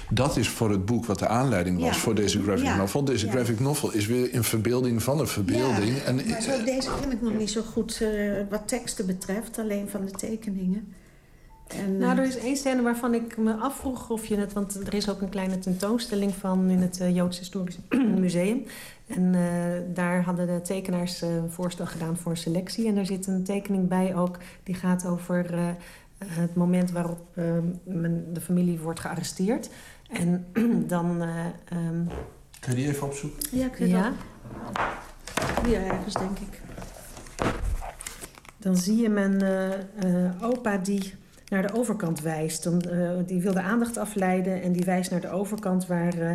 Dat is voor het boek wat de aanleiding was Ja. voor deze graphic Ja. novel. Deze Ja. graphic novel is weer een verbeelding van een verbeelding. en, maar zo, deze ken ik nog niet zo goed eh, wat teksten betreft. Alleen van de tekeningen. En, Nou, eh, er is één scène waarvan ik me afvroeg of je het... want er is ook een kleine tentoonstelling van in het eh, Joods Historisch [clears throat] Museum. En eh, daar hadden de tekenaars eh, een voorstel gedaan voor een selectie. En er zit een tekening bij ook die gaat over eh, het moment waarop eh, men- de familie wordt gearresteerd. En [clears throat] dan... eh, ehm, Kan je die even opzoeken? Ja, ik weet ja. wel. Hier ergens, denk ik. Dan zie je mijn eh, eh, opa die naar de overkant wijst. Dan, eh, die wil de aandacht afleiden en die wijst naar de overkant waar, eh,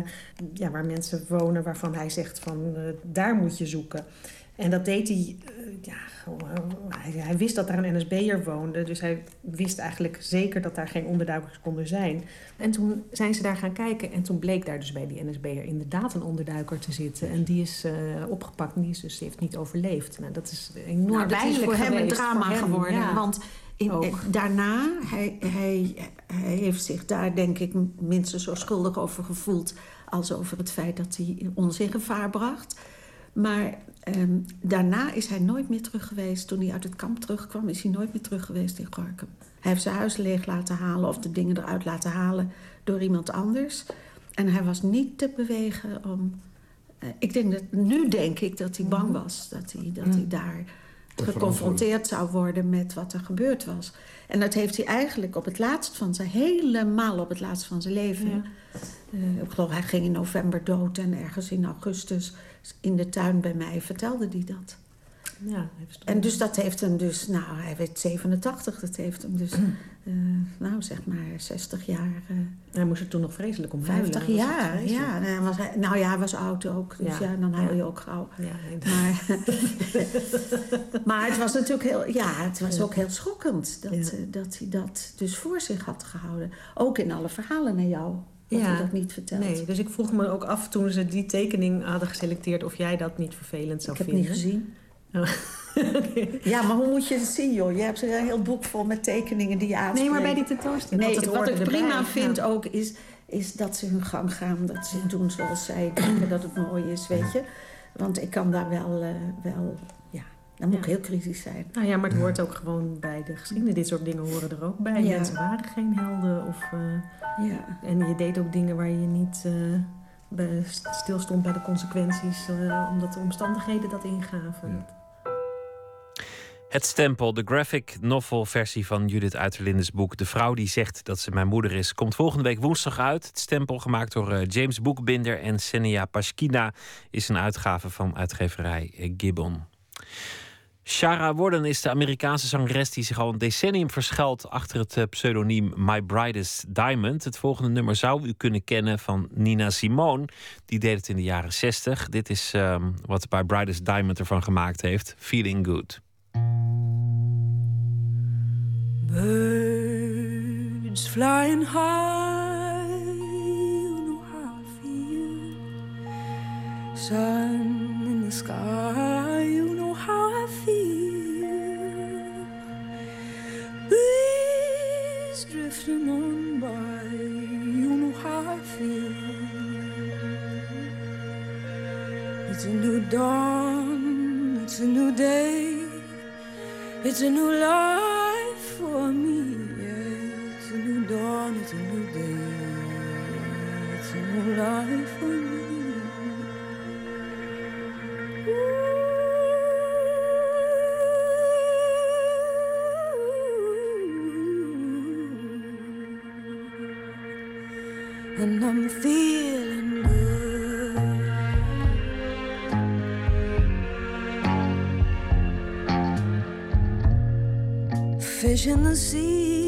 ja, waar mensen wonen... waarvan hij zegt van eh, daar moet je zoeken. En dat deed hij... eh, ja, hij, hij wist dat daar een NSB'er woonde. Dus hij wist eigenlijk zeker dat daar geen onderduikers konden zijn. En toen zijn ze daar gaan kijken. En toen bleek daar dus bij die NSB'er inderdaad een onderduiker te zitten. En die is eh, opgepakt en die is dus, die heeft niet overleefd. Nou, dat is enorm Nou, dat is voor hem een drama hem, geworden. ja. Want in, eh, daarna, hij, hij, hij heeft zich daar denk ik minstens zo schuldig over gevoeld... als over het feit dat hij ons in gevaar bracht. Maar ehm, daarna is hij nooit meer terug geweest. Toen hij uit het kamp terugkwam, is hij nooit meer terug geweest in Gorkum. Hij heeft zijn huis leeg laten halen of de dingen eruit laten halen door iemand anders. En hij was niet te bewegen om... eh, ik denk dat, nu denk ik dat hij bang was dat hij, dat hij daar geconfronteerd zou worden met wat er gebeurd was. En dat heeft hij eigenlijk op het laatst van zijn, helemaal op het laatst van zijn leven. Ja. Eh, ik geloof, hij ging in november dood en ergens in augustus in de tuin bij mij vertelde hij dat. Ja, hij heeft En dus dat heeft hem dus, nou, hij werd 87, dat heeft hem dus, [clears throat] eh, nou zeg maar 60 jaar. eh, Hij moest er toen nog vreselijk om huilen. 50 Hij was echt jaar, ja. En hij was, nou ja, hij was oud ook, dus ja, Ja. dan huil je Ja. ook gauw. Ja, Maar, [laughs] maar het was natuurlijk heel, ja, het was ook heel schokkend dat, eh, dat hij dat dus voor zich had gehouden. Ook in alle verhalen naar jou, had hij dat niet verteld. Nee, dus ik vroeg me ook af toen ze die tekening hadden geselecteerd... of jij dat niet vervelend zou Ik heb het vinden. niet gezien. [laughs] Oh. Ja, maar hoe moet je het zien, joh? Je hebt een heel boek vol met tekeningen die je aanspreekt. Nee, maar bij die tentoonstelling. Nee, het wat ik prima erbij, vind ja. ook is, is dat ze hun gang gaan. Dat ze doen zoals zij denken dat het mooi is, weet je. Want ik kan daar wel, eh, wel ja, dan moet ik heel kritisch zijn. Nou ja, maar het hoort ook gewoon bij de geschiedenis. Dit soort dingen horen er ook bij. Ja. Mensen waren geen helden. Of, eh, Ja. En je deed ook dingen waar je niet eh, bij stilstond bij de consequenties... eh, omdat de omstandigheden dat ingaven. Het Stempel, de graphic novel versie van Judith Uiterlindes boek De vrouw die zegt dat ze mijn moeder is, komt volgende week woensdag uit. Het Stempel, gemaakt door eh, James Boekbinder en Senia Pashkina, is een uitgave van uitgeverij Gibbon. Shara Worden is de Amerikaanse zangeres die zich al een decennium verschuilt achter het eh, pseudoniem My Brightest Diamond. Het volgende nummer zou u kunnen kennen van Nina Simone. Die deed het in de jaren 60. Dit is ehm, wat My Brightest Diamond ervan gemaakt heeft: Feeling Good. Birds flying high, you know how I feel. Sun in the sky, dawn, it's a new day. It's a new life for me. It's a new dawn. It's a new day. It's a new life for me. Ooh. And I'm feeling Fish in the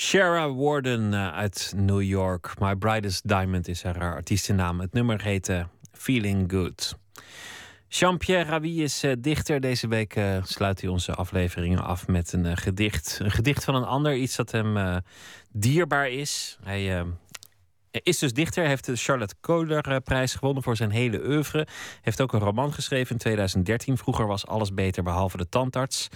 Shara Warden eh, uit New York. My Brightest Diamond is haar artiestennaam. Het nummer heet eh, Feeling Good. Jean-Pierre Ravi is eh, dichter. Deze week sluit hij onze afleveringen af met een gedicht. Een gedicht van een ander, iets dat hem dierbaar is. Hij is dus dichter, heeft de Charlotte Kohler-prijs gewonnen voor zijn hele oeuvre. Heeft ook een roman geschreven in 2013. Vroeger was alles beter behalve de tandarts.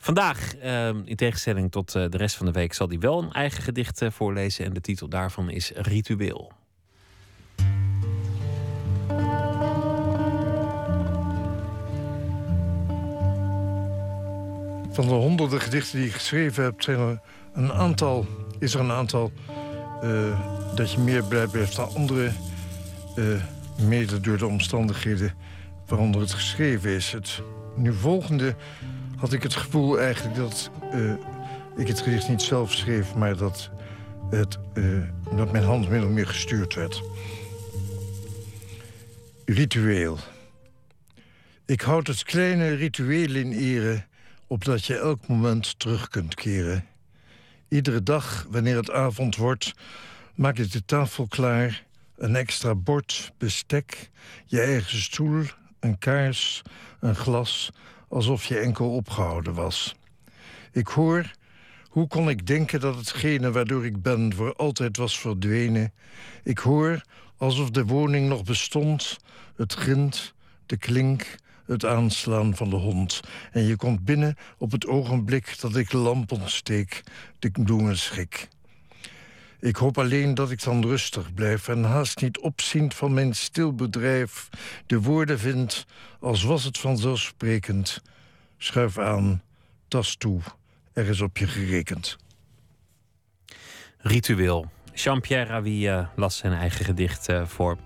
Vandaag, eh, in tegenstelling tot eh, de rest van de week, zal hij wel een eigen gedicht eh, voorlezen. En de titel daarvan is Ritueel. Van de honderden gedichten die ik geschreven heb, zijn er een aantal, is er een aantal eh, dat je meer blij blijft dan andere. eh, mede door de omstandigheden waaronder het geschreven is. Het nu volgende had ik het gevoel eigenlijk dat eh, ik het gedicht niet zelf schreef, maar dat, het, eh, dat mijn hand min meer gestuurd werd. Ritueel. Ik houd het kleine ritueel in ere, opdat je elk moment terug kunt keren. Iedere dag, wanneer het avond wordt, maak ik de tafel klaar. Een extra bord, bestek, je eigen stoel, een kaars, een glas, alsof je enkel opgehouden was. Ik hoor, hoe kon ik denken dat hetgene waardoor ik ben voor altijd was verdwenen? Ik hoor, alsof de woning nog bestond, het grind, de klink, het aanslaan van de hond. En je komt binnen op het ogenblik dat ik de lamp ontsteek, de bloemen schik. Ik hoop alleen dat ik dan rustig blijf en haast niet opziend van mijn stil bedrijf de woorden vind als was het vanzelfsprekend. Schuif aan, tas toe, er is op je gerekend. Ritueel. Jean-Pierre Ravi eh, las zijn eigen gedicht eh, voor.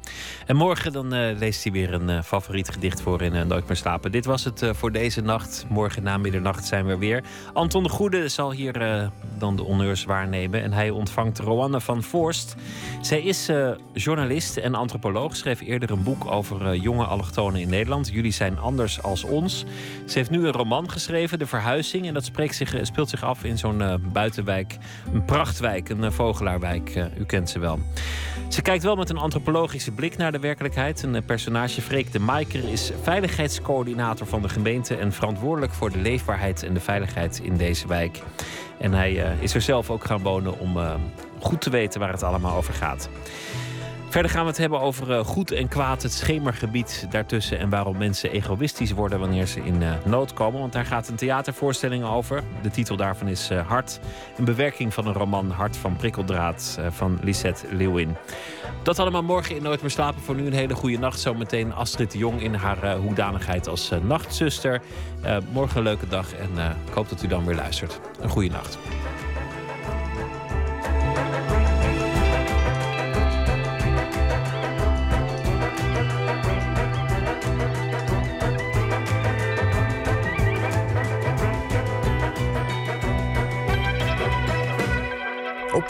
En morgen dan eh, leest hij weer een favoriet gedicht voor in Nooit meer slapen. Dit was het voor deze nacht. Morgen na middernacht zijn we weer. Anton de Goede zal hier dan de honneurs waarnemen. En hij ontvangt Roanne van Voorst. Zij is journalist en antropoloog. Schreef eerder een boek over jonge allochtonen in Nederland. Jullie zijn anders als ons. Ze heeft nu een roman geschreven, De Verhuizing. En dat zich, speelt zich af in zo'n buitenwijk. Een prachtwijk, een vogelaarwijk. U kent ze wel. Ze kijkt wel met een antropologische blik naar de werkelijkheid. Een eh, personage, Freek de Maiker, is veiligheidscoördinator van de gemeente... en verantwoordelijk voor de leefbaarheid en de veiligheid in deze wijk. En hij eh, is er zelf ook gaan wonen om eh, goed te weten waar het allemaal over gaat. Verder gaan we het hebben over eh, goed en kwaad, het schemergebied daartussen en waarom mensen egoïstisch worden wanneer ze in eh, nood komen. Want daar gaat een theatervoorstelling over. De titel daarvan is eh, Hart, een bewerking van een roman Hart van Prikkeldraad van Lisette Leeuwin. Dat allemaal morgen in Nooit meer slapen. Voor nu een hele goede nacht. Zometeen Astrid Jong in haar hoedanigheid als nachtzuster. Morgen een leuke dag en ik hoop dat u dan weer luistert. Een goede nacht.